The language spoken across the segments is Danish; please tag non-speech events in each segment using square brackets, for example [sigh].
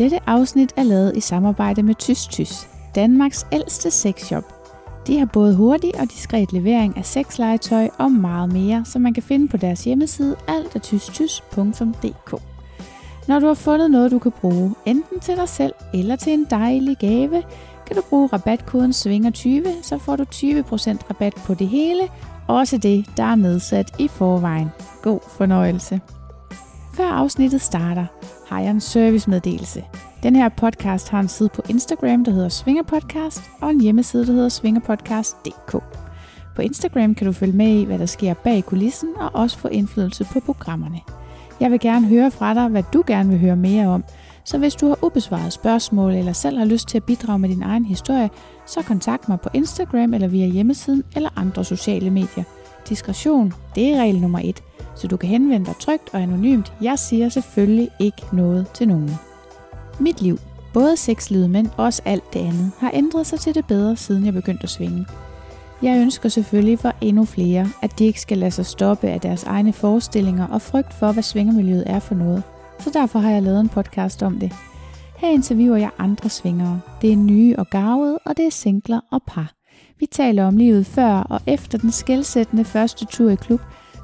Dette afsnit er lavet i samarbejde med Tys Tys, Danmarks ældste sexshop. De har både hurtig og diskret levering af sexlegetøj og meget mere, som man kan finde på deres hjemmeside altatystys.dk. Når du har fundet noget, du kan bruge, enten til dig selv eller til en dejlig gave, kan du bruge rabatkoden SVINGER20, så får du 20% rabat på det hele, også det, der er nedsat i forvejen. God fornøjelse. Før afsnittet starter, har jeg en servicemeddelelse. Den her podcast har en side på Instagram, der hedder Svingerpodcast, og en hjemmeside, der hedder svingerpodcast.dk. På Instagram kan du følge med i, hvad der sker bag kulissen, og også få indflydelse på programmerne. Jeg vil gerne høre fra dig, hvad du gerne vil høre mere om, så hvis du har ubesvaret spørgsmål eller selv har lyst til at bidrage med din egen historie, så kontakt mig på Instagram eller via hjemmesiden eller andre sociale medier. Diskretion, det er regel nummer et, så du kan henvende dig trygt og anonymt. Jeg siger selvfølgelig ikke noget til nogen. Mit liv, både sexlivet, men også alt det andet, har ændret sig til det bedre, siden jeg begyndte at svinge. Jeg ønsker selvfølgelig for endnu flere, at de ikke skal lade sig stoppe af deres egne forestillinger og frygt for, hvad svingermiljøet er for noget. Så derfor har jeg lavet en podcast om det. Her interviewer jeg andre svingere. Det er nye og gavede, og det er singler og par. Vi taler om livet før og efter den skældsættende første tur i klub,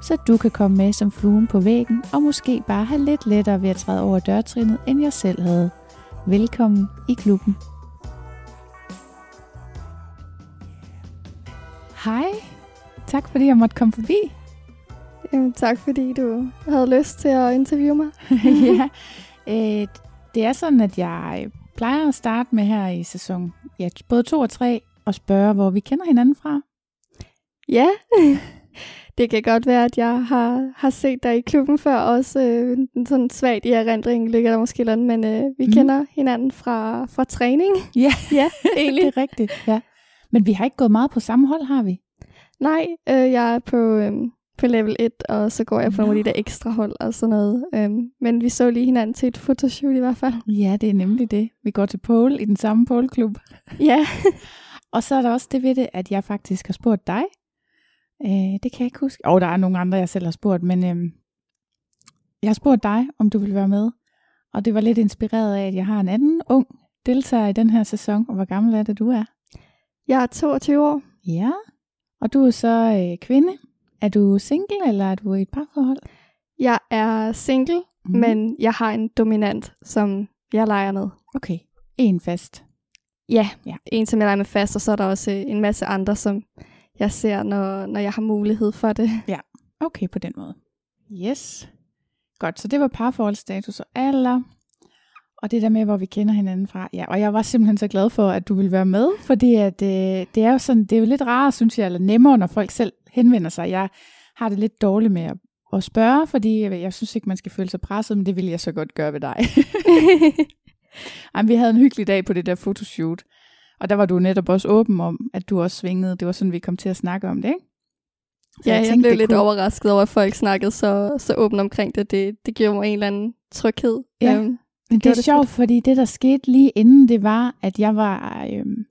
så du kan komme med som fluen på væggen og måske bare have lidt lettere ved at træde over dørtrinnet, end jeg selv havde. Velkommen i klubben. Hej. Tak fordi jeg måtte komme forbi. Jamen, tak fordi du havde lyst til at interviewe mig. [laughs] ja, øh, det er sådan, at jeg plejer at starte med her i sæson ja, både to og tre og spørge, hvor vi kender hinanden fra. Ja, [laughs] det kan godt være, at jeg har, har set dig i klubben før, også øh, sådan svagt i erindring ligger der måske noget, men øh, vi mm. kender hinanden fra, fra træning. Ja, [laughs] ja egentlig. det er rigtigt. Ja. Men vi har ikke gået meget på samme hold, har vi? Nej, øh, jeg er på, øh, på level 1, og så går jeg på no. nogle af de der ekstra hold og sådan noget. Øhm, men vi så lige hinanden til et fotoshoot i hvert fald. Ja, det er nemlig det. Vi går til pole i den samme poleklub. Ja. [laughs] og så er der også det ved det, at jeg faktisk har spurgt dig. Øh, det kan jeg ikke huske. Og der er nogle andre, jeg selv har spurgt, men øh, jeg har spurgt dig, om du vil være med. Og det var lidt inspireret af, at jeg har en anden ung deltager i den her sæson. Og hvor gammel er det, du er? Jeg er 22 år. Ja, og du er så øh, kvinde. Er du single, eller er du i et parforhold? Jeg er single, mm. men jeg har en dominant, som jeg leger med. Okay, en fast. Ja, ja, en som jeg leger med fast, og så er der også øh, en masse andre, som jeg ser, når, når jeg har mulighed for det. [laughs] Ja, okay på den måde. Yes. Godt, så det var parforholdsstatus og alder. Og det der med, hvor vi kender hinanden fra. Ja, og jeg var simpelthen så glad for, at du ville være med, fordi at, øh, det er jo sådan, det er jo lidt rart, synes jeg, eller nemmere, når folk selv henvender sig. Jeg har det lidt dårligt med at, at spørge, fordi jeg, jeg synes ikke, man skal føle sig presset, men det vil jeg så godt gøre ved dig. [laughs] Ej, vi havde en hyggelig dag på det der fotoshoot, og der var du netop også åben om, at du også svingede. Det var sådan, vi kom til at snakke om det, ikke? Så ja, jeg, tænkte, jeg blev lidt kunne... overrasket over, at folk snakkede så, så åbent omkring det. det. Det giver mig en eller anden tryghed. Ja, um, men det er det sjovt, fordi det, der skete lige inden, det var, at jeg var, øhm,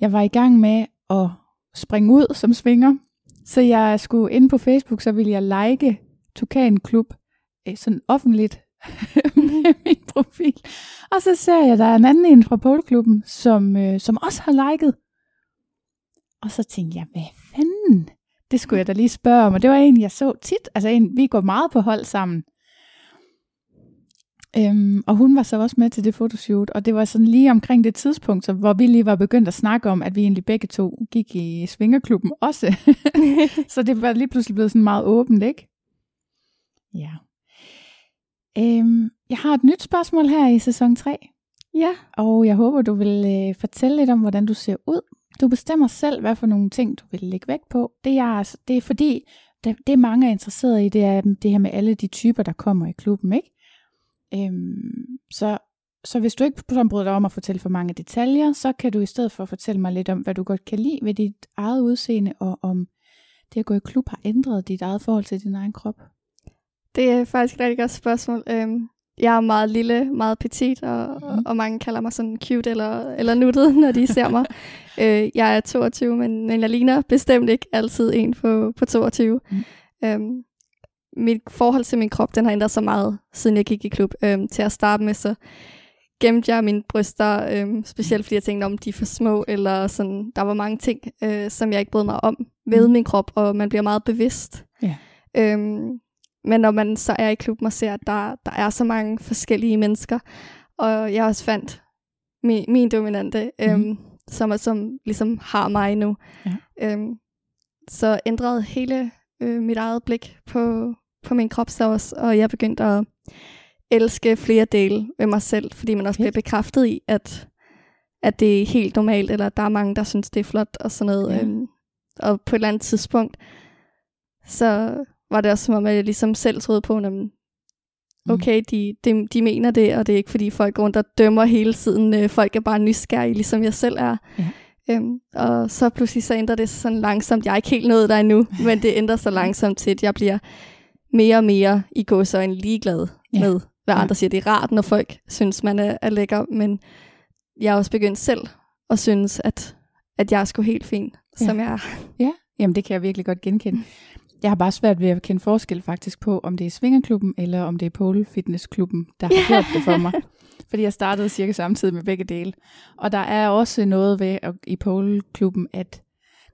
jeg var i gang med at springe ud som svinger. Så jeg skulle ind på Facebook, så ville jeg like Tukan Klub øh, sådan offentligt [laughs] [laughs] med min profil. Og så ser jeg, der er en anden en fra Poleklubben, som, øh, som også har liket. Og så tænkte jeg, hvad fanden? Det skulle jeg da lige spørge om. Og det var en, jeg så tit. Altså en, vi går meget på hold sammen. Øhm, og hun var så også med til det fotoshoot, og det var sådan lige omkring det tidspunkt, så, hvor vi lige var begyndt at snakke om, at vi egentlig begge to gik i svingerklubben også. [laughs] så det var lige pludselig blevet sådan meget åbent, ikke? Ja. Øhm, jeg har et nyt spørgsmål her i sæson 3. Ja. Og jeg håber, du vil øh, fortælle lidt om, hvordan du ser ud. Du bestemmer selv, hvad for nogle ting, du vil lægge vægt på. Det er, det er fordi, det, det mange er interesseret i, det er det her med alle de typer, der kommer i klubben, ikke? Øhm, så, så hvis du ikke bryder dig om at fortælle for mange detaljer, så kan du i stedet for fortælle mig lidt om, hvad du godt kan lide ved dit eget udseende, og om det at gå i klub har ændret dit eget forhold til din egen krop. Det er faktisk et rigtig godt spørgsmål. Øhm, jeg er meget lille, meget petit, og, mm. og mange kalder mig sådan cute eller, eller nuttet, [laughs] når de ser mig. øh, jeg er 22, men, men jeg ligner bestemt ikke altid en på, på 22. Mm. Øhm, mit forhold til min krop, den har ændret sig meget, siden jeg gik i klub. Øhm, til at starte med, så gemte jeg mine bryster, øhm, specielt fordi jeg tænkte, om de er for små, eller sådan, der var mange ting, øh, som jeg ikke brød mig om ved Mm. min krop, og man bliver meget bevidst. Ja. Øhm, men når man så er i klubben og ser, at der, der er så mange forskellige mennesker, og jeg også fandt min, min dominante, øhm, Mhm. som, er, som ligesom har mig nu, Ja. øhm, så ændrede hele øh, mit eget blik på, på min krop så også, og jeg begyndte at elske flere dele ved mig selv, fordi man også Fedt. bliver bekræftet i, at, at det er helt normalt, eller der er mange, der synes, det er flot og sådan noget. Ja. Øhm, og på et eller andet tidspunkt, så var det også som om, at jeg ligesom selv troede på, at Mm. okay, de, de, de mener det, og det er ikke fordi folk går rundt og dømmer hele tiden. Øh, folk er bare nysgerrige, ligesom jeg selv er. Ja. Øhm, og så pludselig så ændrer det sig sådan langsomt. Jeg er ikke helt nået der endnu, [laughs] men det ændrer sig langsomt til, at jeg bliver mere og mere i gåsøjne ligeglad Ja. med, hvad Ja. andre siger. Det er rart, når folk synes, man er, er lækker, men jeg er også begyndt selv at synes, at, at jeg er sgu helt fin, Ja. som jeg er. Ja, jamen det kan jeg virkelig godt genkende. [laughs] Jeg har bare svært ved at kende forskel faktisk på, om det er Svingerklubben, eller om det er Pole Fitness Klubben, der har gjort det for mig. [laughs] Fordi jeg startede cirka samtidig med begge dele. Og der er også noget ved at, i Pole Klubben, at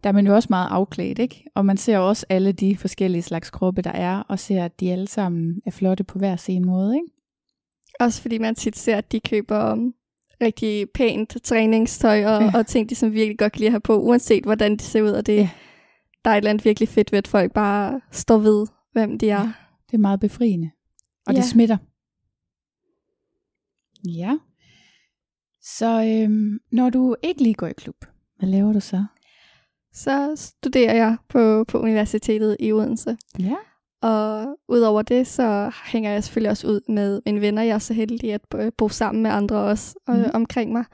der er man jo også meget afklædt, ikke? Og man ser også alle de forskellige slags kroppe, der er, og ser, at de alle sammen er flotte på hver sin måde, ikke? Også fordi man tit ser, at de køber um, rigtig pænt træningstøj og, ja. og ting, de som virkelig godt kan lide at have på, uanset hvordan de ser ud. Og det, Ja. Der er et eller andet virkelig fedt ved, at folk bare står ved, hvem de er. Ja. Det er meget befriende. Og Ja. det smitter. Ja. Så øhm, når du ikke lige går i klub, hvad laver du så? Så studerer jeg på, på universitetet i Odense. Ja. Og udover det, så hænger jeg selvfølgelig også ud med mine venner. Jeg er så heldig at bo, sammen med andre også øh, omkring mig.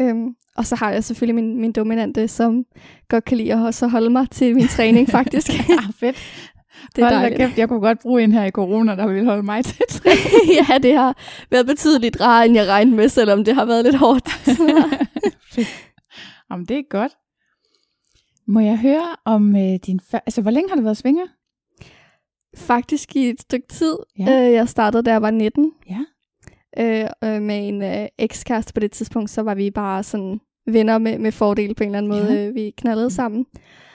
Øhm, og så har jeg selvfølgelig min, min dominante, som godt kan lide at også holde mig til min træning, [laughs] faktisk. ah, fedt. [laughs] det er Hold dejligt. kæft, jeg kunne godt bruge en her i corona, der ville holde mig til [laughs] ja, det har været betydeligt rarere, end jeg regnede med, selvom det har været lidt hårdt. Jamen, det er godt. Må jeg høre om øh, din... Før... Altså, hvor længe har du været svinger? Faktisk i et stykke tid. Ja. Ja. Øh, jeg startede, da jeg var 19. Ja. Øh, med en øh, ekskæreste på det tidspunkt, så var vi bare sådan venner med, med fordel på en eller anden måde. Ja. Øh, vi knaldede sammen.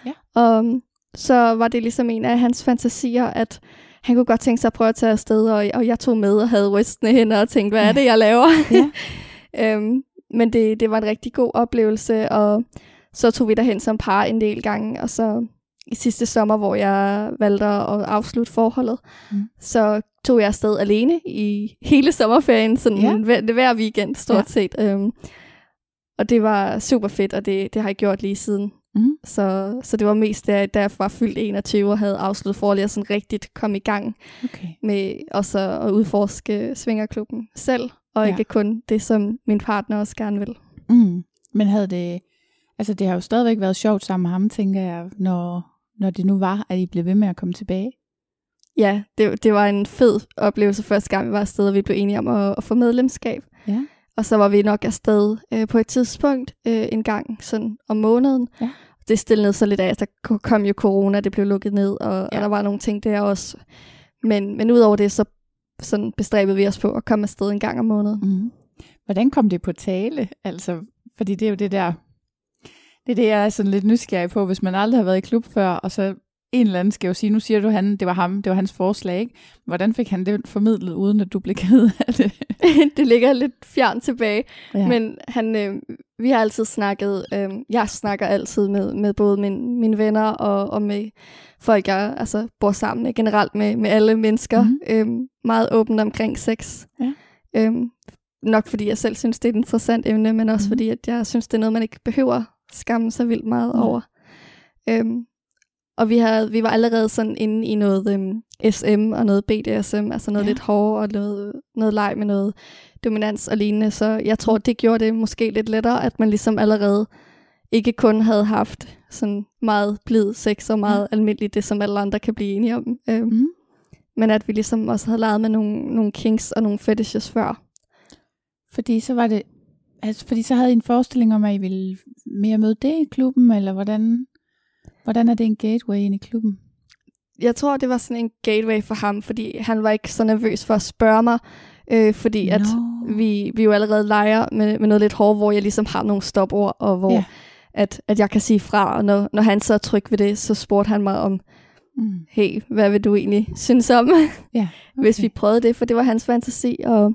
Ja. Og um, så var det ligesom en af hans fantasier, at han kunne godt tænke sig at prøve at tage afsted, og, og jeg tog med og havde rystende hænder og tænkte, hvad Ja. er det, jeg laver? Ja. [laughs] øhm, men det, det var en rigtig god oplevelse, og så tog vi derhen som par en del gange, og så i sidste sommer, hvor jeg valgte at afslutte forholdet, Mm. så tog jeg afsted alene i hele sommerferien, sådan Ja. hver, hver weekend stort ja. set. Øhm, og det var super fedt, og det, det har jeg gjort lige siden. Mm. Så, så det var mest da, da jeg var fyldt 21 og havde afsluttet jeg sådan rigtigt kom i gang Okay. med også at udforske svingerklubben selv, og ja. ikke kun det, som min partner også gerne vil. Mm. Men havde det... Altså, det har jo stadigvæk været sjovt sammen med ham, tænker jeg, når, når det nu var, at I blev ved med at komme tilbage. Ja, det, det var en fed oplevelse første gang, vi var afsted, og vi blev enige om at, at få medlemskab. Ja. Og så var vi nok afsted øh, på et tidspunkt øh, en gang sådan om måneden. Ja. Det stillede sig lidt af, der ko- kom jo corona, det blev lukket ned, og. Ja. og der var nogle ting der også. Men, men udover det, så sådan bestræbede vi os på at komme afsted en gang om måneden. Mm. Hvordan kom det på tale? Altså, fordi det er jo det der, det er det, jeg er sådan lidt nysgerrig på, hvis man aldrig har været i klub før, og så en eller anden skal jo sige, nu siger du, han, det var ham, det var hans forslag, ikke? Hvordan fik han det formidlet, uden at du blev ked af det? [laughs] det ligger lidt fjern tilbage. Ja. Men han, øh, vi har altid snakket, øh, jeg snakker altid med, med både min, mine venner og, og med folk, jeg altså, bor sammen med, generelt med, med alle mennesker. Mhm. Mm-hmm. Øh, meget åbent omkring sex. Ja. Øh, nok fordi jeg selv synes, det er et interessant emne, men også Mhm. mm-hmm. fordi at jeg synes, det er noget, man ikke behøver skamme sig vildt meget Nej. over. Øh, og vi, havde, vi var allerede sådan inde i noget øhm, SM og noget BDSM, altså noget Ja. lidt hårdere og noget, noget leg med noget dominans og lignende. Så jeg tror, det gjorde det måske lidt lettere, at man ligesom allerede ikke kun havde haft sådan meget blid sex og meget ja. almindeligt, det som alle andre kan blive enige om. Øhm, Mm. men at vi ligesom også havde leget med nogle, nogle kinks og nogle fetishes før. Fordi så var det, altså, fordi så havde I en forestilling om, at I ville mere møde det i klubben, eller hvordan, hvordan er det en gateway ind i klubben? jeg tror, det var sådan en gateway for ham, fordi han var ikke så nervøs for at spørge mig, Øh, fordi at vi, vi jo allerede leger med, med noget lidt hårdt, hvor jeg ligesom har nogle stopord, og hvor ja. at, at jeg kan sige fra, og når, når han så er tryg ved det, så spurgte han mig om, Mm. hey, hvad vil du egentlig synes om, Ja, [laughs] okay. hvis vi prøvede det, for det var hans fantasi, og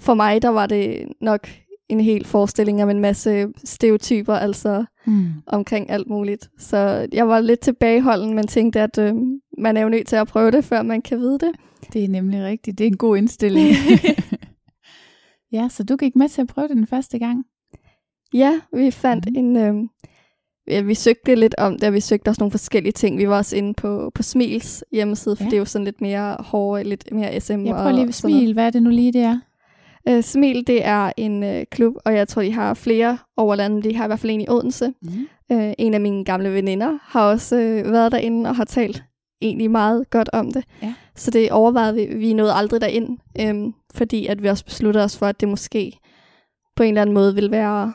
for mig, der var det nok en hel forestilling om en masse stereotyper, altså Mm. omkring alt muligt. Så jeg var lidt tilbageholden, men tænkte, at øh, man er jo nødt til at prøve det, før man kan vide det. Det er nemlig rigtigt. Det er en god indstilling. [laughs] ja, så du gik med til at prøve det den første gang? Ja, vi fandt mm. en... Øh, ja, vi søgte lidt om det, og vi søgte også nogle forskellige ting. Vi var også inde på, på Smils hjemmeside, for Ja. det er jo sådan lidt mere hårde, lidt mere SM. Jeg prøver lige ved smil. Hvad er det nu lige, det er? Øh, Smil, det er en øh, klub, og jeg tror, de har flere over landet. De har i hvert fald en i Odense. Mm. Øh, en af mine gamle veninder har også øh, været derinde og har talt egentlig meget godt om det. Ja. Så det overvejede vi. Vi nåede aldrig derind, øhm, fordi at vi også besluttede os for, at det måske på en eller anden måde ville være...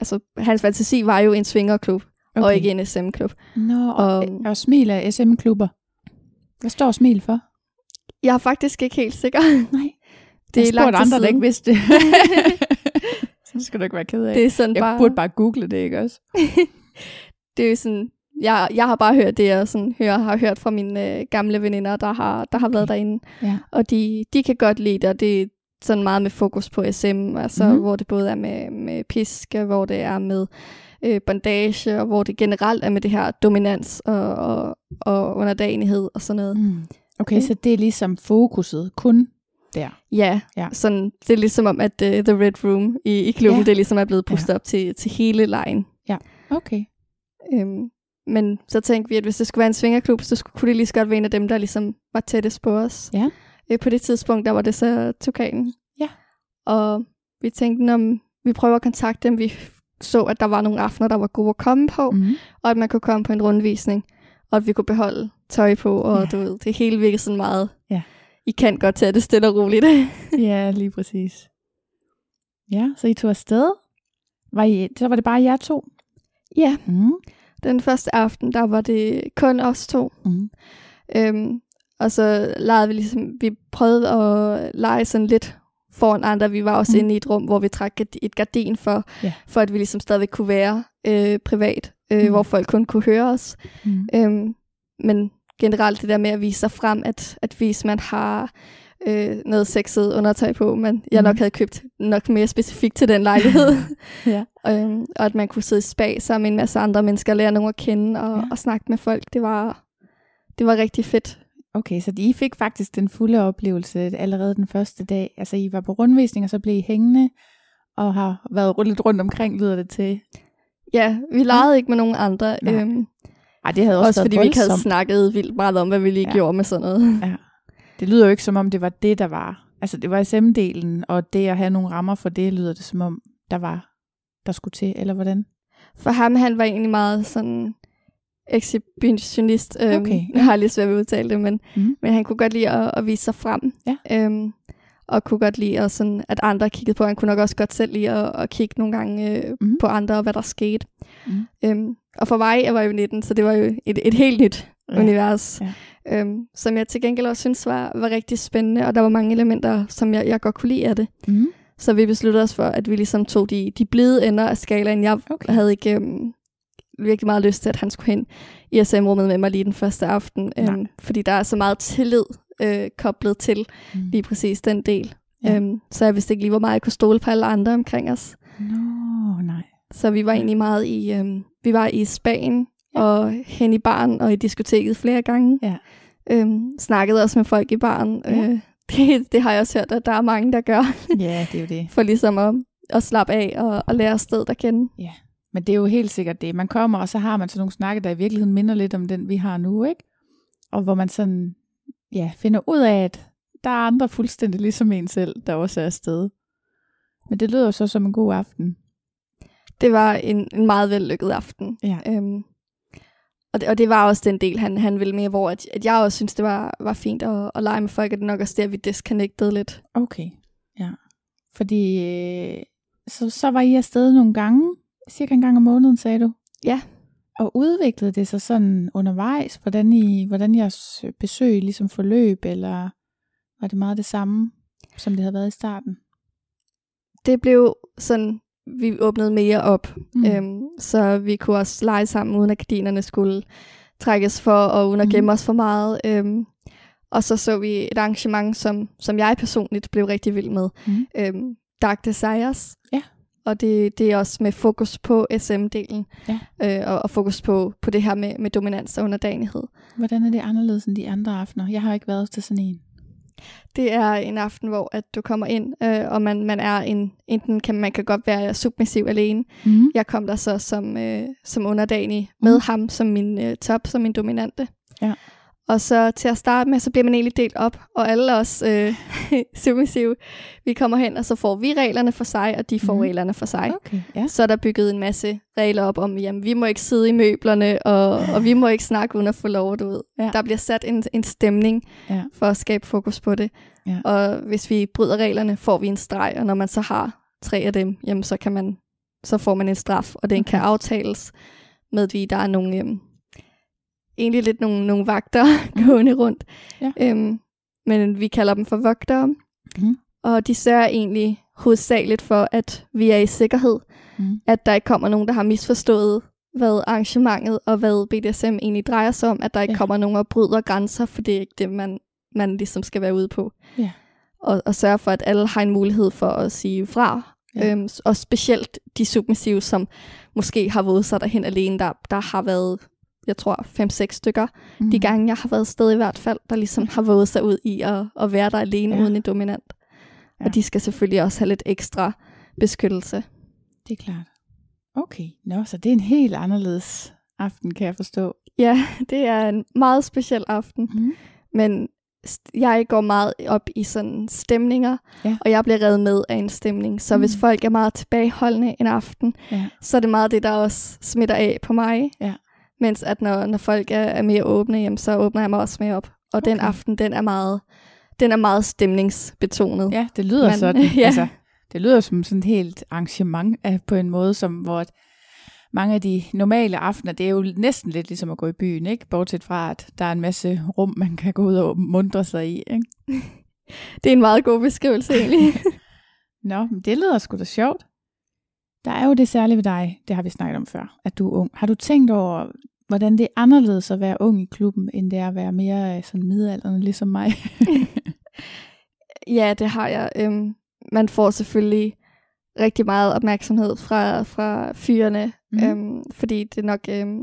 Altså, hans fantasi var jo en svingerklub, okay. og ikke en SM-klub. Nå, og, Og- og smil er SM-klubber. Hvad står smil for? Jeg er faktisk ikke helt sikker. Nej. Det er jeg lang spurgte tid andre, der siden. ikke vidste det. [laughs] så skal du ikke være ked af. Det er sådan jeg bare... burde bare google det, ikke også? [laughs] det er jo sådan, jeg, jeg har bare hørt det, jeg sådan, hører, har hørt fra mine øh, gamle veninder, der har, der har været Okay. derinde. Ja. Og de, de kan godt lide det, og det er sådan meget med fokus på SM, altså Mhm. mm. hvor det både er med, med piske, hvor det er med øh, bandage, og hvor det generelt er med det her dominans og, og, og underdanighed og sådan noget. Mm. Mm. Okay, så det er ligesom fokuset kun der. Ja, Ja. ja. Sådan, det er ligesom om, at uh, The Red Room i, i klubben, Ja. ja. det ligesom er blevet pustet ja. op til, til hele lejen. Okay. Øhm, men så tænkte vi, at hvis det skulle være en svingerklub, så skulle, kunne det lige så godt være en af dem, der ligesom var tættest på os. Ja. Øh, på det tidspunkt, der var det så Tukanen. Ja. Og vi tænkte, om vi prøver at kontakte dem. Vi så, at der var nogle aftener, der var gode at komme på, mm. Mm. og at man kunne komme på en rundvisning, og at vi kunne beholde tøj på, og Ja. ja. du ved, det hele virkede sådan meget, Ja. I kan godt tage det stille og roligt. [laughs] ja, lige præcis. Ja, så I tog afsted. Var I, så var det bare jer to? ja, Mm. den første aften, der var det kun os to. Mm. Øhm, og så legede vi ligesom, vi prøvede at lege sådan lidt foran andre. Vi var også Mm. inde i et rum, hvor vi trak et, et gardin for, Ja. for at vi ligesom stadigvæk kunne være øh, privat, øh, mm. hvor folk kun kunne høre os. Mm. Øhm, men generelt det der med at vise sig frem, at, at vise, man har øh, noget sexet undertøj på, men jeg Mm. nok havde købt nok mere specifikt til den lejlighed. [laughs] Ja. øhm, og at man kunne sidde i spa sammen med en masse andre mennesker, lære nogen at kende og, Ja. og snakke med folk. Det var, det var rigtig fedt. Okay, så I fik faktisk den fulde oplevelse allerede den første dag. Altså, I var på rundvisning, og så blev I hængende, og har været lidt rundt omkring, lyder det til. Ja, vi legede ikke med nogen andre. Øhm, Ej, det havde også, også fordi vi ikke havde voldsomt. snakket vildt meget om, hvad vi lige Ja. gjorde med sådan noget. Ja. Det lyder jo ikke som om, det var det, der var. Altså, det var SM-delen, og det at have nogle rammer for det, lyder det som om, der var, der skulle til, eller hvordan? For ham, han var egentlig meget sådan exhibitionist. Øhm, Okay. Jeg har lige svært ved at udtale det, men, Mhm. men han kunne godt lide at, at vise sig frem. Ja. Øhm, og kunne godt lide, at, sådan, at andre kiggede på. Han kunne nok også godt selv lide at, at kigge nogle gange øh, Mhm. på andre, og hvad der skete. Mhm. Øhm, og for mig, jeg var jo 19, så det var jo et, et helt nyt Ja. univers. Ja. Øhm, som jeg til gengæld også synes var, var rigtig spændende, og der var mange elementer, som jeg, jeg godt kunne lide af det. Mm. Så vi besluttede os for, at vi ligesom tog de, de blide ender af skalaen. Jeg Okay. havde ikke øhm, virkelig meget lyst til, at han skulle hen i SM-rummet med mig lige den første aften. Nej. Øhm, fordi der er så meget tillid øh, koblet til Mm. lige præcis den del. Ja. Øhm, så jeg vidste ikke lige, hvor meget jeg kunne stole på alle andre omkring os. Nå, nej. Så vi var egentlig meget i, øhm, vi var i Spanien Ja. ja. og hen i baren og i diskoteket flere gange. Ja. Øhm, snakkede også med folk i baren. Ja. Øh, det, det har jeg også hørt, at der er mange, der gør, [laughs] Ja, det er jo det. for ligesom at, at slappe af og, og lære stedet at kende. Men det er jo helt sikkert det. Man kommer, og så har man sådan nogle snakke, der i virkeligheden minder lidt om den, vi har nu, ikke? Og hvor man sådan, ja, finder ud af, at der er andre fuldstændig ligesom en selv, der også er afsted. Men det lyder jo så som en god aften. Det var en, en meget vellykket aften. Ja. Øhm, og, det, og det var også den del, han, han ville med, hvor at, at jeg også synes, det var, var fint at, at lege med folk, og det er nok også der, vi disconnected lidt. Okay, ja. Fordi øh, så, så var I afsted nogle gange, cirka en gang om måneden, sagde du? Ja. Og udviklede det sig sådan undervejs, hvordan, I, hvordan jeres besøg ligesom forløb, eller var det meget det samme? som det havde været i starten? Det blev sådan, vi åbnede mere op, Mm. mm. øhm, så vi kunne også lege sammen, uden at gardinerne skulle trækkes for, og uden at gemme os for meget. Øhm, og så så vi et arrangement, som, som jeg personligt blev rigtig vild med. Mhm. Øhm, Dark Desires. Ja. Og det, det er også med fokus på SM-delen, Ja. øh, og, og fokus på, på det her med, med dominans og underdanighed. Hvordan er det anderledes end de andre aftener? Jeg har ikke været til sådan en. Det er en aften, hvor at du kommer ind, øh, og man, man er en, enten kan man kan godt være submissiv alene. Mm. Jeg kom der så som, øh, som underdanig med Mm. ham som min øh, top, som min dominante. Ja. Og så til at starte med, så bliver man egentlig delt op, og alle os øh, [laughs] submissive, vi kommer hen, og så får vi reglerne for sig, og de får mm. reglerne for sig. Okay, ja. Så er der bygget en masse regler op om, jamen vi må ikke sidde i møblerne, og, og vi må ikke snakke uden at få lov, du ved. Ja. Der bliver sat en, en stemning Ja. for at skabe fokus på det. Ja. Og hvis vi bryder reglerne, får vi en streg, og når man så har tre af dem, jamen så kan man så får man en straf, og den Okay. kan aftales med, at vi der er nogle, øhm, egentlig lidt nogle, nogle vagter [laughs] gående rundt. Ja. Øhm, men vi kalder dem for vogtere, Mhm. og de sørger egentlig hovedsageligt for, at vi er i sikkerhed, Mm. at der ikke kommer nogen, der har misforstået, hvad arrangementet og hvad BDSM egentlig drejer sig om, at der ikke Ja. kommer nogen og bryder grænser, for det er ikke det, man, man ligesom skal være ude på. Ja. Og, og sørge for, at alle har en mulighed for at sige fra. Ja. Øhm, og specielt de submissive, som måske har våget sig derhen alene. Der, der har været, jeg tror, 5-6 stykker. Mm. De gange, jeg har været sted i hvert fald, der ligesom har våget sig ud i at, at være der alene Ja. uden en dominant. Ja. Og de skal selvfølgelig også have lidt ekstra beskyttelse. Det er klart. Okay, Nå, så det er en helt anderledes aften, kan jeg forstå. Ja, [laughs] det er en meget speciel aften. Mm. Men jeg går meget op i sådan stemninger, Ja. og jeg bliver revet med af en stemning. Så Mm. mm. hvis folk er meget tilbageholdende en aften, Ja. så er det meget det, der også smitter af på mig. Ja. Mens at når, når folk er, er mere åbne, jamen, så åbner jeg mig også mere op. Og okay. den aften, den er meget, den er meget stemningsbetonet. ja, det lyder Men- sådan. [laughs] ja. Altså, det lyder som sådan et helt arrangement af, på en måde, som hvor at mange af de normale aftener, det er jo næsten lidt ligesom at gå i byen, ikke? Bortset fra, at der er en masse rum, man kan gå ud og mundre sig i, ikke? [laughs] Det er en meget god beskrivelse egentlig. [laughs] Nå, men det lyder sgu da sjovt. Der er jo det særlige ved dig, det har vi snakket om før, at du er ung. Har du tænkt over, hvordan det er anderledes at være ung i klubben, end det er at være mere øh, sådan midaldrende, ligesom mig? [laughs] Ja, det har jeg. Øhm, man får selvfølgelig rigtig meget opmærksomhed fra, fra fyrene, mm. øhm, fordi det er nok... Øhm,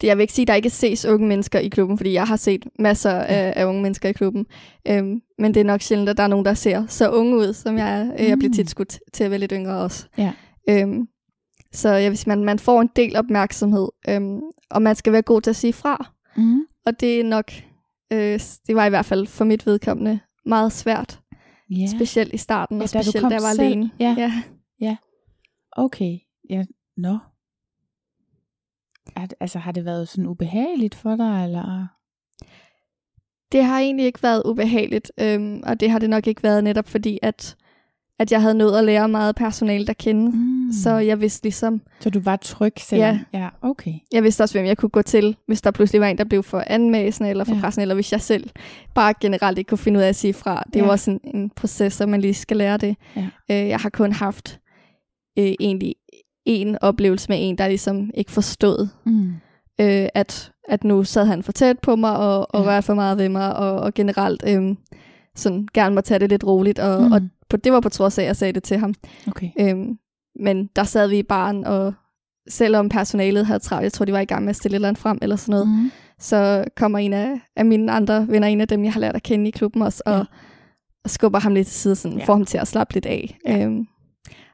det, jeg vil ikke sige, at der ikke ses unge mennesker i klubben, fordi jeg har set masser af, af unge mennesker i klubben. Øhm, men det er nok sjældent, at der er nogen, der ser så unge ud, som jeg er. Jeg bliver Mm. tit skudt til at være lidt yngre også. Ja. Øhm, så vil sige, man, man får en del opmærksomhed, øhm, og man skal være god til at sige fra. mm. Og det er nok, øh, det var i hvert fald for mit vedkommende, meget svært. Ja, Specielt i starten, Ja, og da specielt kom da jeg var selv. alene. Ja. ja. okay. Ja, nå. Er, altså, har det været sådan ubehageligt for dig, eller? Det har egentlig ikke været ubehageligt, øhm, og det har det nok ikke været netop fordi, at, at jeg havde nået at lære meget personale at kende. Mm. Så jeg vidste ligesom, Så du var tryg selvom? Ja. Ja, okay. jeg vidste også, hvem jeg kunne gå til, hvis der pludselig var en, der blev for anmæsende eller for Ja. pressende, eller hvis jeg selv bare generelt ikke kunne finde ud af at sige fra. Det Ja. jo også en, proces, at man lige skal lære det. Ja. Øh, jeg har kun haft øh, egentlig en oplevelse med en, der ligesom ikke forstod, Mm. øh, at, at nu sad han for tæt på mig og, og Ja. rørte for meget ved mig, og, og generelt øh, sådan gerne må tage det lidt roligt, og, Mm. og på, det var på trods af, at jeg sagde det til ham. Okay. Øhm, men der sad vi i baren, og selvom personalet havde travlt, jeg tror, de var i gang med at stille et eller andet frem, eller sådan noget, mm. Så kommer en af, af mine andre venner, en af dem, jeg har lært at kende i klubben også, og, Ja. og skubber ham lidt til side, sådan, ja. får ham til at slappe lidt af. Ja. Øhm,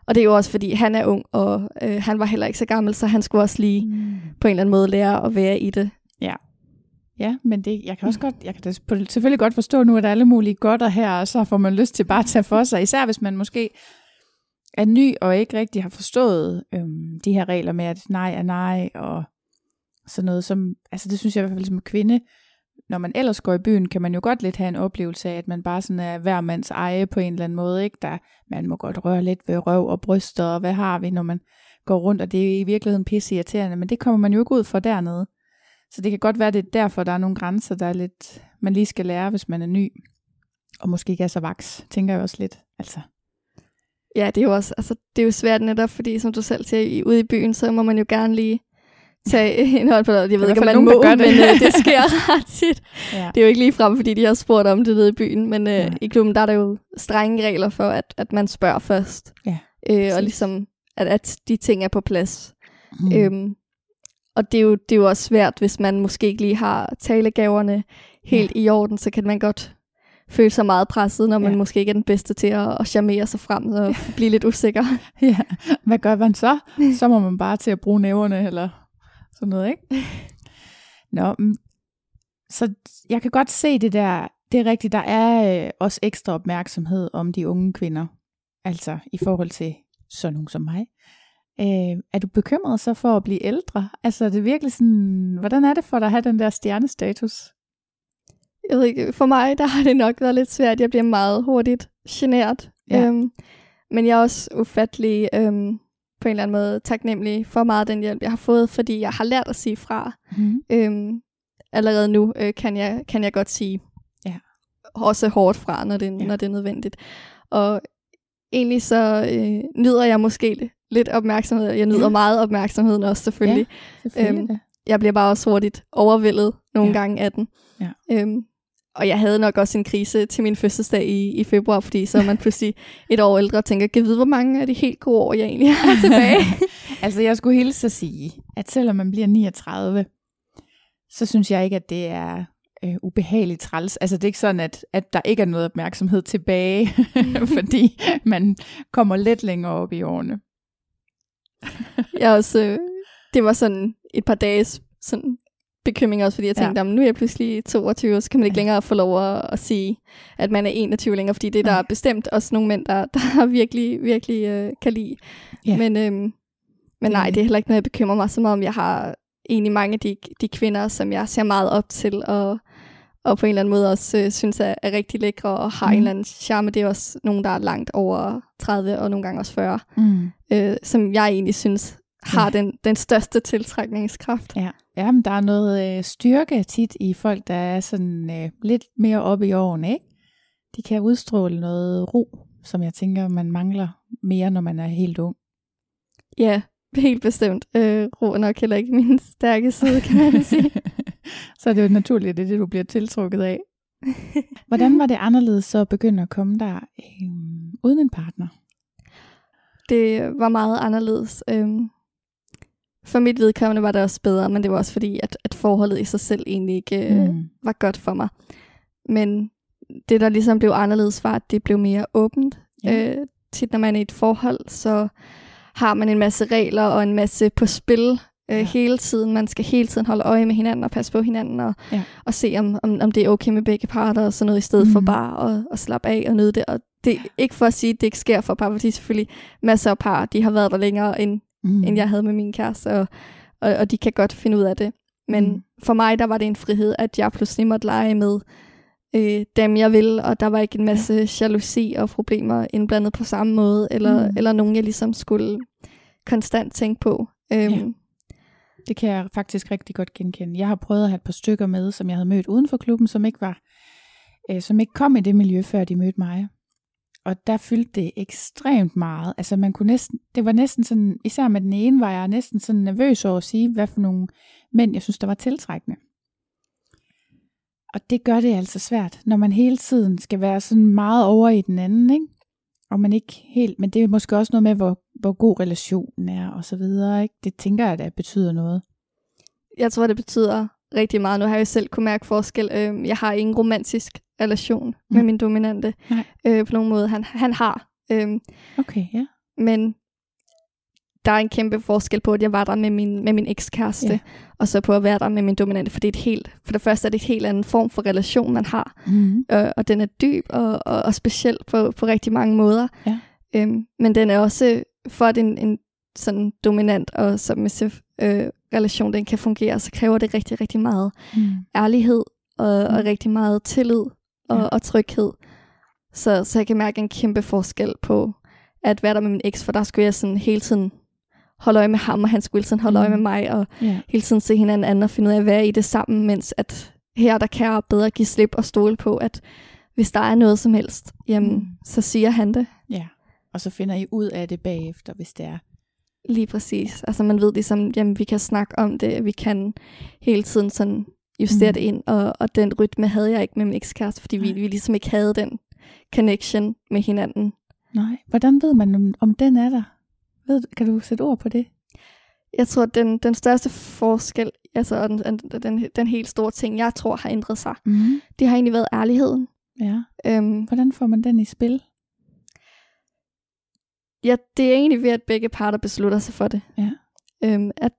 og det er jo også, fordi han er ung, og øh, han var heller ikke så gammel, så han skulle også lige Mm. på en eller anden måde lære at være i det. Ja, Ja, men det, jeg kan også godt, jeg kan da selvfølgelig godt forstå nu, at der er alle mulige godter her, og så får man lyst til bare at tage for sig, især hvis man måske er ny og ikke rigtig har forstået øhm, de her regler med, at nej er nej, og sådan noget som, altså det synes jeg i hvert fald som kvinde, når man ellers går i byen, kan man jo godt lidt have en oplevelse af, at man bare sådan er hver mands eje på en eller anden måde, ikke? Der, man må godt røre lidt ved røv og bryster, og hvad har vi, når man går rundt, og det er i virkeligheden pisse irriterende, men det kommer man jo ikke ud for dernede. Så det kan godt være, det er derfor, der er nogle grænser, der er lidt, man lige skal lære, hvis man er ny. Og måske ikke er så vaks, tænker jeg også lidt. Altså. Ja, det er jo også, altså, det er jo svært netop, fordi som du selv siger, ude i byen, så må man jo gerne lige tage [laughs] en hånd på det. Jeg ved ikke, om man nogen, må, gør det. men uh, det sker [laughs] ret tit. ja. Det er jo ikke lige frem, fordi de har spurgt om det nede i byen, men uh, ja. i klubben, der er der jo strenge regler for, at, at man spørger først. Ja, uh, og ligesom, at, at de ting er på plads. Mm. Øhm, og det er, jo, det er jo også svært, hvis man måske ikke lige har talegaverne helt ja. i orden, så kan man godt føle sig meget presset, når man ja. måske ikke er den bedste til at, at charmere sig frem og [laughs] blive lidt usikker. [laughs] Ja, hvad gør man så? Så må man bare til at bruge næverne eller sådan noget, ikke? [laughs] Nå, så jeg kan godt se det der, det er rigtigt, der er øh, også ekstra opmærksomhed om de unge kvinder, altså i forhold til sådan nogen som mig. Øh, er du bekymret så for at blive ældre? Altså er det virkelig sådan, hvordan er det for dig at have den der stjernestatus? Jeg ved ikke, for mig der har det nok været lidt svært. Jeg bliver meget hurtigt generet. Ja. Øhm, men jeg er også ufattelig øhm, på en eller anden måde taknemmelig for meget den hjælp, jeg har fået, fordi jeg har lært at sige fra. Mm. Øhm, allerede nu øh, kan, jeg, kan jeg godt sige ja. også hårdt fra, når det, ja. når det er nødvendigt. Og egentlig så øh, nyder jeg måske lidt opmærksomhed. Jeg nyder ja. meget opmærksomheden også selvfølgelig. Ja, selvfølgelig øhm, jeg bliver bare også hurtigt overvældet nogle ja. gange af den. Ja. Øhm, og jeg havde nok også en krise til min fødselsdag i, i februar, fordi så er man pludselig [laughs] et år ældre og tænker, kan vide, hvor mange af de helt gode år, jeg egentlig har [laughs] tilbage? altså jeg skulle hilse at sige, at selvom man bliver 39, så synes jeg ikke, at det er øh, ubehageligt træls. Altså det er ikke sådan, at, at der ikke er noget opmærksomhed tilbage, [laughs] fordi man kommer lidt længere op i årene. Jeg også, øh, det var sådan et par dages sådan bekymring også, fordi jeg tænkte, ja. nu er jeg pludselig 22, så kan man ikke længere få lov at, at sige, at man er 21 længere, fordi det der er bestemt også nogle mænd, der, [laughs] der virkelig, virkelig øh, kan lide. Ja. Men, øhm, men nej, det er heller ikke noget, jeg bekymrer mig så meget om. Jeg har egentlig mange af de, de kvinder, som jeg ser meget op til, og, og på en eller anden måde også øh, synes er, er rigtig lækre, og har mm. en eller anden charme. Det er også nogen, der er langt over 30, og nogle gange også 40, mm. øh, som jeg egentlig synes har ja. den, den største tiltrækningskraft. Ja. ja, men der er noget øh, styrke tit i folk, der er sådan øh, lidt mere oppe i årene, ikke? De kan udstråle noget ro, som jeg tænker, man mangler mere, når man er helt ung. Ja, helt bestemt. Øh, ro er nok heller ikke min stærke side, kan man sige. [laughs] så er det jo naturligt, det er det, du bliver tiltrukket af. Hvordan var det anderledes så at begynde at komme der øh, uden en partner? Det var meget anderledes. Øh, for mit vedkommende var det også bedre, men det var også fordi, at, at forholdet i sig selv egentlig ikke øh, mm. var godt for mig. Men det, der ligesom blev anderledes, var, at det blev mere åbent. Ja. Øh, tit når man er i et forhold, så har man en masse regler og en masse på spil øh, ja. hele tiden. Man skal hele tiden holde øje med hinanden og passe på hinanden og, ja. og se, om, om, om det er okay med begge parter og sådan noget, i stedet mm. for bare at, at slappe af og nyde det. Og det er ikke for at sige, at det ikke sker for par, fordi selvfølgelig masser af par, de har været der længere, end, mm. end jeg havde med min kæreste, og, og, og de kan godt finde ud af det. Men mm. for mig, der var det en frihed, at jeg pludselig måtte lege med øh, dem, jeg vil, og der var ikke en masse ja. jalousi og problemer indblandet på samme måde, eller, mm. eller nogen, jeg ligesom skulle konstant tænke på. Øhm, ja. Det kan jeg faktisk rigtig godt genkende. Jeg har prøvet at have et par stykker med, som jeg havde mødt uden for klubben, som ikke var, øh, som ikke kom i det miljø, før de mødte mig og der fyldte det ekstremt meget. Altså man kunne næsten, det var næsten sådan, især med den ene, var jeg næsten sådan nervøs over at sige, hvad for nogle mænd, jeg synes, der var tiltrækkende. Og det gør det altså svært, når man hele tiden skal være sådan meget over i den anden, ikke? Og man ikke helt, men det er måske også noget med, hvor, hvor god relationen er, og så videre, ikke? Det tænker jeg, at betyder noget. Jeg tror, det betyder rigtig meget. Nu har jeg selv kunne mærke forskel. Øhm, jeg har ingen romantisk relation mm. med min dominante øh, på nogen måde. Han, han har. Øhm, okay, ja. Men der er en kæmpe forskel på, at jeg var der med min, med min ekskæreste, yeah. og så på at være der med min dominante, for det er et helt, for det første er det et helt anden form for relation, man har, mm. øh, og den er dyb og, og, og speciel på, på rigtig mange måder. Yeah. Øhm, men den er også, for at en, en sådan dominant og submissive øh, relation, den kan fungere, så kræver det rigtig, rigtig meget mm. ærlighed og, mm. og rigtig meget tillid og, ja. og tryghed. Så, så jeg kan mærke en kæmpe forskel på at være der med min eks, for der skulle jeg sådan hele tiden holde øje med ham, og han skulle hele tiden holde mm. øje med mig, og yeah. hele tiden se hinanden anden og finde ud af at være i det sammen, mens at her der kan jeg bedre give slip og stole på, at hvis der er noget som helst, jamen, Mm. mm. så siger han det. Og så finder I ud af det bagefter, hvis det er. Lige præcis. Altså man ved ligesom, jamen vi kan snakke om det, vi kan hele tiden sådan justere Mm. det ind, og, og den rytme havde jeg ikke med min ekskæreste, fordi vi, vi ligesom ikke havde den connection med hinanden. Nej. Hvordan ved man, om, om den er der? Ved, kan du sætte ord på det? Jeg tror, at den, den største forskel, altså den, den, den, den helt store ting, jeg tror har ændret sig, Mm. det har egentlig været ærligheden. Ja. Øhm, Hvordan får man den i spil? Ja, det er egentlig ved, at begge parter beslutter sig for det. Ja. Øhm, at,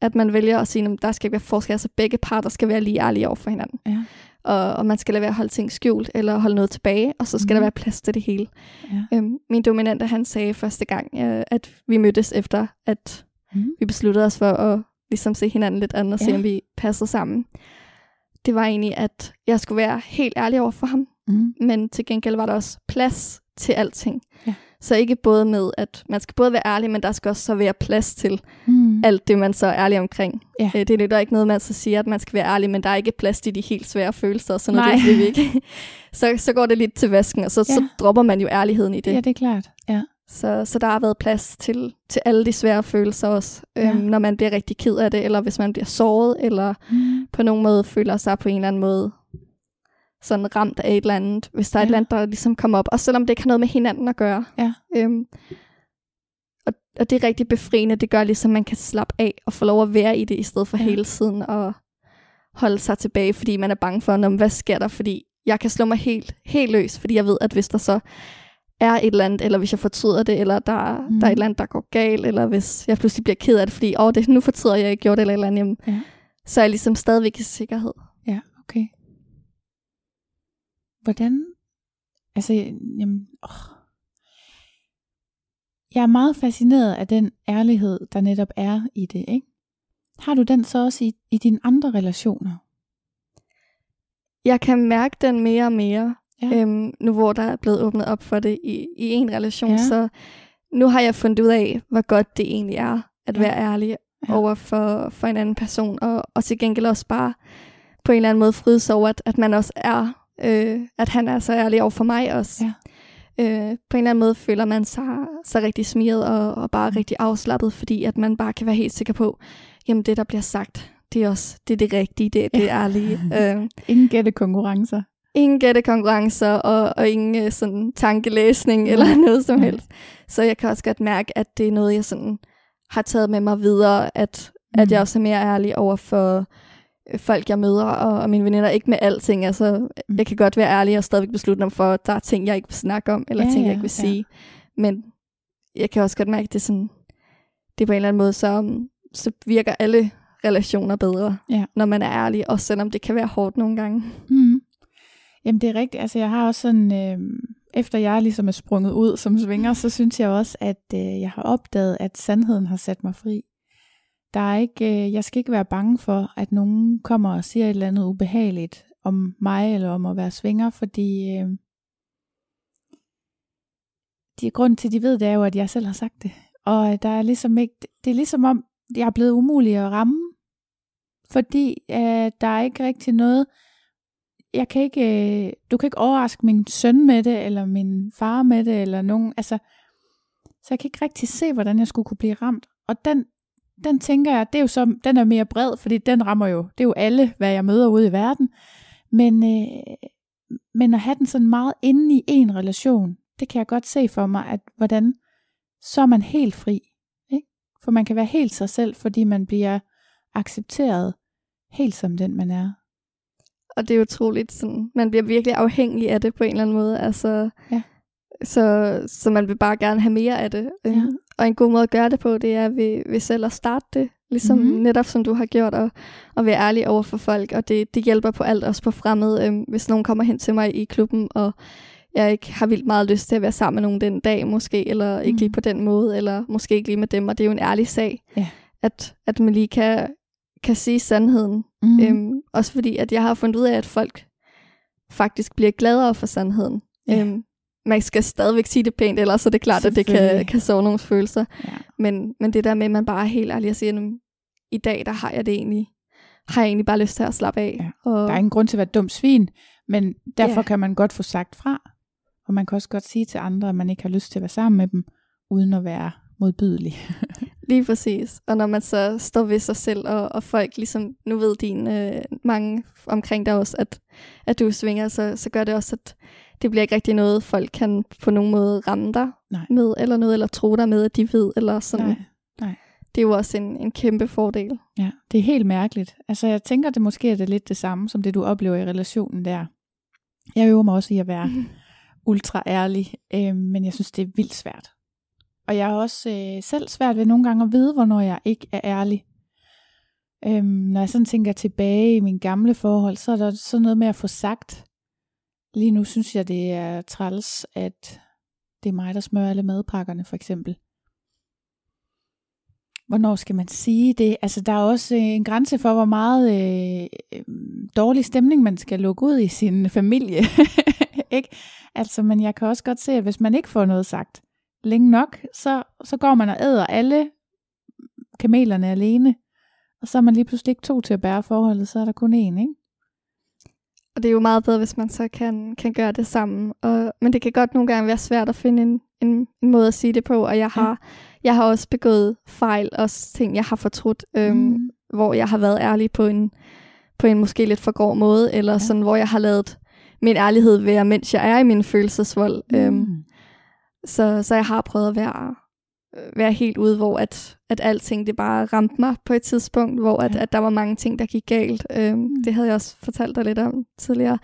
at man vælger at sige, at der skal ikke være forskel, altså begge parter skal være lige ærlige over for hinanden. Ja. Og, og man skal lade være at holde ting skjult, eller holde noget tilbage, og så skal Mhm. der være plads til det hele. Ja. Øhm, min dominante, han sagde første gang, øh, at vi mødtes efter, at Mm. vi besluttede os for at ligesom se hinanden lidt andet, og se Ja. om vi passede sammen. Det var egentlig, at jeg skulle være helt ærlig over for ham, Mm. men til gengæld var der også plads til alting. Ja. Så ikke både med, at man skal både være ærlig, men der skal også så være plads til Mm. alt det, man så er ærlig omkring. Ja. Øh, Det nytter ikke noget, man så siger, at man skal være ærlig, men der er ikke plads til de helt svære følelser, så noget det vi ikke. [laughs] så, så går det lidt til vasken, og så, ja. så Ja. dropper man jo ærligheden i det. Ja, det er klart. Ja. Så, så der har været plads til, til alle de svære følelser også, Ja. øhm, når man bliver rigtig ked af det, eller hvis man bliver såret, eller Mm. på nogen måde føler sig på en eller anden måde sådan ramt af et eller andet, hvis der er et eller andet, der ligesom kommer op, også selvom det ikke har noget med hinanden at gøre. Ja. Øhm, og, og det er rigtig befriende, det gør ligesom, at man kan slappe af og få lov at være i det, i stedet for Ja. hele tiden at holde sig tilbage, fordi man er bange for, "Nå, men hvad sker der, fordi jeg kan slå mig helt, helt løs, fordi jeg ved, at hvis der så er et eller andet, eller hvis jeg fortryder det, eller der, Mhm. mm. der er et eller andet, der går galt, eller hvis jeg pludselig bliver ked af det, fordi åh, det, nu fortryder jeg, jeg gjorde det, eller et eller andet, jamen, Ja. så er jeg ligesom stadigvæk i sikkerhed. Ja, okay. Hvordan, altså, jamen, åh. Jeg er meget fascineret af den ærlighed, der netop er i det, ikke? Har du den så også i, i dine andre relationer? Jeg kan mærke den mere og mere, Ja. øhm, nu hvor der er blevet åbnet op for det i, i en relation, Ja. så nu har jeg fundet ud af, hvor godt det egentlig er at Ja. være ærlig Ja. over for, for en anden person, og, og til gengæld også bare på en eller anden måde frydes over, at, at man også er, øh, at han er så ærlig over for mig også. Ja. Øh, på en eller anden måde føler man sig, sig rigtig smiret og, og bare Mm. rigtig afslappet, fordi at man bare kan være helt sikker på, jamen det, der bliver sagt, det er også det, er det rigtige, det, det er ærlige. [laughs] Øh, Ingen gættekonkurrencer. ingen gættekonkurrencer og, og ingen øh, sådan tankelæsning eller noget som helst. Så jeg kan også godt mærke, at det er noget, jeg sådan har taget med mig videre, at, mm. at jeg også er mere ærlig over for folk, jeg møder, og, og mine veninder. Ikke med alting. Altså, Mm. jeg kan godt være ærlig og stadigvæk beslutte mig for, at der er ting, jeg ikke vil snakke om, eller Ja, ting, jeg ikke vil ja. sige. Men jeg kan også godt mærke, at det er, sådan, det er på en eller anden måde, så, um, så virker alle relationer bedre, Ja. når man er ærlig, også selvom det kan være hårdt nogle gange. Mm. Jamen det er rigtigt. Altså jeg har også sådan, øh, efter jeg ligesom er sprunget ud som svinger, så synes jeg også, at øh, jeg har opdaget, at sandheden har sat mig fri. Der er ikke, øh, jeg skal ikke være bange for, at nogen kommer og siger et eller andet ubehageligt om mig eller om at være svinger, fordi øh, de grund til, at de ved, det er jo, at jeg selv har sagt det. Og øh, der er ligesom ikke, det er ligesom om, jeg er blevet umulig at ramme, fordi øh, der er ikke rigtig noget, jeg kan ikke, øh, du kan ikke overraske min søn med det, eller min far med det, eller nogen, altså, så jeg kan ikke rigtig se, hvordan jeg skulle kunne blive ramt. Og den, den tænker jeg, det er jo så, den er mere bred, fordi den rammer jo, det er jo alle, hvad jeg møder ude i verden. Men, øh, men at have den sådan meget inde i en relation, det kan jeg godt se for mig, at hvordan, så er man helt fri. Ikke? For man kan være helt sig selv, fordi man bliver accepteret helt som den, man er. Og det er utroligt, sådan, man bliver virkelig afhængig af det på en eller anden måde. Altså, Ja. så, så man vil bare gerne have mere af det. Ja. Og en god måde at gøre det på, det er ved, ved selv at starte det. Ligesom Mhm. mm-hmm. netop som du har gjort, og, og være ærlig over for folk. Og det, det hjælper på alt, også på fremmed. Øhm, hvis nogen kommer hen til mig i klubben, og jeg ikke har vildt meget lyst til at være sammen med nogen den dag, måske, eller ikke lige Mhm. på den måde, eller måske ikke lige med dem. Og det er jo en ærlig sag, Ja. at, at man lige kan, kan sige sandheden. Mm. Mm. Øhm, også fordi, at jeg har fundet ud af, at folk faktisk bliver gladere for sandheden. Ja. Øhm, man skal stadigvæk sige det pænt, ellers er det klart, at det kan, kan sove nogle følelser. ja. Men, men det der med, at man bare er helt ærlig og siger, "Jamen, i dag, der har jeg det egentlig, har jeg egentlig bare lyst til at slappe af. Ja. Og, Der er ingen grund til at være et dumt svin, Men derfor Ja. kan man godt få sagt fra, og man kan også godt sige til andre, at man ikke har lyst til at være sammen med dem, uden at være modbydelig. [laughs] Lige præcis. Og når man så står ved sig selv, og, og folk ligesom, nu ved din øh, mange omkring dig også, at, at du svinger, så, så gør det også, at det bliver ikke rigtig noget, folk kan på nogen måde ramme dig Nej. med, eller noget, eller tro dig med, at de ved, eller sådan. Nej. Det er jo også en, en kæmpe fordel. Ja, det er helt mærkeligt. Altså, jeg tænker, det måske er det lidt det samme, som det du oplever i relationen der. Jeg øver mig også i at være [laughs] ultra ærlig, øh, men jeg synes, det er vildt svært. Og jeg har også øh, selv svært ved nogle gange at vide, hvornår jeg ikke er ærlig. Øhm, når jeg sådan tænker tilbage i mine gamle forhold, så er der sådan noget med at få sagt. Lige nu synes jeg, det er træls, at det er mig, der smører alle madpakkerne, for eksempel. Hvornår skal man sige det? Altså, der er også øh, en grænse for, hvor meget øh, øh, dårlig stemning man skal lukke ud i sin [laughs] familie. ikke? Altså, men jeg kan også godt se, at hvis man ikke får noget sagt længe nok, så, så går man og æder alle kamelerne alene. Og så er man lige pludselig ikke to til at bære forholdet, så er der kun én, ikke? Og det er jo meget bedre, hvis man så kan, kan gøre det sammen. Og, men det kan godt nogle gange være svært at finde en, en, en måde at sige det på. Og jeg har, jeg har også begået fejl, også ting, jeg har fortrudt, øhm, Mm. hvor jeg har været ærlig på en, på en måske lidt for grov måde, eller Ja. ja. sådan, hvor jeg har lavet min ærlighed være, mens jeg er i min følelsesvold. Mm. Øhm, så, så jeg har prøvet at være, være helt ude, hvor at, at alting det bare ramte mig på et tidspunkt, hvor at, Ja. at der var mange ting, der gik galt. Øhm, Mm. Det havde jeg også fortalt dig lidt om tidligere,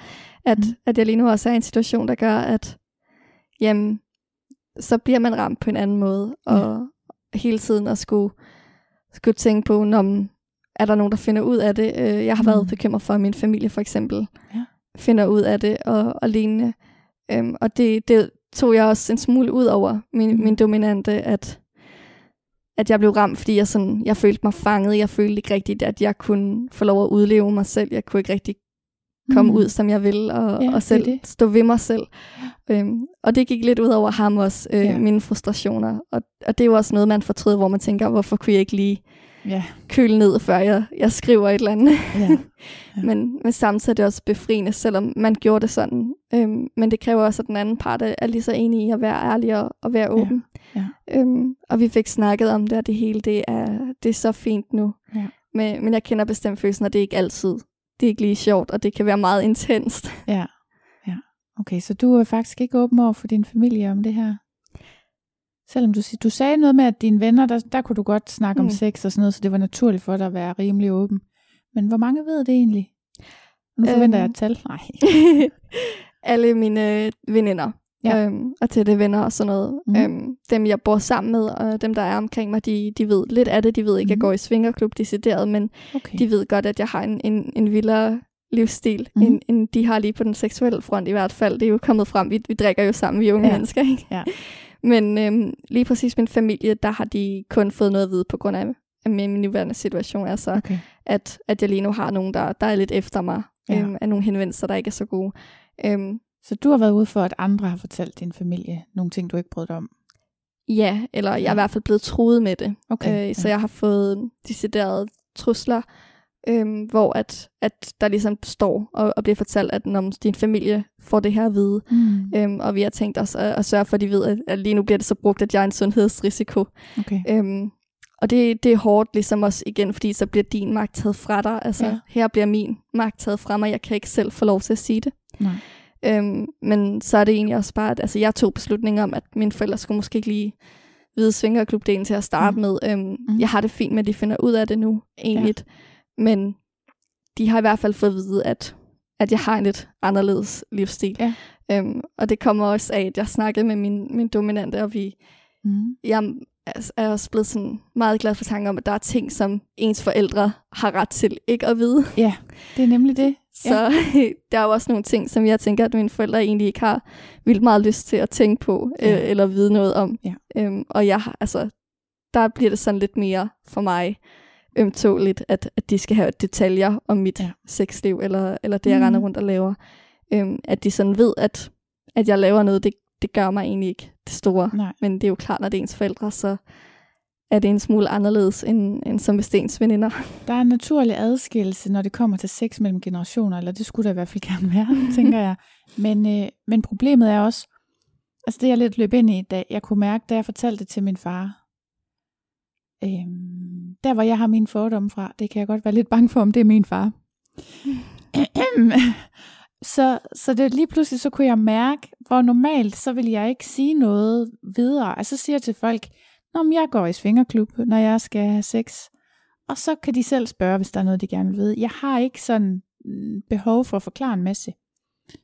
at, Mm. at jeg lige nu også er i en situation, der gør, at jamen, så bliver man ramt på en anden måde, og hele tiden at skulle, skulle tænke på, når er der nogen, der finder ud af det. Øh, Jeg har været Mm. bekymret for, at min familie for eksempel Ja. finder ud af det, og, og lignende. Øhm, og det, det tog jeg også en smule ud over min, Mm. min dominante, at, at jeg blev ramt, fordi jeg, sådan, jeg følte mig fanget. Jeg følte ikke rigtigt, at jeg kunne få lov at udleve mig selv. Jeg kunne ikke rigtig komme Mm. ud, som jeg ville, og, Ja, ja, og selv det. stå ved mig selv. Øhm, og det gik lidt ud over ham også, øh, Ja. ja. mine frustrationer. Og, og det er jo også noget, man fortryder, hvor man tænker, hvorfor kunne jeg ikke lige Ja, køle ned, før jeg, jeg skriver et eller andet. ja. [laughs] Ja. men, men samtidig er det også befriende, selvom man gjorde det sådan. Øhm, men det kræver også, at den anden part er, er lige så enig i at være ærlig og, og være åben. ja. Øhm, og vi fik snakket om det, og det hele det er, det er så fint nu. Ja. Men, men jeg kender bestemt følelsen, og det er ikke altid. Det er ikke lige sjovt, og det kan være meget intenst. Ja, ja. Okay, så du er faktisk ikke åben over for din familie om det her? Selvom du, du sagde noget med, at dine venner, der, der kunne du godt snakke mm. om Mm. sex og sådan noget, så det var naturligt for dig at være rimelig åben. Men hvor mange ved det egentlig? Nu forventer Øhm. jeg et tal. Nej. [laughs] Alle mine øh, veninder. Ja. Øhm, og til det venner og sådan noget. Mhm. Mm. Øhm, dem, jeg bor sammen med, og dem, der er omkring mig, de, de ved lidt af det. De ved ikke, at Mhm. jeg går i svingerklub decideret, men Okay. de ved godt, at jeg har en, en, en vildere livsstil, Mhm. mm. end, end de har lige på den seksuelle front i hvert fald. Det er jo kommet frem. Vi, vi drikker jo sammen, vi unge ja. mennesker, ikke? Ja. Men øhm, lige præcis min familie, der har de kun fået noget at vide på grund af, af min nuværende situation. Altså, okay. at, at jeg lige nu har nogen, der, der er lidt efter mig. Ja. Ja. Øhm, af nogle henvendelser, der ikke er så gode. Øhm, Så du har været ude for, at andre har fortalt din familie nogle ting, du ikke brød dig om? ja, eller jeg er i hvert fald blevet truet med det. Okay. Øh, så jeg har fået deciderede trusler, øhm, hvor at, at der ligesom står og, og bliver fortalt, at når din familie får det her at vide, Mm. øhm, og vi har tænkt os at, at sørge for, at de ved, at, at lige nu bliver det så brugt, at jeg er en sundhedsrisiko. Okay. Øhm, og det, det er hårdt ligesom også igen, fordi så bliver din magt taget fra dig. Altså, Ja. her bliver min magt taget fra mig. Jeg kan ikke selv få lov til at sige det. Nej. Øhm, men så er det egentlig også bare, at altså, jeg tog beslutningen om, at mine forældre skulle måske ikke lige vide svingerklubdelen til at starte mm. med. Øhm, mm. Jeg har det fint med, at de finder ud af det nu, egentlig. Ja. Men de har i hvert fald fået at vide, at, at jeg har en lidt anderledes livsstil. Ja. Øhm, og det kommer også af, at jeg snakkede med min, min dominante, og vi, Mm. jeg er- også blevet sådan meget glad for tanken om, at der er ting, som ens forældre har ret til ikke at vide. Ja, det er nemlig det. [laughs] Så [laughs] der er jo også nogle ting, som jeg tænker, at mine forældre egentlig ikke har vildt meget lyst til at tænke på, Ja. øh, eller vide noget om. Ja. Øhm, og jeg har, altså, der bliver det sådan lidt mere for mig ømtåligt, at, at de skal have detaljer om mit Ja. sexliv, eller, eller det, jeg mm. render rundt og laver. Øhm, at de sådan ved, at, at jeg laver noget, det, det gør mig egentlig ikke det store. Nej. Men det er jo klart, når det er ens forældre, så er det en smule anderledes end, end som med Stens veninder. [laughs] Der er en naturlig adskillelse, når det kommer til sex mellem generationer, eller det skulle der i hvert fald gerne være, [laughs] tænker jeg. Men, øh, men problemet er også, altså det jeg lidt løb ind i, da jeg kunne mærke, da jeg fortalte det til min far, øh, der hvor jeg har min fordomme fra, det kan jeg godt være lidt bange for, om det er min far. [clears throat] så, så det lige pludselig, så kunne jeg mærke, hvor normalt, så vil jeg ikke sige noget videre. Altså så siger jeg til folk, Nå, men jeg går i svingerklub, når jeg skal have sex. Og så kan de selv spørge, hvis der er noget, de gerne vil vide. Jeg har ikke sådan mm, behov for at forklare en masse.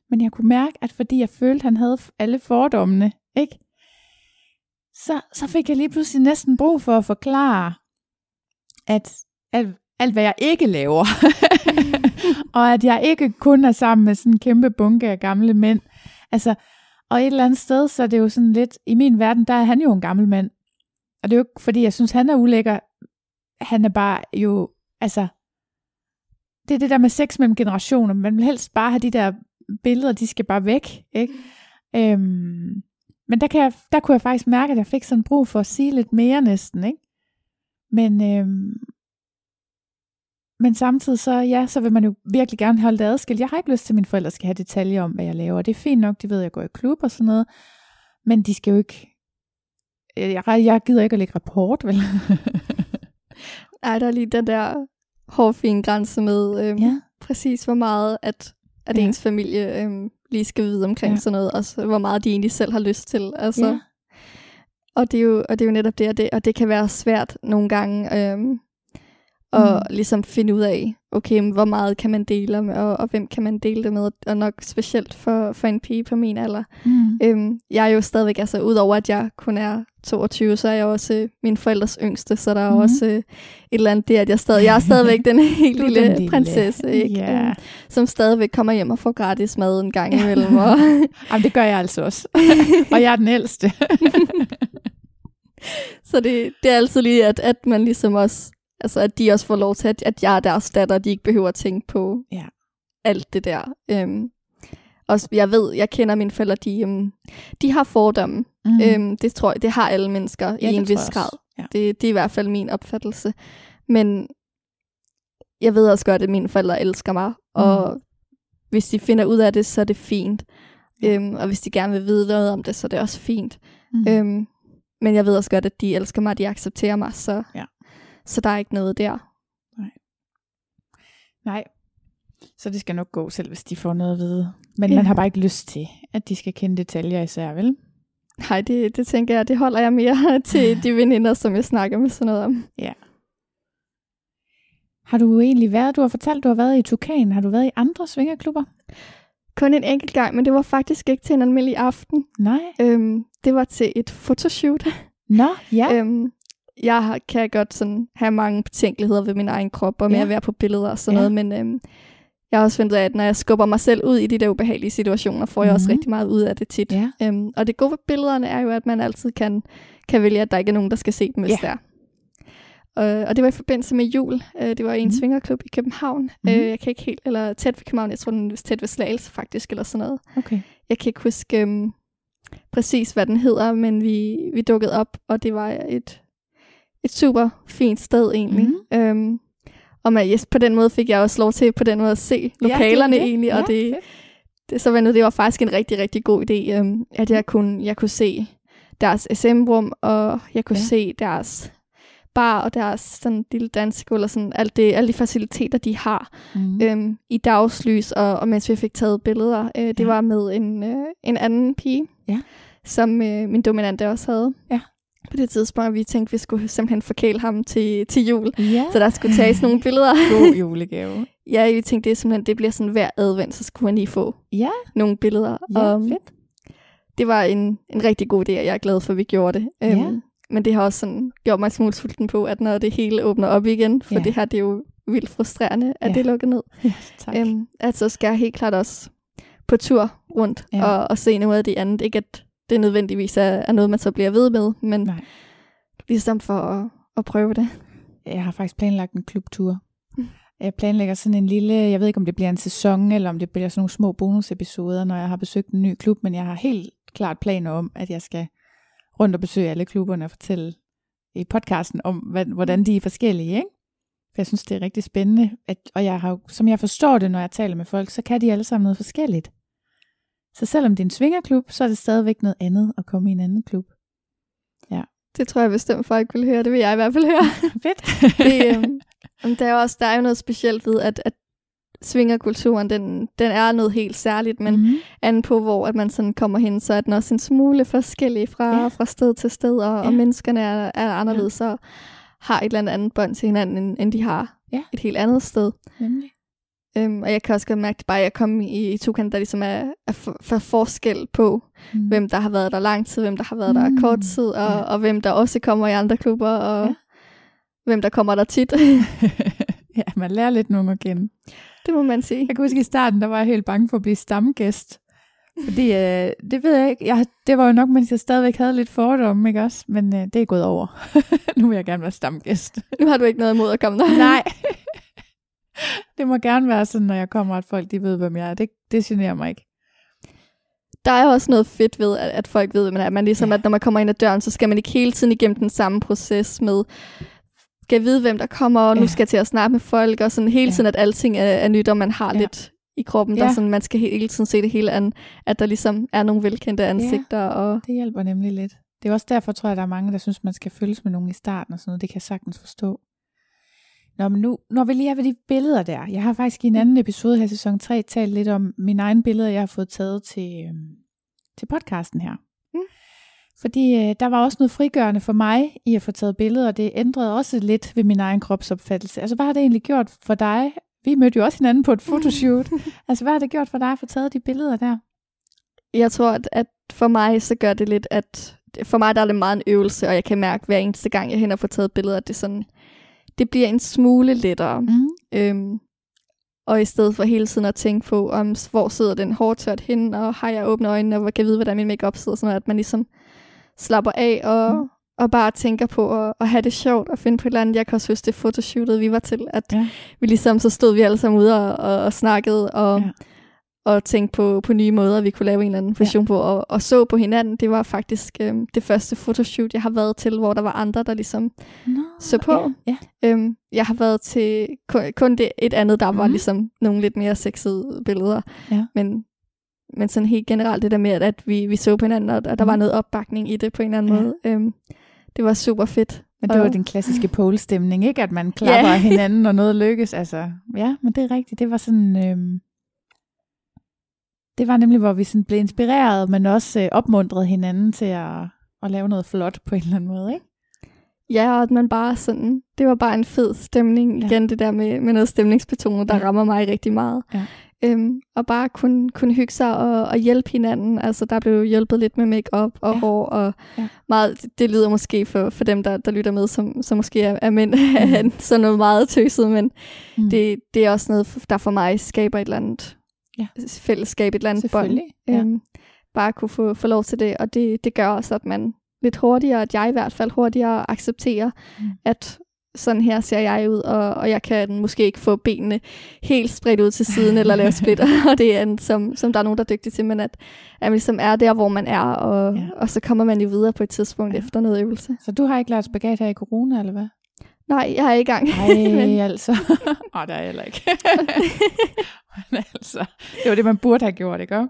Men jeg kunne mærke, at fordi jeg følte, at han havde alle fordommene, ikke? Så, så fik jeg lige pludselig næsten brug for at forklare, at alt, alt hvad jeg ikke laver, [laughs] og at jeg ikke kun er sammen med sådan en kæmpe bunke af gamle mænd. Altså, og et eller andet sted, så er det jo sådan lidt, i min verden, der er han jo en gammel mand. Og det er jo ikke, fordi jeg synes, han er ulækker. Han er bare jo, altså, det er det der med sex mellem generationer. Man vil helst bare have de der billeder, de skal bare væk, ikke? Øhm, men der, kan jeg, der kunne jeg faktisk mærke, at jeg fik sådan brug for at sige lidt mere næsten, ikke? Men, øhm, men samtidig så, ja, så vil man jo virkelig gerne holde det adskilt. Jeg har ikke lyst til, at mine forældre skal have detaljer om, hvad jeg laver. Det er fint nok, de ved, at jeg går i klub og sådan noget. Men de skal jo ikke jeg, jeg gider ikke at lægge rapport, vel? [laughs] Ej, der er lige den der hårfine grænse med øhm, ja. præcis, hvor meget at, at ja. ens familie øhm, lige skal vide omkring ja. sådan noget, og så, hvor meget de egentlig selv har lyst til. Altså. Ja. Og, det er jo, og det er jo netop det, og det, og det kan være svært nogle gange øhm, at mm. ligesom finde ud af, okay, hvor meget kan man dele med, og, og hvem kan man dele det med, og nok specielt for, for en pige på min alder. Mm. Øhm, jeg er jo stadigvæk, altså udover at jeg kun er 22, så er jeg også øh, min forældres yngste, så der er mm. også øh, et eller andet det, at jeg, stadig, jeg er stadigvæk den [laughs] helt lille, lille prinsesse, ikke? Yeah. Øhm, som stadigvæk kommer hjem og får gratis mad en gang imellem. Og [laughs] Jamen, det gør jeg altså også. [laughs] og jeg er den ældste. [laughs] så det, det er altid lige, at, at man ligesom også Altså, at de også får lov til, at, at jeg er deres datter, de ikke behøver at tænke på ja. alt det der. Øhm, og jeg ved, jeg kender mine forældre, de, øhm, de har fordomme. Mm. Øhm, det tror jeg, det har alle mennesker ja, i en vis grad. Ja. Det, det er i hvert fald min opfattelse. Men jeg ved også godt, at mine forældre elsker mig, mm. og hvis de finder ud af det, så er det fint. Ja. Øhm, og hvis de gerne vil vide noget om det, så er det også fint. Mm. Øhm, men jeg ved også godt, at de elsker mig, de accepterer mig, så ja. Så der er ikke noget der. Nej. Nej. Så det skal nok gå, selv hvis de får noget at vide. Men ja. man har bare ikke lyst til, at de skal kende detaljer især, vel? Nej, det, det tænker jeg, det holder jeg mere [laughs] til de [laughs] veninder, som jeg snakker med sådan noget om. Ja. Har du egentlig været, du har fortalt, du har været i Tukan, har du været i andre svingerklubber? Kun en enkelt gang, men det var faktisk ikke til en almindelig aften. Nej. Øhm, det var til et fotoshoot. Nå, ja. øhm, jeg kan godt sådan have mange betænkeligheder ved min egen krop, og med ja. at være på billeder og sådan ja. noget, men øhm, jeg har også fundet af, at når jeg skubber mig selv ud i de der ubehagelige situationer, får jeg mm-hmm. også rigtig meget ud af det tit. Ja. Øhm, og det gode ved billederne er jo, at man altid kan, kan vælge, at der ikke er nogen, der skal se dem, hvis ja. der og, og det var i forbindelse med jul. Uh, det var i en mm. svingerklub i København. Mm. Uh, jeg kan ikke helt, eller tæt ved København, jeg tror den er tæt ved Slagelse faktisk, eller sådan noget. Okay. Jeg kan ikke huske um, præcis, hvad den hedder, men vi, vi dukkede op, og det var et et super fint sted egentlig. Mm. Øhm, og man, yes, på den måde fik jeg også lov til på den måde at se lokalerne ja, det egentlig, og ja, det, det, så det var faktisk en rigtig, rigtig god idé, øhm, at jeg kunne, jeg kunne se deres SM-rum, og jeg kunne ja. se deres bar og deres sådan lille dansegulv og sådan alt det, alle de faciliteter, de har mm. øhm, i dagslys, og, og mens vi fik taget billeder. Øh, det ja. var med en, øh, en anden pige, ja. som øh, min dominante også havde. Ja på det tidspunkt, vi tænkte, at vi skulle simpelthen forkæle ham til, til jul. Ja. Så der skulle tages nogle billeder. [laughs] God julegave. ja, vi tænkte, det, simpelthen, det bliver sådan hver advent, så skulle han lige få ja. nogle billeder. Ja, um, fedt. Det var en, en rigtig god idé, og jeg er glad for, at vi gjorde det. Um, ja. Men det har også sådan gjort mig smule sulten på, at når det hele åbner op igen, for ja. det her det er jo vildt frustrerende, at ja. det lukker ned. [laughs] Ja, tak. Um, at så skal jeg helt klart også på tur rundt ja. og, og se noget af det andet. Ikke at det nødvendigvis er, er noget, man så bliver ved med, men Nej. ligesom for at, at prøve det. Jeg har faktisk planlagt en klubtur. Mm. Jeg planlægger sådan en lille, jeg ved ikke om det bliver en sæson, eller om det bliver sådan nogle små bonusepisoder, når jeg har besøgt en ny klub, men jeg har helt klart planer om, at jeg skal rundt og besøge alle klubberne og fortælle i podcasten om, hvad, hvordan de er forskellige, ikke? For jeg synes, det er rigtig spændende, at, og jeg har, som jeg forstår det, når jeg taler med folk, så kan de alle sammen noget forskelligt. Så selvom det er en svingerklub, så er det stadigvæk noget andet at komme i en anden klub. Ja. Det tror jeg bestemt folk vil høre. Det vil jeg i hvert fald høre. [laughs] Fedt. det, øhm, der, er også, der er jo noget specielt ved, at, at svingerkulturen, den, den er noget helt særligt, men mm-hmm. anden på, hvor at man sådan kommer hen, så er den også en smule forskellig fra, ja. fra sted til sted, og, ja. og menneskerne er, er anderledes, ja. så har et eller andet bånd til hinanden, end, end de har ja. et helt andet sted. Nemlig. Øhm, og jeg kan også godt mærke, at bare jeg kom i, i Tukan, der ligesom er, er for, for forskel på, mm. hvem der har været der lang tid, hvem der har været mm. der kort tid, og, ja. og hvem der også kommer i andre klubber, og ja. hvem der kommer der tit. [laughs] ja, man lærer lidt nogen at kende. Det må man sige. Jeg kan huske i starten, der var jeg helt bange for at blive stamgæst. Fordi, øh, det ved jeg ikke, jeg, det var jo nok, mens jeg stadigvæk havde lidt fordomme, ikke også? Men øh, det er gået over. [laughs] nu vil jeg gerne være stamgæst. Nu har du ikke noget imod at komme der. Nej. [laughs] det må gerne være sådan, når jeg kommer, at folk de ved, hvem jeg er. Det, det generer mig ikke. Der er også noget fedt ved, at, at folk ved, hvem man er. Man ligesom, ja. at når man kommer ind ad døren, så skal man ikke hele tiden igennem den samme proces med, skal vide, hvem der kommer, og nu ja. skal jeg til at snakke med folk, og sådan hele tiden, ja. at alting er, er nyt, og man har ja. lidt i kroppen, ja. der sådan, man skal hele tiden se det hele an, at der ligesom er nogle velkendte ansigter. Ja, og det hjælper nemlig lidt. Det er også derfor, tror jeg, der er mange, der synes, man skal følges med nogen i starten og sådan noget. Det kan jeg sagtens forstå. Nå, men nu, når vi lige er ved de billeder der. Jeg har faktisk i en anden episode her sæson 3 talt lidt om mine egne billeder, jeg har fået taget til, øhm, til podcasten her. Mm. Fordi øh, der var også noget frigørende for mig i at få taget billeder, og det ændrede også lidt ved min egen kropsopfattelse. Altså, hvad har det egentlig gjort for dig? Vi mødte jo også hinanden på et fotoshoot. [laughs] altså, hvad har det gjort for dig at få taget de billeder der? Jeg tror, at, at for mig så gør det lidt, at for mig der er det meget en øvelse, og jeg kan mærke hver eneste gang, jeg hen og får taget billeder, at det sådan, det bliver en smule lettere. Mm. Øhm, og i stedet for hele tiden at tænke på, om hvor sidder den hårdtørt hen, og har jeg åbne øjnene, og kan jeg vide, hvordan min makeup sidder, sådan noget, at man ligesom slapper af og, mm. og bare tænker på at, at have det sjovt og finde på et eller andet. Jeg kan også huske det fotoshootet, vi var til, at ja. vi ligesom, så stod vi alle sammen ude og, og, og snakkede, og ja og tænke på, på nye måder, vi kunne lave en eller anden version ja. på, og, og så på hinanden. Det var faktisk øhm, det første fotoshoot, jeg har været til, hvor der var andre, der ligesom Nå, så på. Ja, ja. Øhm, jeg har været til kun, kun det et andet, der mm. var ligesom nogle lidt mere sexede billeder. Ja. Men, men sådan helt generelt det der med, at vi, vi så på hinanden, og, og der mm. var noget opbakning i det på en eller anden ja. måde. Øhm, det var super fedt. Men det var den klassiske pole-stemning, ikke? At man klapper ja. [laughs] hinanden, når noget lykkes. Altså, ja, men det er rigtigt. Det var sådan... Øhm det var nemlig, hvor vi sådan blev inspireret, men også øh, opmuntrede hinanden til at, at lave noget flot på en eller anden måde, ikke? Ja, og at man bare sådan, det var bare en fed stemning. Ja. Igen det der med, med noget stemningsbetonet, der ja. rammer mig rigtig meget. Ja. Øhm, og bare kunne, kunne hygge sig og, og hjælpe hinanden. Altså der blev hjulpet lidt med makeup og ja. hår, og ja. meget, det, det lyder måske for, for dem, der, der lytter med, som, som måske er, er mænd, [laughs] mm. sådan noget meget tøset, men mm. det, det er også noget, der for mig skaber et eller andet ja. fællesskab, et eller andet bånd. Ja. Øhm, bare kunne få, få lov til det, og det, det gør også, at man lidt hurtigere, at jeg i hvert fald hurtigere accepterer, mm. at sådan her ser jeg ud, og, og jeg kan måske ikke få benene helt spredt ud til siden, eller lave splitter, [laughs] [laughs] og det er en, som, som der er nogen, der er dygtige til, men at, at man ligesom er der, hvor man er, og, ja. og så kommer man jo videre på et tidspunkt ja. efter noget øvelse. Så du har ikke lært spagat her i corona, eller hvad? Nej, jeg er i gang. Nej, [laughs] altså. Åh, oh, det er jeg heller ikke. Men altså, det var det, man burde have gjort, ikke?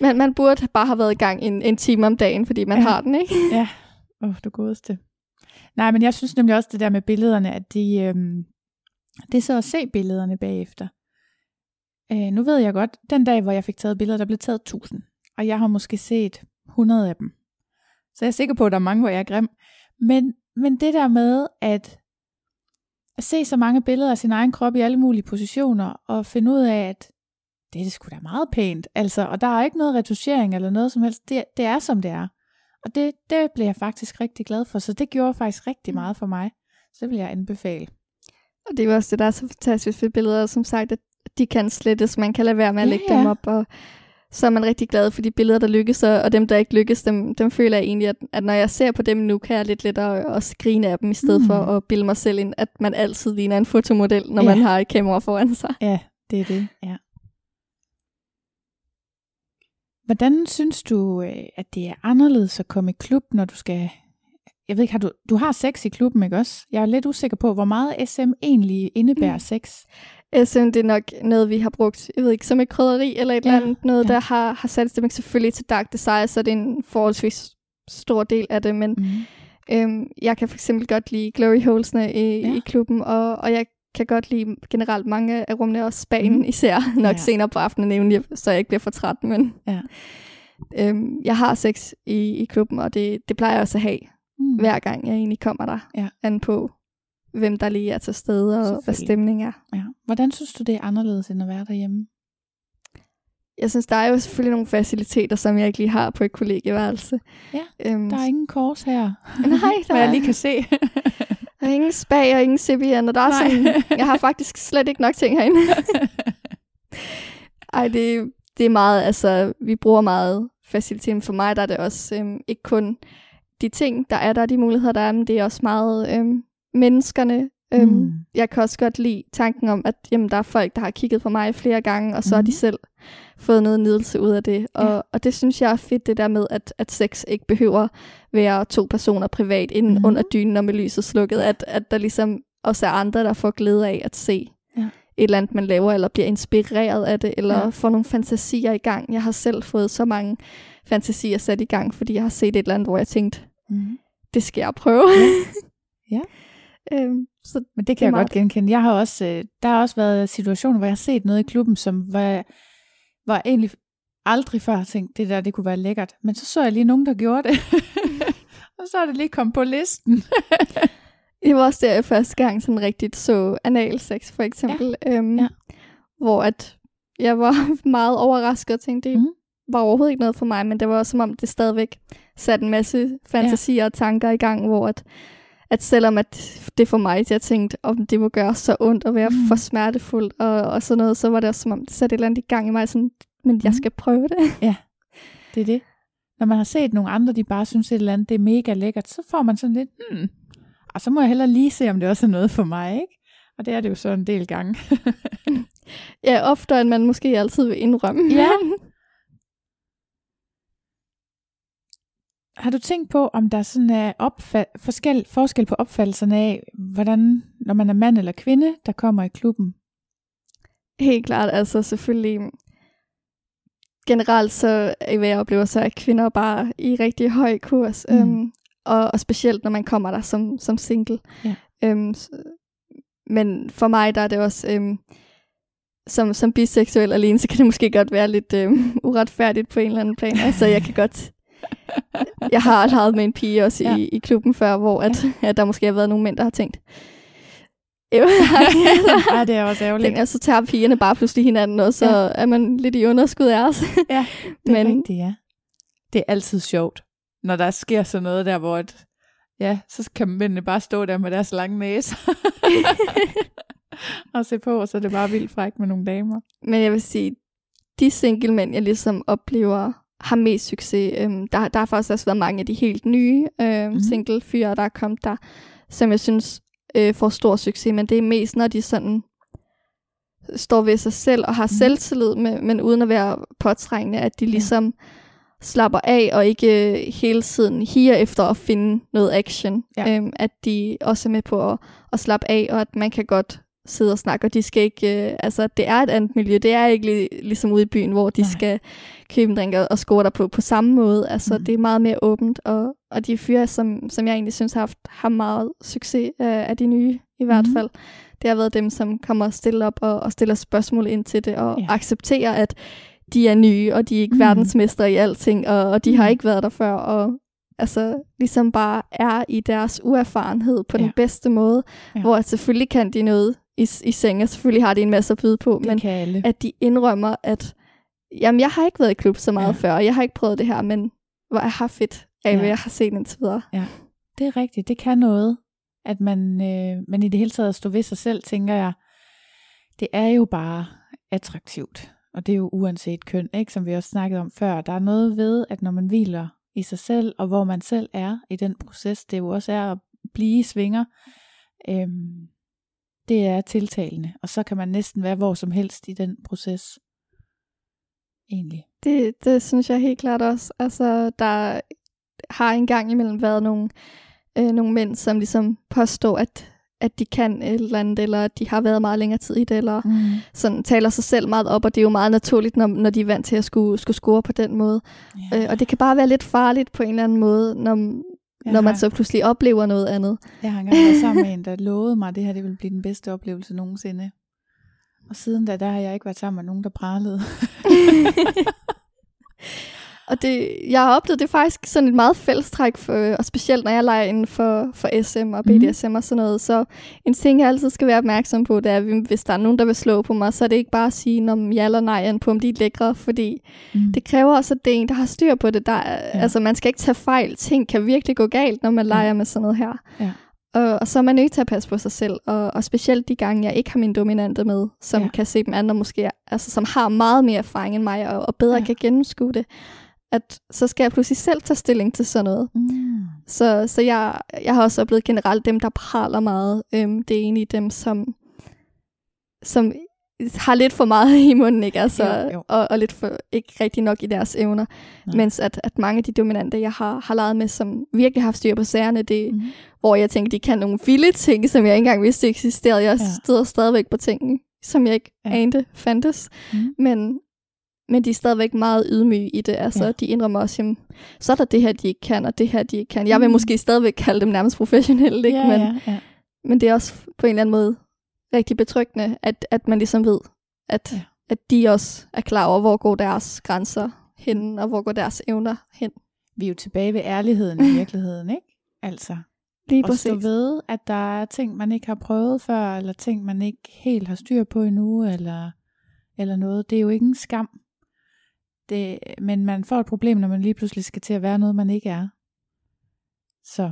Men man burde bare have været i gang en, en time om dagen, fordi man ja. har den, ikke? Ja, åh, oh, du godeste. Nej, men jeg synes nemlig også det der med billederne, at de, øhm, det er så at se billederne bagefter. Øh, nu ved jeg godt, den dag, hvor jeg fik taget billeder, der blev taget 1000, og jeg har måske set 100 af dem. Så jeg er sikker på, at der er mange, hvor jeg er grim. Men, men det der med, at at se så mange billeder af sin egen krop i alle mulige positioner, og finde ud af, at det er det sgu da meget pænt, altså, og der er ikke noget retuschering eller noget som helst, det, det er som det er. Og det, det blev jeg faktisk rigtig glad for, så det gjorde faktisk rigtig mm. meget for mig. Så det vil jeg anbefale. Og det er også det, der er så fantastisk ved billeder, som sagt, at de kan slettes, man kan lade være med at ja, lægge ja. dem op, og så er man rigtig glad for de billeder, der lykkes, og dem, der ikke lykkes, dem, dem føler jeg egentlig, at, at når jeg ser på dem nu, kan jeg lidt lettere at skrine af dem, i stedet mm. for at bilde mig selv ind, at man altid ligner en fotomodel, når ja. man har et kamera foran sig. Ja, det er det, ja. Hvordan synes du, øh, at det er anderledes at komme i klub, når du skal jeg ved ikke, har du, du har sex i klubben, ikke også? Jeg er lidt usikker på, hvor meget SM egentlig indebærer sex. SM, det er nok noget, vi har brugt, jeg ved ikke, som et krydderi eller et Ja, eller andet, noget, ja. der har, har sat stemning selvfølgelig til dark desire, så det er en forholdsvis stor del af det, men Mm. Øhm, jeg kan for eksempel godt lide glory holesene i, ja. i klubben, og, og jeg kan godt lide generelt mange af rummene, også Mhm. mm. især, [laughs] nok Ja. senere på aftenen, nemlig, så jeg ikke bliver for træt, men Ja. øhm, jeg har sex i, i klubben, og det, det plejer jeg også at have, Mm. hver gang jeg egentlig kommer der, Ja. an på hvem der lige er til stede, og hvad Selvfølgelig. stemning er. Ja. Hvordan synes du, det er anderledes end at være derhjemme? Jeg synes, der er jo selvfølgelig nogle faciliteter, som jeg ikke lige har på et kollegieværelse. Ja, øhm, Der er ingen kors her, Nej, der [laughs] hvad jeg lige kan se. [laughs] der er ingen spag og ingen CBN, og der er Nej. sådan, jeg har faktisk slet ikke nok ting herinde. [laughs] Ej, det, det er meget, altså, vi bruger meget facilitet. Men For mig der er det også øhm, ikke kun de ting, der er der, de muligheder, der er, men det er også meget øhm, menneskerne. Øhm, Mm. Jeg kan også godt lide tanken om, at jamen, der er folk, der har kigget på mig flere gange, og så har Mhm. de selv fået noget nydelse ud af det. Og, Ja. og det synes jeg er fedt, det der med, at, at sex ikke behøver være to personer privat inden mm. under dynen og med lyset slukket. At, at der ligesom også er andre, der får glæde af at se Ja. et eller andet, man laver, eller bliver inspireret af det, eller Ja. ja. får nogle fantasier i gang. Jeg har selv fået så mange fantasier sat i gang, fordi jeg har set et eller andet, hvor jeg tænkte, Mm. det skal jeg prøve. Ja. [laughs] øhm, så Men det kan Det jeg meget godt genkende. Jeg har også, øh, der har også været situationer, hvor jeg har set noget i klubben, som hvor jeg egentlig aldrig før tænkt, det der, det kunne være lækkert. Men så så jeg lige nogen, der gjorde det. [laughs] og så er det lige kommet på listen. [laughs] Det var også der, jeg første gang sådan rigtigt så analsex, for eksempel. Ja. Øhm, Ja. Hvor at jeg var [laughs] meget overrasket og tænkte, det mm. var overhovedet ikke noget for mig, men det var også som om, det stadigvæk satte en masse fantasier ja. og tanker i gang, hvor at, at selvom at det for mig, jeg tænkte, om det må gøre så ondt og være mm. for smertefuldt og, og sådan noget, så var det også som om, det satte et eller andet i gang i mig, sådan, men jeg Mhm. skal prøve det. Det er det. Når man har set nogle andre, de bare synes et eller andet, det er mega lækkert, så får man sådan lidt, hmm, og så må jeg heller lige se, om det også er noget for mig, ikke? Og det er det jo så en del gange. [laughs] Ja, oftere end man måske altid vil indrømme. Ja. [laughs] Har du tænkt på, om der sådan er opfa- forskel, forskel på opfattelserne af, hvordan, når man er mand eller kvinde, der kommer i klubben? Helt klart, altså selvfølgelig generelt så er hvad jeg oplever så, at kvinder bare i rigtig høj kurs, Mm. øhm, og, og specielt når man kommer der som, som single. Ja. Øhm, s- men for mig der er det også, øhm, som, som biseksuel alene, så kan det måske godt være lidt øhm, [laughs] uretfærdigt på en eller anden plan. Altså jeg kan godt, jeg har leget med en pige også Ja. i, i klubben før, hvor at, ja. at der måske har været nogle mænd, der har tænkt, "Øv, [laughs] ja, det er også ærgerligt. tænker, så tager pigerne bare pludselig hinanden, og så Ja. er man lidt i underskud af os. Ja, det er [laughs] Men- rigtigt, ja. Det er altid sjovt, når der sker sådan noget der, hvor et, ja, så kan mændene bare stå der med deres lange næse [laughs] og se på, og så er det bare vildt frækt med nogle damer. Men jeg vil sige, de single mænd, jeg ligesom oplever, har mest succes. Øhm, der, der har faktisk også været mange af de helt nye øhm, mm. single fyre, der er kommet der, som jeg synes øh, får stor succes. Men det er mest, når de sådan står ved sig selv og har mm. selvtillid, men, men uden at være påtrængende, at de ligesom slapper af og ikke øh, hele tiden higer efter at finde noget action. Ja. Øhm, at de også er med på at, at slappe af, og at man kan godt sidde og snakke, og de skal ikke, øh, altså det er et andet miljø, det er ikke li- ligesom ude i byen, hvor de Nej. Skal købe en drink og, og score der på, på samme måde, altså mm. det er meget mere åbent, og, og de fyre, som, som jeg egentlig synes har haft har meget succes af, af de nye i hvert Mhm. fald, det har været dem, som kommer stille op og, og stiller spørgsmål ind til det, og Ja. accepterer, at de er nye, og de er ikke mm. verdensmestre i alting, og, og de mm. har Mhm. ikke været der før, og altså ligesom bare er i deres uerfarenhed på Ja. den bedste måde, Ja. hvor selvfølgelig kan de noget i, i seng, og selvfølgelig har de en masse at byde på, Det men at de indrømmer, at jamen, jeg har ikke været i klub så meget Ja. ja. før, og jeg har ikke prøvet det her, men hvor jeg har fedt af, Ja. hvad jeg har set indtil videre. Det er rigtigt. Det kan noget, at man, øh, man i det hele taget står ved sig selv, tænker jeg. Det er jo bare attraktivt. Og det er jo uanset køn, ikke? som vi også snakkede om før. Der er noget ved, at når man hviler i sig selv, og hvor man selv er i den proces, det jo også er at blive svinger, øhm, det er tiltalende. Og så kan man næsten være hvor som helst i den proces. Egentlig. Det, det synes jeg helt klart også. Altså, der har engang imellem været nogle øh, nogle mænd, som ligesom påstår, at, at de kan et eller andet, eller at de har været meget længere tid i det, eller Mm. sådan taler sig selv meget op, og det er jo meget naturligt, når, når de er vant til at skulle, skulle score på den måde. Ja. Øh, og det kan bare være lidt farligt på en eller anden måde, når, Jeg når man har- så pludselig oplever noget andet. Jeg har engang været sammen med en, der lovede mig, at det her det ville blive den bedste oplevelse nogensinde. Og siden da, der har jeg ikke været sammen med nogen, der pralede. [laughs] Og det, jeg har oplevet, det er faktisk sådan et meget fællestræk, for, og specielt når jeg leger inden for, for SM og Mhm. BDSM og sådan noget. Så en ting, jeg altid skal være opmærksom på, det er, at hvis der er nogen, der vil slå på mig, så er det ikke bare at sige om ja eller nej på, om de er lækre, fordi Mm. det kræver også, at det er en, der har styr på det. Der, ja. Altså, man skal ikke tage fejl. Ting kan virkelig gå galt, når man leger med sådan noget her. Ja. Og, og så er man nødt til at passe på sig selv, og, og specielt de gange, jeg ikke har min dominante med, som Ja. ja. kan se dem andre måske, altså som har meget mere erfaring end mig, og, og bedre Ja. ja. kan gennemskue det, at så skal jeg pludselig selv tage stilling til sådan noget. Mm. Så, så jeg, jeg har også oplevet generelt dem, der praler meget. Øhm, det er egentlig dem, som, som har lidt for meget [laughs] i munden, ikke? Altså, Jo, jo. Og, og lidt for ikke rigtig nok i deres evner. Nej. Mens at, at mange af de dominante, jeg har, har leget med, som virkelig har haft styr på sagerne, det, Mm. hvor jeg tænker, de kan nogle vilde ting, som jeg ikke engang vidste eksisterede. Jeg Ja. støder stadigvæk på ting, som jeg ikke ja. anede fandtes. Mm. Men, men de er stadigvæk meget ydmyge i det. Altså, Ja. de indrømmer også, jamen, så er der det her, de ikke kan, og det her, de ikke kan. Jeg vil Mm. måske stadigvæk kalde dem nærmest professionelle, ikke? Ja, men, ja, ja. men det er også på en eller anden måde rigtig betryggende, at, at man ligesom ved, at, Ja. at de også er klar over, hvor går deres grænser hen, og hvor går deres evner hen. Vi er jo tilbage ved ærligheden i [laughs] virkeligheden, ikke? Altså, Lige at stå præcis. ved, at der er ting, man ikke har prøvet før, eller ting, man ikke helt har styr på endnu, eller, eller noget. Det er jo ikke en skam. Det, men man får et problem, når man lige pludselig skal til at være noget, man ikke er. Så,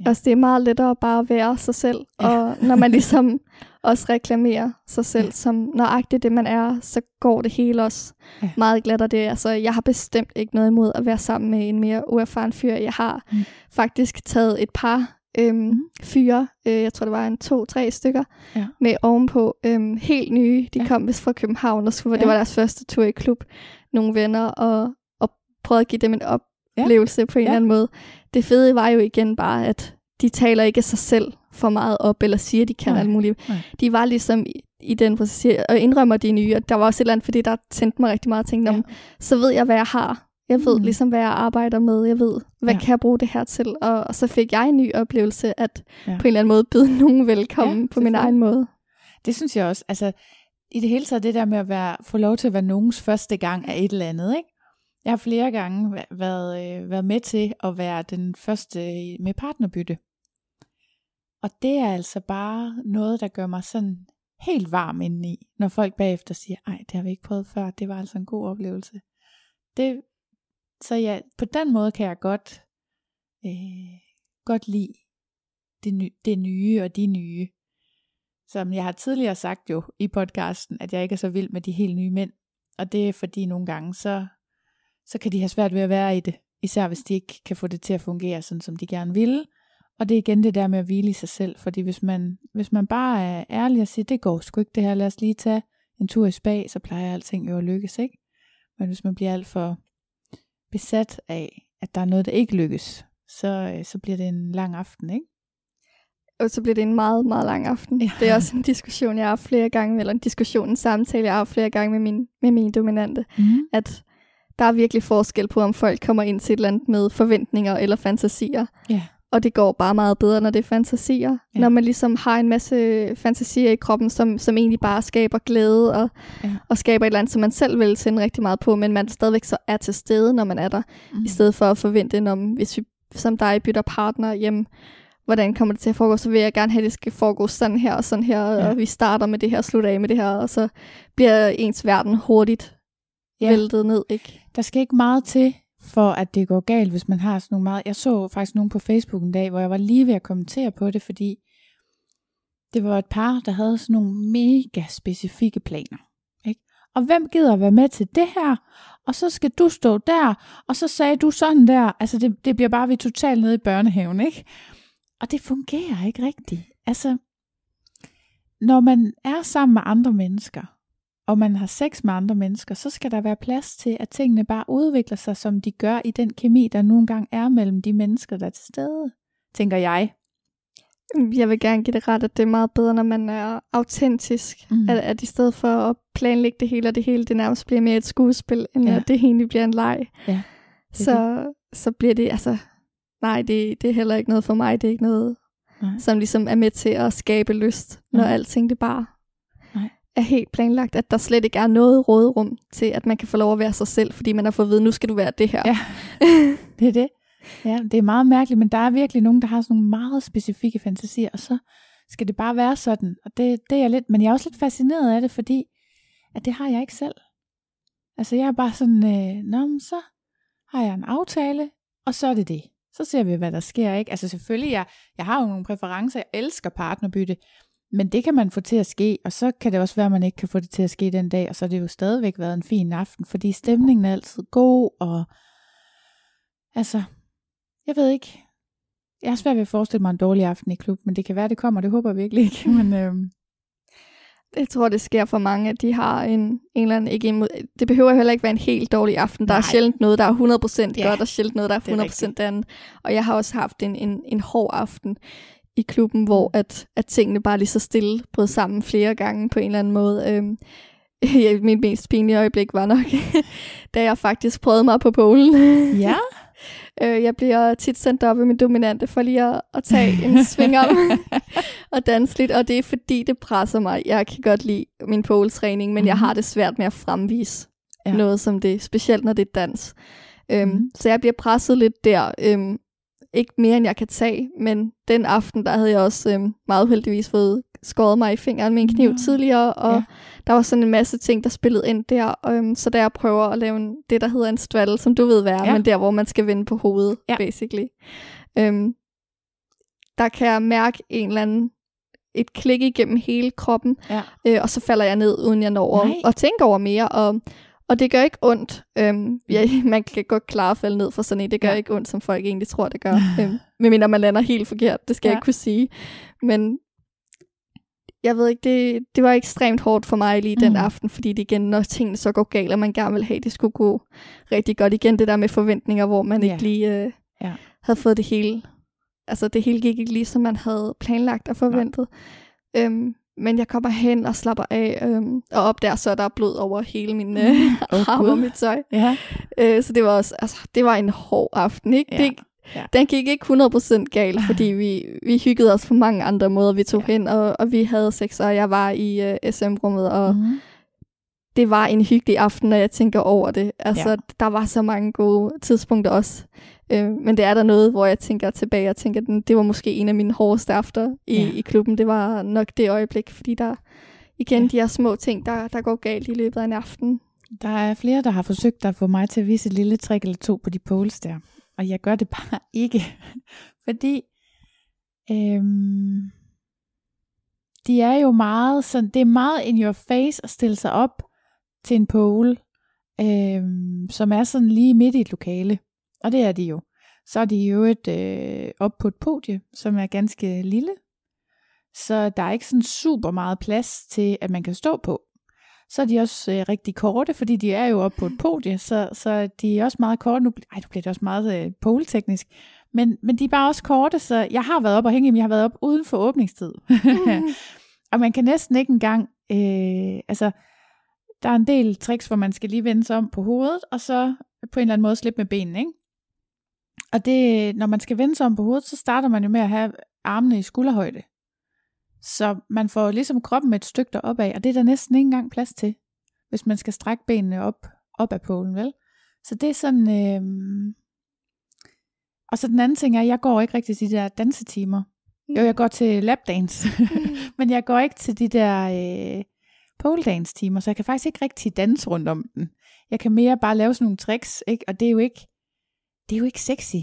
Ja. Altså, det er meget lettere bare at være sig selv, Ja. og når man [laughs] ligesom også reklamerer sig selv Ja. som nøjagtigt det, man er, så går det hele også Ja. meget glat. Og det, altså, jeg har bestemt ikke noget imod at være sammen med en mere uerfaren fyr. Jeg har Mm. faktisk taget et par øhm, Mm. fyre, øh, jeg tror det var en to-tre stykker, Ja. med ovenpå øhm, helt nye. De ja. kom vist fra København, og skulle, Ja. det var deres første tur i klub. Nogle venner, og, og prøvede at give dem en oplevelse ja. på en Ja. eller anden måde. Det fede var jo igen bare, at de taler ikke sig selv for meget op, eller siger, de kan Nej, alt muligt. nej. De var ligesom i, i den proces, og indrømmer de nye, og der var også et eller andet, fordi der tændte mig rigtig meget, og tænkte, Ja. ja. så ved jeg, hvad jeg har. Jeg ved Mm. ligesom, hvad jeg arbejder med. Jeg ved, hvad Ja. kan jeg bruge det her til? Og, og så fik jeg en ny oplevelse, at Ja. på en eller anden måde byde [laughs] nogen velkommen Ja, på min egen måde. Det synes jeg også. Altså, i det hele taget det der med at være, få lov til at være nogens første gang af et eller andet, ikke? Jeg har flere gange været, øh, været med til at være den første i- med partnerbytte. Og det er altså bare noget, der gør mig sådan helt varm indeni, når folk bagefter siger, ej, det har vi ikke prøvet før, det var altså en god oplevelse. Det, så ja, på den måde kan jeg godt, øh, godt lide det, ny, det nye og de nye. Som jeg har tidligere sagt jo i podcasten, at jeg ikke er så vild med de helt nye mænd. Og det er fordi nogle gange, så, så kan de have svært ved at være i det. Især hvis de ikke kan få det til at fungere sådan, som de gerne vil. Og det er igen det der med at hvile i sig selv. Fordi hvis man, hvis man bare er ærlig og siger, det går sgu ikke det her, lad os lige tage en tur i spa, så plejer alting jo at lykkes, ikke? Men hvis man bliver alt for besat af, at der er noget, der ikke lykkes, så, øh, så bliver det en lang aften, ikke? Og så bliver det en meget, meget lang aften. Ja. Det er også en diskussion, jeg har haft flere gange, eller en diskussion, en samtale, jeg har haft flere gange med min, med min dominante, Mm. at der er virkelig forskel på, om folk kommer ind til et eller andet med forventninger eller fantasier. Ja. Og det går bare meget bedre, når det er fantasier. Ja. Når man ligesom har en masse fantasier i kroppen, som, som egentlig bare skaber glæde og, Ja. og skaber et eller andet, som man selv vil tænde rigtig meget på, men man stadigvæk så er til stede, når man er der, Mm. i stedet for at forvente, når, hvis vi som dig bytter partner hjem, hvordan kommer det til at foregå, så vil jeg gerne have, at det skal foregå sådan her og sådan her, Ja. og vi starter med det her og slutter af med det her, og så bliver ens verden hurtigt Ja. væltet ned, ikke? Der skal ikke meget til, for at det går galt, hvis man har sådan nogle meget... Jeg så faktisk nogen på Facebook en dag, hvor jeg var lige ved at kommentere på det, fordi det var et par, der havde sådan nogle mega specifikke planer. Ikke? Og hvem gider at være med til det her? Og så skal du stå der, og så sagde du sådan der. Altså det, det bliver bare vi totalt nede i børnehaven, ikke? Og det fungerer ikke rigtigt. Altså, når man er sammen med andre mennesker, og man har sex med andre mennesker, så skal der være plads til, at tingene bare udvikler sig, som de gør i den kemi, der nogle gange er mellem de mennesker, der er til stede. tænker jeg. Jeg vil gerne give det ret, at det er meget bedre, når man er autentisk. Mm. At, at i stedet for at planlægge det hele, og det hele det nærmest bliver mere et skuespil, end ja. at det egentlig bliver en leg. Ja, så, det. så bliver det, altså, nej, det, det er heller ikke noget for mig. Det er ikke noget, nej. som ligesom er med til at skabe lyst, når nej. alting det bare nej. er helt planlagt. At der slet ikke er noget råderum til, at man kan få lov at være sig selv, fordi man har fået at vide, nu skal du være det her. Ja, [laughs] det er det. Ja, det er meget mærkeligt, men der er virkelig nogen, der har sådan nogle meget specifikke fantasier, og så skal det bare være sådan. Og det, det er jeg lidt, men jeg er også lidt fascineret af det, fordi at det har jeg ikke selv. Altså jeg er bare sådan, øh, Nå, så har jeg en aftale, og så er det det. Så ser vi, hvad der sker, ikke? Altså selvfølgelig, jeg, jeg har jo nogle præferencer, jeg elsker partnerbytte, men det kan man få til at ske, og så kan det også være, at man ikke kan få det til at ske den dag, og så har det jo stadigvæk været en fin aften, fordi stemningen er altid god, og altså, jeg ved ikke. Jeg har svært ved at forestille mig en dårlig aften i klub, men det kan være, det kommer. Det håber jeg virkelig ikke. [laughs] Men, øhm. Jeg tror, det sker for mange, at de har en, en eller anden... Ikke en, det behøver heller ikke være en helt dårlig aften. Der Nej. er sjældent noget, der er 100% ja, godt, og sjældent noget, der er 100% andet. Og jeg har også haft en, en, en hård aften i klubben, hvor at, at tingene bare lige så stille brød sammen flere gange på en eller anden måde. Øhm, ja, [laughs] min mest pinlige øjeblik var nok, [laughs] da jeg faktisk prøvede mig på polen. Ja. [laughs] Øh, jeg bliver tit sendt op i min dominante for lige at, at tage en [laughs] sving om [laughs] og danse lidt, og det er fordi, det presser mig. Jeg kan godt lide min poletræning, men mm. jeg mhm. har det svært med at fremvise ja. noget som det, specielt når det er dans. Øhm, mm. Så jeg bliver presset lidt der. Øhm, ikke mere end jeg kan tage, men den aften, der havde jeg også øhm, meget heldigvis fået skåret mig i fingeren med en kniv ja. tidligere, og ja. der var sådan en masse ting, der spillede ind der. Um, så der jeg prøver at lave en, det, der hedder en straddle, som du ved hvad er, ja. men der, hvor man skal vende på hovedet, ja. basically. Um, der kan jeg mærke en eller anden et klik igennem hele kroppen, ja. øh, og så falder jeg ned, uden jeg når at, at tænke over mere, og og det gør ikke ondt. Øhm, ja, [laughs] man kan godt klare at falde ned for sådan en. Det gør ja. ikke ondt, som folk egentlig tror, det gør. [laughs] øhm, medmindre man lander helt forkert. Det skal ja. jeg ikke kunne sige. Men jeg ved ikke, det, det var ekstremt hårdt for mig lige den mm. aften, fordi det igen, når tingene så går galt, og man gerne vil have, det skulle gå rigtig godt. Igen det der med forventninger, hvor man yeah. ikke lige øh, ja. havde fået det hele. Altså det hele gik ikke lige, som man havde planlagt og forventet. Ja. Øhm, men jeg kommer hen og slapper af, øhm, og op der, så er der blod over hele min øh, [laughs] oh, arm og mit tøj. Ja. Øh, så det var også, altså, det var en hård aften, ikke? Ja. Det, Ja. Den gik ikke 100% galt, [laughs] fordi vi, vi hyggede os på mange andre måder. Vi tog ja. hen, og, og vi havde sex, og jeg var i uh, øh, SM-rummet, og mm. det var en hyggelig aften, når jeg tænker over det. Altså, ja. der var så mange gode tidspunkter også. Uh, men det er der noget, hvor jeg tænker tilbage og tænker, at det var måske en af mine hårdeste aftener i, ja. i klubben. Det var nok det øjeblik, fordi der igen ja. de her små ting, der, der går galt i løbet af en aften. Der er flere, der har forsøgt at få mig til at vise et lille trick eller to på de poles der og jeg gør det [laughs] bare ikke, fordi øhm, de er jo meget sådan, det er meget in your face at stille sig op til en pole, øhm, som er sådan lige midt i et lokale, og det er de jo. Så er de jo et øh, op på et podie, som er ganske lille, så der er ikke sådan super meget plads til, at man kan stå på så er de også øh, rigtig korte, fordi de er jo oppe på et podie, så, så de er også meget korte. Nu, ej, nu bliver det også meget øh, polteknisk. Men, men de er bare også korte, så jeg har været op og hænge, dem. jeg har været op uden for åbningstid. Mm. [laughs] og man kan næsten ikke engang, øh, altså, der er en del tricks, hvor man skal lige vende sig om på hovedet, og så på en eller anden måde slippe med benene, ikke? Og det, når man skal vende sig om på hovedet, så starter man jo med at have armene i skulderhøjde. Så man får ligesom kroppen et stykke derop af, og det er der næsten ikke engang plads til, hvis man skal strække benene op, op af polen, vel? Så det er sådan... Øh... Og så den anden ting er, at jeg går ikke rigtig til de der dansetimer. Mm. Jo, jeg går til lapdance, mm. [laughs] men jeg går ikke til de der øh, pole dance timer, så jeg kan faktisk ikke rigtig danse rundt om den. Jeg kan mere bare lave sådan nogle tricks, ikke? og det er jo ikke, det er jo ikke sexy.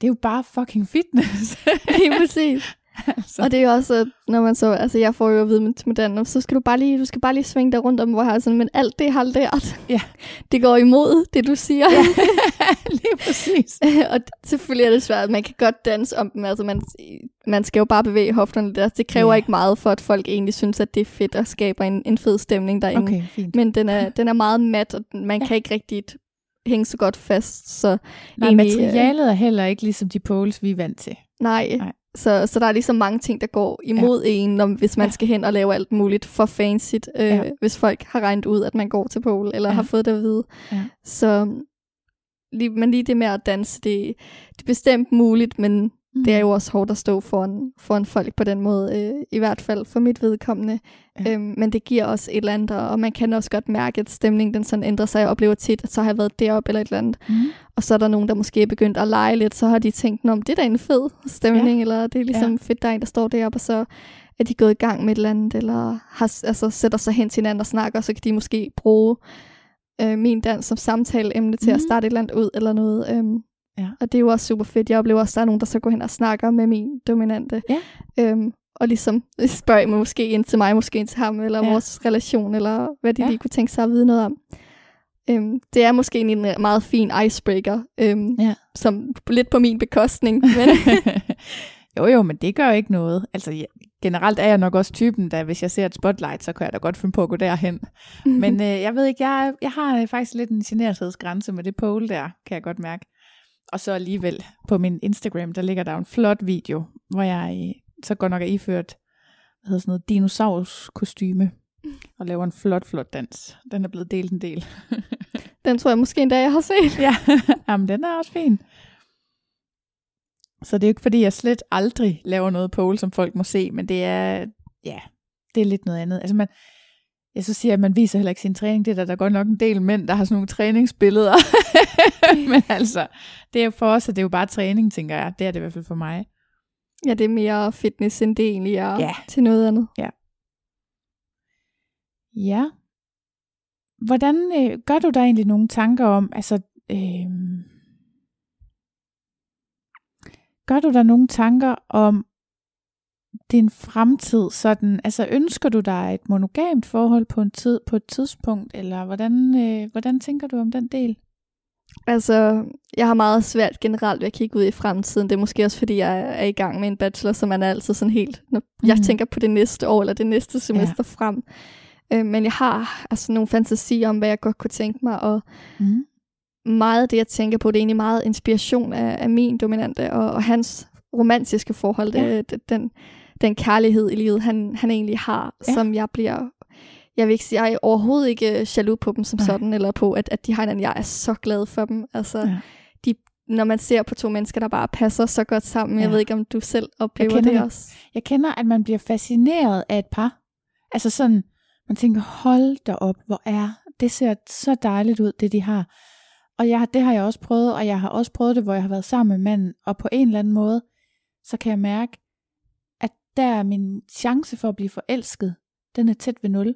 Det er jo bare fucking fitness. [laughs] Lige præcis altså. Og det er jo også, når man så, altså jeg får jo at vide med moderne, så skal du bare lige, du skal bare lige svinge dig rundt om, hvor jeg sådan, men alt det har lært, ja. [laughs] det går imod det, du siger. Ja, [laughs] lige præcis. [laughs] og selvfølgelig er det svært, man kan godt danse om dem, altså man, man skal jo bare bevæge hofterne der, det kræver ja. ikke meget for, at folk egentlig synes, at det er fedt og skaber en, en fed stemning derinde. Okay, fint. Men den er, den er meget mat, og man ja. kan ikke rigtig hænge så godt fast. Så Nej, egentlig, materialet er heller ikke ligesom de poles, vi er vant til. Nej. Nej. Så, så der er ligesom mange ting, der går imod ja. en, når, hvis man Ja. skal hen og lave alt muligt for fancy, øh, Ja. hvis folk har regnet ud, at man går til pole, eller ja. har fået det at vide. Ja. Så lige, men lige det med at danse, det, det er bestemt muligt, men Mm. det er jo også hårdt at stå foran, foran folk på den måde, øh, i hvert fald for mit vedkommende. Ja. Øhm, men det giver også et eller andet, og man kan også godt mærke, at stemningen den sådan ændrer sig. Jeg oplever tit, at så har jeg været deroppe eller et eller andet, Mm. og så er der nogen, der måske er begyndt at lege lidt, så har de tænkt, om det er da en fed stemning, Ja. eller det er ligesom Ja. fedt, der er en, der står deroppe, og så er de gået i gang med et eller andet, eller har, altså, sætter sig hen til hinanden og snakker, og så kan de måske bruge øh, min dans som samtaleemne til mm. at starte et eller andet ud, eller noget. Øhm, Ja. Og det er jo også super fedt. Jeg oplever også, at der er nogen, der så går hen og snakker med min dominante. Ja. Øhm, og ligesom [laughs] spørger måske ind til mig, måske ind til ham, eller Ja. vores relation, eller hvad de Ja. lige kunne tænke sig at vide noget om. Øhm, det er måske en en meget fin icebreaker, øhm, Ja. som lidt på min bekostning. Men [laughs] jo, jo, men det gør ikke noget. Altså, ja, generelt er jeg nok også typen, der hvis jeg ser et spotlight, så kan jeg da godt finde på at gå derhen. Men øh, jeg ved ikke, jeg, jeg har øh, faktisk lidt en generthedsgrænse med det pole der, kan jeg godt mærke. Og så alligevel på min Instagram, der ligger der en flot video, hvor jeg øh, så godt nok er iført, hvad hedder sådan noget, dinosaurus kostyme og laver en flot, flot dans. Den er blevet delt en del. [laughs] den tror jeg måske endda, jeg har set. ja, [laughs] jamen den er også fin. Så det er jo ikke fordi, jeg slet aldrig laver noget pole, som folk må se, men det er, ja, det er lidt noget andet. Altså man, jeg så siger, at man viser heller ikke sin træning. Det er der, der er godt nok en del mænd, der har sådan nogle træningsbilleder. [laughs] men altså, det er jo for os, at det er jo bare træning, tænker jeg. Det er det i hvert fald for mig. Ja, det er mere fitness, end det egentlig er Ja. til noget andet. Ja. Hvordan øh, gør du der egentlig nogle tanker om, altså, øh, gør du der nogle tanker om din fremtid sådan, altså ønsker du dig et monogamt forhold på en tid, på et tidspunkt, eller hvordan, øh, hvordan tænker du om den del? Altså, jeg har meget svært generelt ved at kigge ud i fremtiden. Det er måske også, fordi jeg er i gang med en bachelor, så man er altid sådan helt... Når jeg Mhm. tænker på det næste år, eller det næste semester ja. frem. Øh, men jeg har altså nogle fantasier om, hvad jeg godt kunne tænke mig, og Mm. meget af det, jeg tænker på, det er egentlig meget inspiration af, af min dominante, og, og hans romantiske forhold, Ja. det, den, den kærlighed i livet, han, han egentlig har, Ja. som jeg bliver... Jeg vil ikke sige, jeg er overhovedet ikke øh, jaloux på dem som Nej. Sådan, eller på, at, at de har hinanden. Jeg er så glad for dem. Altså, Ja. de, når man ser på to mennesker, der bare passer så godt sammen. Jeg Ja. ved ikke, om du selv oplever det også. Jeg kender, at man bliver fascineret af et par. Altså sådan, man tænker, hold da op, hvor er, det ser så dejligt ud, det de har. Og jeg, det har jeg også prøvet, og jeg har også prøvet det, hvor jeg har været sammen med manden, og på en eller anden måde, så kan jeg mærke, der er min chance for at blive forelsket, den er tæt ved nul.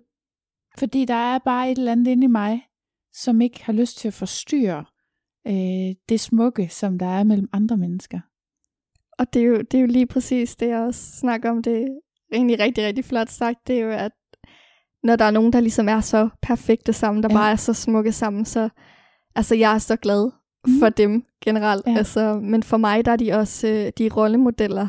Fordi der er bare et eller andet inde i mig, som ikke har lyst til at forstyrre øh, det smukke, som der er mellem andre mennesker. Og det er, jo, det er jo lige præcis det, jeg også snakker om. Det er egentlig rigtig, rigtig flot sagt. Det er jo, at når der er nogen, der ligesom er så perfekte sammen, der Ja. bare er så smukke sammen, så altså, jeg er så glad Mm. for dem generelt. Ja. Altså, men for mig, der er de også øh, de er rollemodeller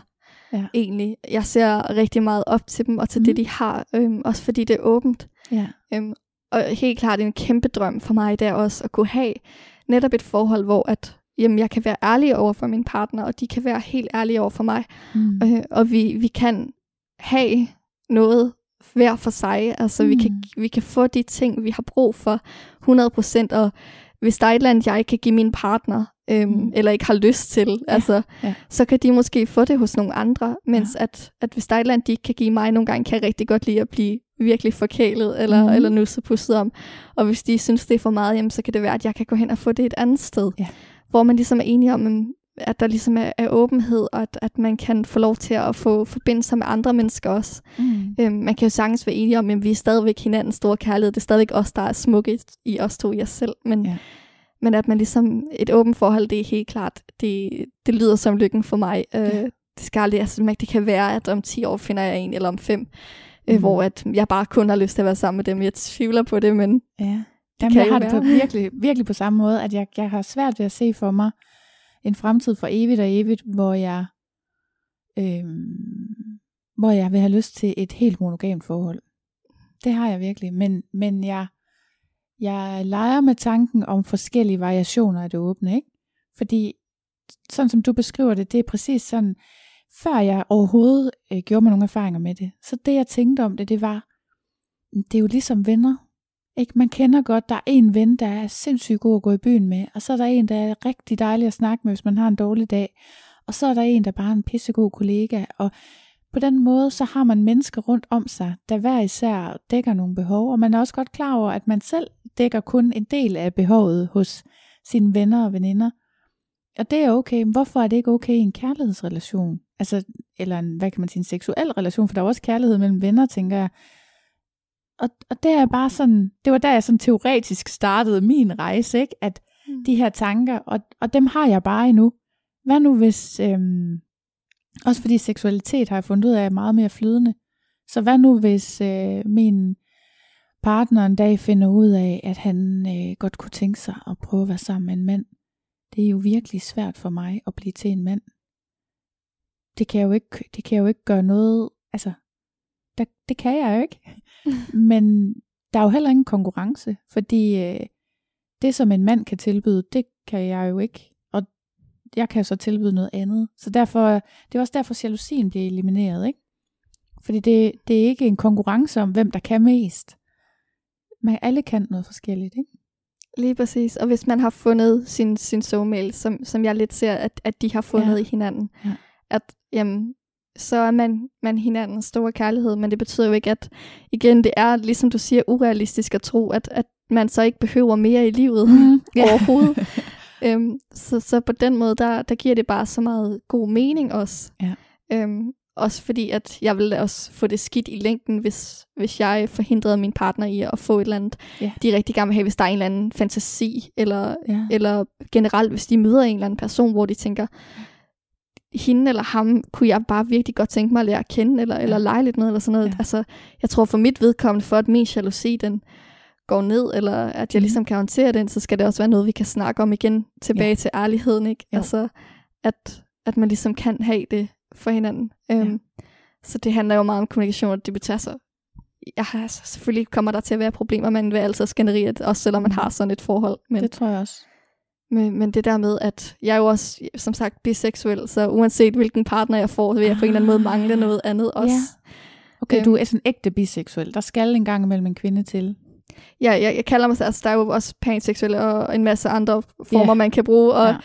Ja. egentlig. Jeg ser rigtig meget op til dem, og til Mm. mm. det, de har. Øhm, også fordi det er åbent. Ja. Øhm, og helt klart en kæmpe drøm for mig, det er også at kunne have netop et forhold, hvor at, jamen, jeg kan være ærlig over for min partner, og de kan være helt ærlige over for mig. Mm. Øh, og vi, vi kan have noget hver for sig. Altså, mm. vi, kan, vi kan få de ting, vi har brug for 100%, og hvis der er et eller andet, jeg ikke kan give min partner, øhm, Mm. eller ikke har lyst til, ja. altså, ja. så kan de måske få det hos nogle andre, mens ja. at, at hvis der er et eller andet, de ikke kan give mig, nogle gange kan jeg rigtig godt lide at blive virkelig forkælet, eller, mm. eller nussepusset om. Og hvis de synes, det er for meget, jamen, så kan det være, at jeg kan gå hen og få det et andet sted, Ja. hvor man ligesom er enige om, at der ligesom er, er åbenhed, og at, at man kan få lov til at få forbindelser med andre mennesker også. Mm. Øhm, man kan jo sagtens være enige om, at vi er stadigvæk hinandens store kærlighed. Det er stadigvæk os, der er smukke i os to i os selv. Men, Ja. men at man ligesom, et åbent forhold, det er helt klart, det, det lyder som lykken for mig. Øh, Ja. Det skal aldrig, altså, man- det kan være, at om 10 år finder jeg en, eller om 5, øh, Mhm. hvor at jeg bare kun har lyst til at være sammen med dem. Jeg tvivler på det, men Ja. Jamen, kan jeg har det på virkelig, virkelig på samme måde, at jeg, jeg har svært ved at se for mig en fremtid for evigt og evigt, hvor jeg, øh, hvor jeg vil have lyst til et helt monogamt forhold. Det har jeg virkelig, men, men jeg, jeg leger med tanken om forskellige variationer af det åbne, ikke? Fordi sådan som du beskriver det, det er præcis sådan, før jeg overhovedet øh, gjorde mig nogle erfaringer med det, så det jeg tænkte om det, det var, det er jo ligesom venner. Ikke? Man kender godt, der er en ven, der er sindssygt god at gå i byen med, og så er der en, der er rigtig dejlig at snakke med, hvis man har en dårlig dag, og så er der en, der bare er en pissegod kollega, og på den måde, så har man mennesker rundt om sig, der hver især dækker nogle behov, og man er også godt klar over, at man selv dækker kun en del af behovet hos sine venner og veninder. Og det er okay. Men hvorfor er det ikke okay i en kærlighedsrelation? Altså, eller en, hvad kan man sige, en seksuel relation, for der er også kærlighed mellem venner, tænker jeg. Og, og det er bare sådan, det var der jeg sådan teoretisk startede min rejse, ikke? At mm. de her tanker, og, og dem har jeg bare endnu. Hvad nu hvis, øhm, også fordi seksualitet har jeg fundet ud af er meget mere flydende. Så hvad nu hvis øh, min partner en dag finder ud af, at han øh, godt kunne tænke sig at prøve at være sammen med en mand? Det er jo virkelig svært for mig at blive til en mand. Det kan jeg jo ikke, det kan jeg jo ikke gøre noget, altså, der, det kan jeg jo ikke. [laughs] Men der er jo heller ingen konkurrence, fordi øh, det som en mand kan tilbyde, det kan jeg jo ikke jeg kan så tilbyde noget andet. Så derfor, det er også derfor, jalousien bliver elimineret, ikke? Fordi det, det er ikke en konkurrence om, hvem der kan mest. Men alle kan noget forskelligt, ikke? Lige præcis. Og hvis man har fundet sin, sin soulmate, som, som jeg lidt ser, at, at de har fundet ja. i hinanden, ja. at jamen, så er man, man hinandens store kærlighed, men det betyder jo ikke, at igen, det er, ligesom du siger, urealistisk at tro, at, at man så ikke behøver mere i livet [laughs] mm, yeah. overhovedet. Øhm, så, så på den måde, der, der giver det bare så meget god mening også. Ja. Øhm, også fordi, at jeg ville også få det skidt i længden, hvis, hvis jeg forhindrede min partner i at få et eller andet, ja. de rigtig gerne vil have, hvis der er en eller anden fantasi, eller, ja. eller generelt, hvis de møder en eller anden person, hvor de tænker, hende eller ham kunne jeg bare virkelig godt tænke mig at lære at kende, eller, ja. eller lege lidt med, eller sådan noget. Ja. Altså, jeg tror for mit vedkommende, for at min jalousi, den, går ned, eller at jeg mm. ligesom kan håndtere den, så skal det også være noget, vi kan snakke om igen, tilbage ja. til ærligheden, ikke? Jo. Altså, at, at man ligesom kan have det for hinanden. Ja. Um, så det handler jo meget om kommunikation, og det betyder så, ja, altså, selvfølgelig kommer der til at være problemer, man vil altid skænderi, også selvom man har sådan et forhold. Men, det tror jeg også. Men, men det der med, at jeg er jo også, som sagt, biseksuel, så uanset hvilken partner jeg får, så vil jeg på en eller anden måde mangle noget andet også. Ja. Okay, øhm, du er sådan ægte biseksuel. Der skal en gang imellem en kvinde til ja, jeg, jeg kalder mig, altså der er jo også panseksuelle og en masse andre former, yeah. man kan bruge, og ja.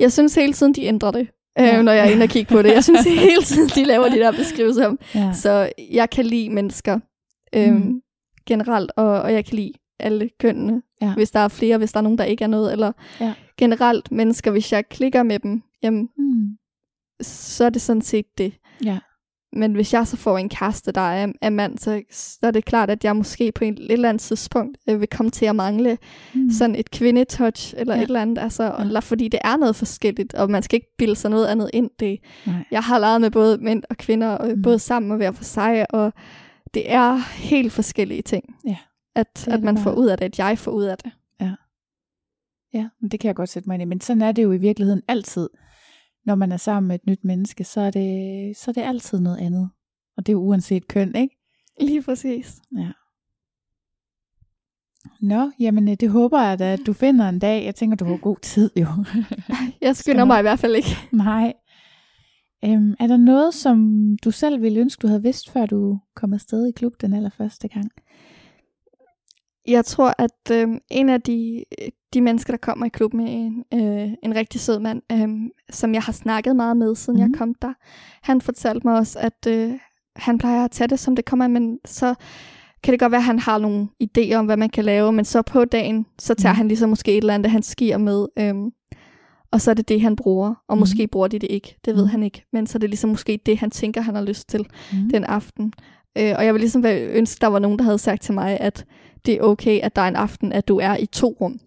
jeg synes hele tiden, de ændrer det. Øh, ja. når jeg er inde og kigge på det. Jeg synes hele tiden, de laver de der beskrivelser om. Ja. Så jeg kan lide mennesker øhm, mm. generelt, og, og jeg kan lide alle kønnene. Ja. Hvis der er flere, hvis der er nogen, der ikke er noget. Eller ja. generelt mennesker, hvis jeg klikker med dem, jamen, mm. så er det sådan set det. Ja. Men hvis jeg så får en kæreste, der er, er mand, så, så er det klart, at jeg måske på et, et eller andet tidspunkt øh, vil komme til at mangle mm. sådan et kvindetouch eller ja. et eller andet. Altså, ja. eller, fordi det er noget forskelligt, og man skal ikke bilde sig noget andet ind. Det, jeg har leget med både mænd og kvinder, øh, mm. både sammen og hver for sig, og det er helt forskellige ting. Ja. At, at man får ud af det, at jeg får ud af det. Ja. Ja, det kan jeg godt sætte mig ind i. Men sådan er det jo i virkeligheden altid når man er sammen med et nyt menneske, så er det, så er det altid noget andet. Og det er jo uanset køn, ikke? Lige præcis. Ja. Nå, jamen øh, det håber jeg da, at du finder en dag. Jeg tænker, du har god tid jo. jeg skynder mig i hvert fald ikke. Nej. Øhm, er der noget, som du selv ville ønske, du havde vidst, før du kom afsted i klub den allerførste gang? Jeg tror, at øh, en af de, de mennesker, der kommer i klubben, er en, øh, en rigtig sød mand, øh, som jeg har snakket meget med, siden mm. jeg mhm. kom der. Han fortalte mig også, at øh, han plejer at tage det, som det kommer, men så kan det godt være, at han har nogle idéer om, hvad man kan lave, men så på dagen, så tager mm. han ligesom måske et eller andet, han skier med, øh, og så er det det, han bruger, og mm. måske bruger de det ikke, det ved mm. han ikke, men så er det ligesom måske det, han tænker, han har lyst til mm. den aften. Øh, og jeg vil ligesom ønske, der var nogen, der havde sagt til mig, at det er okay, at der er en aften, at du er i to rum.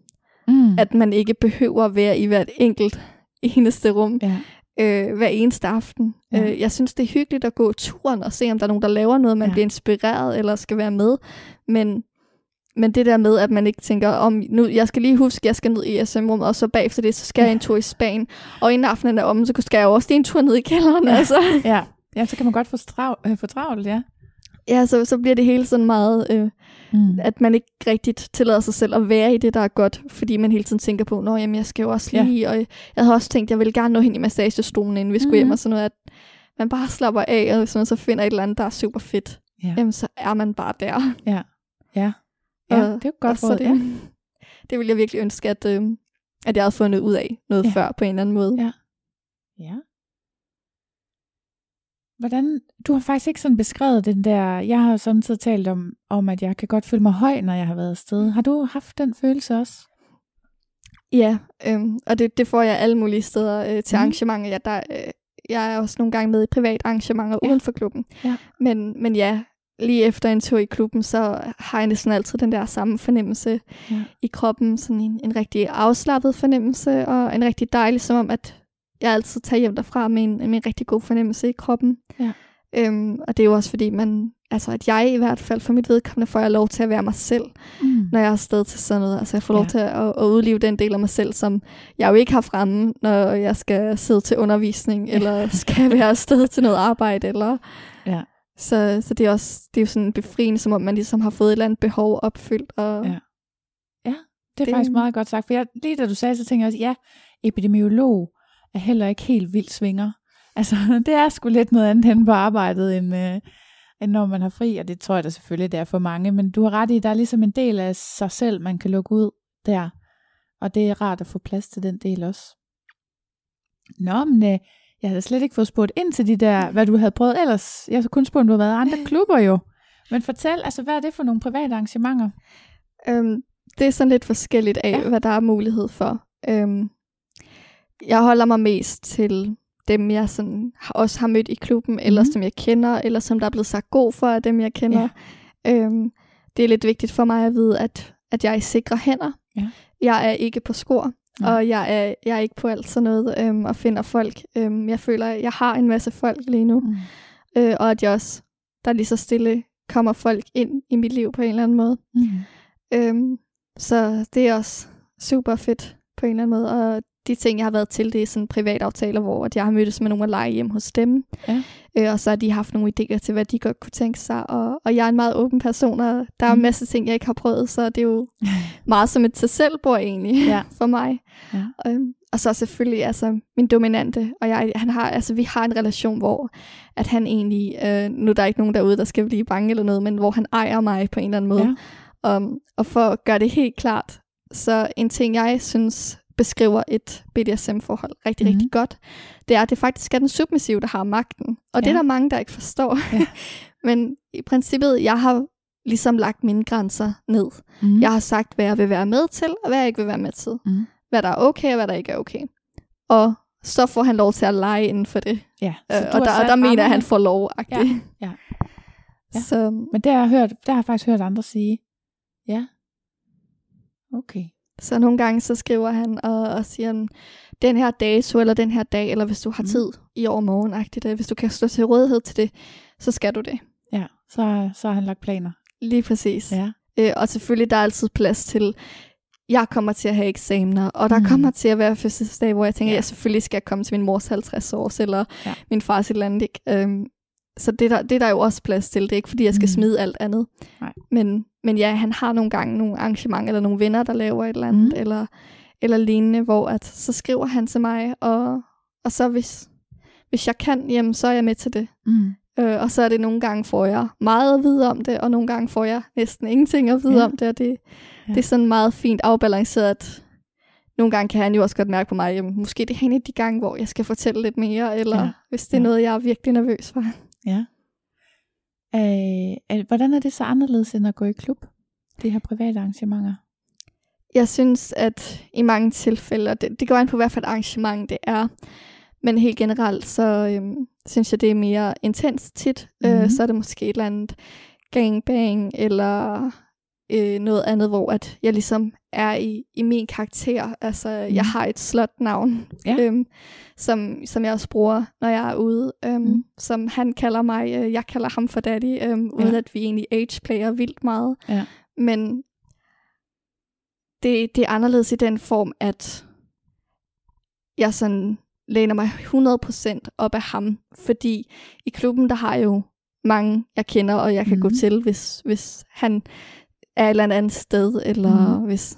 Mm. At man ikke behøver at være i hvert enkelt eneste rum. Ja. Øh, hver eneste aften. Ja. Øh, jeg synes, det er hyggeligt at gå turen og se, om der er nogen, der laver noget, man ja. bliver inspireret eller skal være med. Men, men det der med, at man ikke tænker, om nu, jeg skal lige huske, jeg skal ned i SM-rummet, og så bagefter det, så skal ja. jeg en tur i Spanien. Og inden aftenen er om, så skal jeg også en tur ned i kælderen. Ja. Altså. Ja. ja, så kan man godt få, strav, øh, få travlt, ja. Ja, så, så bliver det hele sådan meget... Øh, Mm. At man ikke rigtigt tillader sig selv at være i det, der er godt, fordi man hele tiden tænker på, nå jamen, jeg skal jo også lige, ja. og jeg havde også tænkt, jeg ville gerne nå hen i massagestolen, inden vi skulle mm. hjem, og sådan noget, at man bare slapper af, og hvis man så finder et eller andet, der er super fedt, ja. jamen så er man bare der. Ja, ja. ja og, det er jo godt råd, [laughs] det, ja. det ville jeg virkelig ønske, at, øh, at jeg havde fundet ud af noget ja. før, på en eller anden måde. Ja. Ja. Hvordan, du har faktisk ikke sådan beskrevet den der, jeg har samtidig talt om, om, at jeg kan godt føle mig høj, når jeg har været afsted. Har du haft den følelse også? Ja, øhm, og det, det får jeg alle mulige steder øh, til mm. arrangementer. Jeg, der, øh, jeg er også nogle gange med i privat arrangementer ja. uden for klubben. Ja. Men, men ja, lige efter en tur i klubben, så har jeg næsten altid den der samme fornemmelse ja. i kroppen. Sådan en, en rigtig afslappet fornemmelse, og en rigtig dejlig, som om, at jeg altid tager hjem derfra med en, med en rigtig god fornemmelse i kroppen. Ja. Øhm, og det er jo også fordi, man, altså at jeg i hvert fald for mit vedkommende får jeg lov til at være mig selv, mm. når jeg er afsted til sådan noget. Altså jeg får lov ja. til at, at udleve den del af mig selv, som jeg jo ikke har fremme, når jeg skal sidde til undervisning, ja. eller skal være afsted til noget arbejde. Eller, ja. så, så det er også det er jo sådan befriende, som om man ligesom har fået et eller andet behov opfyldt. Og ja. ja, det er det, faktisk meget godt sagt. For jeg, lige da du sagde, så tænker jeg også, ja, epidemiolog, er heller ikke helt vildt svinger. Altså, [laughs] det er sgu lidt noget andet hen på arbejdet, end, øh, end når man har fri, og det tror jeg da selvfølgelig, det er for mange, men du har ret i, der er ligesom en del af sig selv, man kan lukke ud der, og det er rart at få plads til den del også. Nå, men øh, jeg havde slet ikke fået spurgt ind til de der, hvad du havde prøvet ellers. Jeg har kun spurgt, om du har været i andre [laughs] klubber jo. Men fortæl, altså hvad er det for nogle private arrangementer? Øhm, det er sådan lidt forskelligt af, ja. hvad der er mulighed for. Øhm, jeg holder mig mest til dem, jeg sådan også har mødt i klubben, eller mm. som jeg kender, eller som der er blevet sagt god for af dem, jeg kender. Ja. Øhm, det er lidt vigtigt for mig at vide, at, at jeg er i sikre hænder. Ja. Jeg er ikke på skor, ja. og jeg er, jeg er ikke på alt sådan noget, øhm, og finder folk. Øhm, jeg føler, at jeg har en masse folk lige nu, mm. øh, og at jeg også, der lige så stille kommer folk ind i mit liv på en eller anden måde. Mm. Øhm, så det er også super fedt på en eller anden måde, og de ting, jeg har været til, det er sådan privataftaler, hvor jeg har mødtes med nogle af lege hjem hos dem. Ja. Øh, og så har de haft nogle idéer til, hvad de godt kunne tænke sig. Og, og jeg er en meget åben person, og der er mm. en masse ting, jeg ikke har prøvet, så det er jo meget som et til selvbord egentlig ja. [laughs] for mig. Ja. Øhm, og så selvfølgelig altså min dominante, og jeg, han har, altså, vi har en relation, hvor at han egentlig, øh, nu er der ikke nogen derude, der skal blive bange eller noget, men hvor han ejer mig på en eller anden måde. Ja. Um, og for at gøre det helt klart, så en ting, jeg synes beskriver et BDSM-forhold rigtig, mm. rigtig godt, det er, at det faktisk er den submissive, der har magten. Og ja. det er der mange, der ikke forstår. Ja. [laughs] Men i princippet, jeg har ligesom lagt mine grænser ned. Mm. Jeg har sagt, hvad jeg vil være med til, og hvad jeg ikke vil være med til. Mm. Hvad der er okay, og hvad der ikke er okay. Og så får han lov til at lege inden for det. Ja, øh, og der, og der mener jeg, at han får lov. Ja, ja. [laughs] Ja. Så, Men det har, jeg hørt, det har jeg faktisk hørt andre sige. Ja. Okay. Så nogle gange så skriver han og, og siger, den her dato eller den her dag, eller hvis du har mm. tid i overmorgen, det, hvis du kan stå til rådighed til det, så skal du det. Ja, så, så har han lagt planer. Lige præcis. Ja. Øh, og selvfølgelig der er altid plads til, jeg kommer til at have eksamener, og der mm. kommer til at være fødselsdag, hvor jeg tænker, ja. jeg selvfølgelig skal komme til min mors 50 års, eller ja. min fars et eller andet. Ikke? Øhm, så det der, det er der jo også plads til. Det er ikke, fordi jeg skal mm. smide alt andet. Nej. Men, men ja, han har nogle gange nogle arrangementer, eller nogle venner, der laver et eller andet, mm. eller, eller lignende, hvor at, så skriver han til mig, og, og så hvis, hvis jeg kan, jamen, så er jeg med til det. Mm. Øh, og så er det nogle gange, får jeg meget at vide om det, og nogle gange får jeg næsten ingenting at vide ja. om det, og det, ja. det er sådan meget fint afbalanceret, at nogle gange kan han jo også godt mærke på mig, jamen, måske det er en af de gange, hvor jeg skal fortælle lidt mere, eller ja. hvis det er ja. noget, jeg er virkelig nervøs for. Ja. Øh, hvordan er det så anderledes end at gå i klub? De her private arrangementer? Jeg synes, at i mange tilfælde, og det, det går an på, hvad for et arrangement det er, men helt generelt, så øhm, synes jeg, det er mere intens tit. Mm-hmm. Øh, mhm. så er det måske et eller andet gangbang, eller øh, noget andet, hvor at jeg ligesom er i, i min karakter. Altså, mm. jeg har et slot-navn, ja. øhm, som, som jeg også bruger, når jeg er ude. Øhm, mm. Som han kalder mig, øh, jeg kalder ham for daddy, øhm, ja. uden at vi egentlig age-player vildt meget. Ja. Men det, det er anderledes i den form, at jeg sådan læner mig 100% op af ham, fordi i klubben, der har jeg jo mange, jeg kender, og jeg kan mm. gå til, hvis, hvis han er et eller andet sted, eller mm. hvis,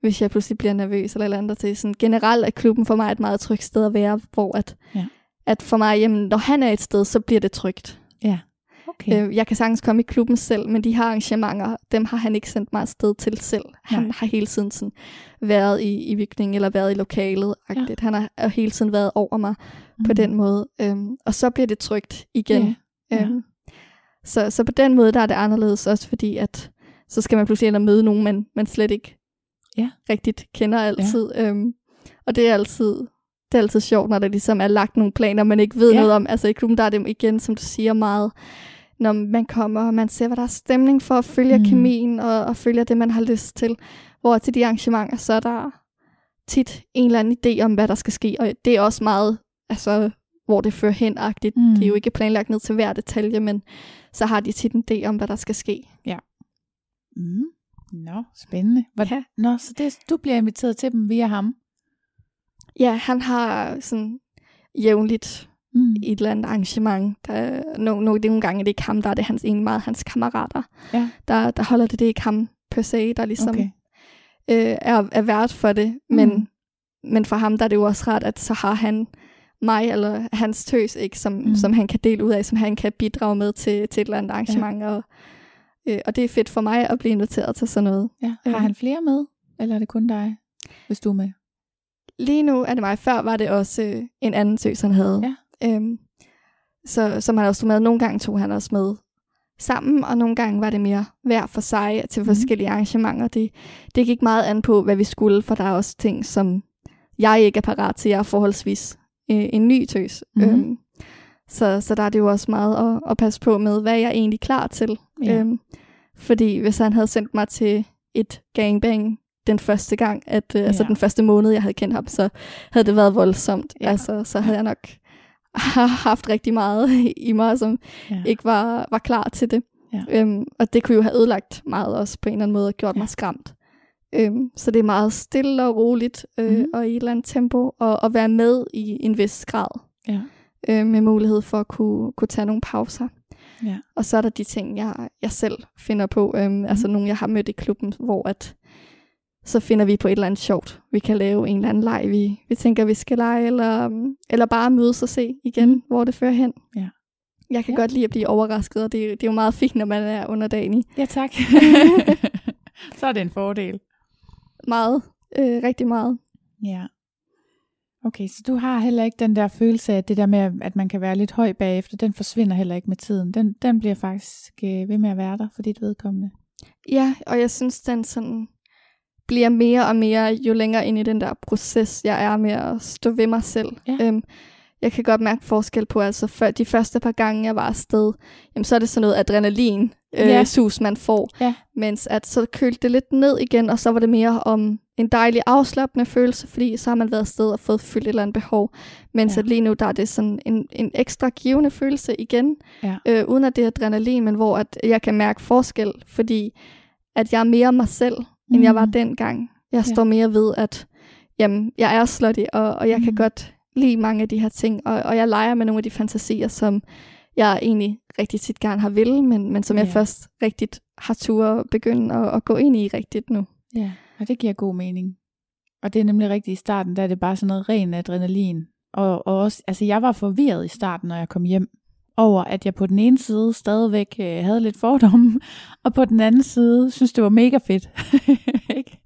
hvis jeg pludselig bliver nervøs, eller et eller andet til. Sådan, generelt er klubben for mig et meget trygt sted at være, hvor at, Ja. at for mig, jamen, når han er et sted, så bliver det trygt. Ja. Okay. Øh, jeg kan sagtens komme i klubben selv, men de her arrangementer, dem har han ikke sendt mig afsted til selv. Han Nej. har hele tiden sådan været i, i bygningen, eller været i lokalet. Ja. Han har har hele tiden været over mig mm. på den måde. Øhm, og så bliver det trygt igen. Ja. Ja. Øhm, så, så på den måde, der er det anderledes også, fordi at så skal man pludselig ind og møde nogen, man, man slet ikke Ja. rigtigt kender altid. Ja. Øhm, og det er altid det er altid sjovt, når der ligesom er lagt nogle planer, man ikke ved Ja. ja. noget om. Altså i klubben, der er det igen, som du siger, meget, når man kommer, og man ser, hvad der er stemning for, og følger Mm. mm. kemien, og, og følger det, man har lyst til. Hvor til de arrangementer, så er der tit en eller anden idé om, hvad der skal ske, og det er også meget, altså, hvor det fører hen-agtigt. Mm. Mm. Det er jo ikke planlagt ned til hver detalje, men så har de tit en idé om, hvad der skal ske. Mm. Nå, spændende. Hvor, Ja. Nå, så det, du bliver inviteret til dem via ham? Ja, han har sådan jævnligt Mm. et eller andet arrangement. Der, no, no, det er nogle gange det er ikke ham, der er det hans, egentlig meget hans kammerater. Ja. Der, der holder det, det er ikke ham per se, der ligesom Okay. øh, er, er vært for det. Men, Mm. men for ham der er det jo også ret, at så har han mig eller hans tøs, ikke, som, mm. som han kan dele ud af, som han kan bidrage med til, til et eller andet arrangement. Ja. Og, øh, og det er fedt for mig at blive inviteret til sådan noget. Ja. Har Øh. han flere med? Eller er det kun dig, hvis du er med? Lige nu er det mig. Før var det også øh, en anden tøs, han havde. Ja. Øhm, så, som han også tog med. Nogle gange tog han også med sammen, og nogle gange var det mere hver for sig til Mhm. forskellige arrangementer. Det, det gik meget an på, hvad vi skulle, for der er også ting, som jeg ikke er parat til. Jeg er forholdsvis øh, en ny tøs. Mhm. Øhm, så, så der er det jo også meget at, at passe på med, hvad jeg er egentlig klar til. Ja. Øhm, fordi hvis han havde sendt mig til et gangbang den første gang, at, øh, altså Ja. den første måned, jeg havde kendt ham, så havde det været voldsomt. Ja. Altså, så havde jeg nok [laughs] haft rigtig meget i mig, som Ja. ikke var, var klar til det. Ja. Øhm, og det kunne jo have ødelagt meget også på en eller anden måde, og gjort Ja. mig skræmt. Øhm, så det er meget stille og roligt, øh, mm. og i et eller andet tempo, og, og være med i en vis grad, Ja. øh, med mulighed for at kunne, kunne tage nogle pauser. Ja. Og så er der de ting, jeg, jeg selv finder på, øhm, mm. altså nogle, jeg har mødt i klubben, hvor at, så finder vi på et eller andet sjovt. Vi kan lave en eller anden leg, vi, vi tænker, vi skal lege, eller, øhm, eller bare mødes og se igen, Mm. hvor det fører hen. Ja. Jeg kan Ja. ja. godt lide at blive overrasket, og det, det er jo meget fint, når man er underdanig. Ja, tak. [laughs] så er det en fordel. Meget, øh, rigtig meget. Ja. Okay, så du har heller ikke den der følelse af, det der med, at man kan være lidt høj bagefter, den forsvinder heller ikke med tiden. Den, den bliver faktisk øh, ved med at være der for dit vedkommende. Ja, og jeg synes, den sådan bliver mere og mere, jo længere ind i den der proces, jeg er med at stå ved mig selv. Ja. Øhm, jeg kan godt mærke forskel på, altså før de første par gange, jeg var afsted, jamen, så er det sådan noget adrenalin, øh, Ja. sus, man får. Ja. Mens at så kølte det lidt ned igen, og så var det mere om en dejlig afslappende følelse, fordi så har man været afsted og fået fyldt et eller andet behov. Mens Ja. at lige nu, der er det sådan en, en ekstra givende følelse igen, Ja. øh, uden at det er adrenalin, men hvor at jeg kan mærke forskel, fordi at jeg er mere mig selv, end jeg var Mm. dengang. Jeg Ja. står mere ved, at jamen, jeg er slutty, og, og jeg mm. kan Mm. godt lide mange af de her ting, og, og jeg leger med nogle af de fantasier, som jeg egentlig rigtig tit gerne har vil, men, men som jeg Ja. først rigtigt har tur begynde at, at gå ind i rigtigt nu. Ja, og det giver god mening. Og det er nemlig rigtigt i starten, der er det bare sådan noget ren adrenalin. Og, og også, altså jeg var forvirret i starten, når jeg kom hjem, over at jeg på den ene side stadigvæk øh, havde lidt fordomme, [laughs] og på den anden side synes det var mega fedt. [laughs] Ikke?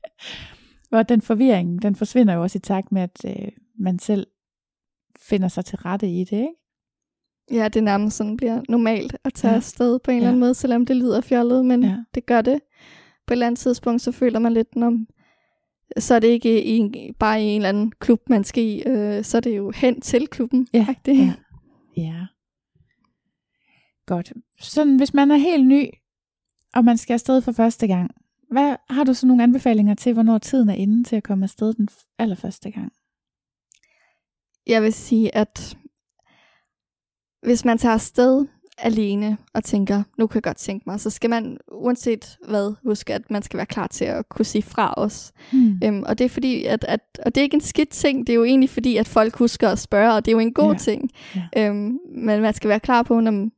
og den forvirring, den forsvinder jo også i takt med, at øh, man selv finder sig til rette i det, ikke? Ja, det nærmest sådan bliver normalt at tage Ja. afsted på en Ja. eller anden måde, selvom det lyder fjollet, men ja. det gør det. På et eller andet tidspunkt, så føler man lidt, når så er det ikke i, en- bare i en eller anden klub, man skal i, øh, så er det jo hen til klubben. Ja, rigtigt. ja. Ja. Godt. Sådan, hvis man er helt ny, og man skal afsted for første gang, hvad har du så nogle anbefalinger til, hvornår tiden er inde til at komme afsted den allerførste gang? Jeg vil sige, at hvis man tager afsted alene og tænker, nu kan jeg godt tænke mig, så skal man uanset hvad huske, at man skal være klar til at kunne sige fra os. Hmm. Øhm, og det er fordi, at, at, og det er ikke en skidt ting, det er jo egentlig fordi, at folk husker at spørge, og det er jo en god ja. ting. Ja. Øhm, men man skal være klar på, når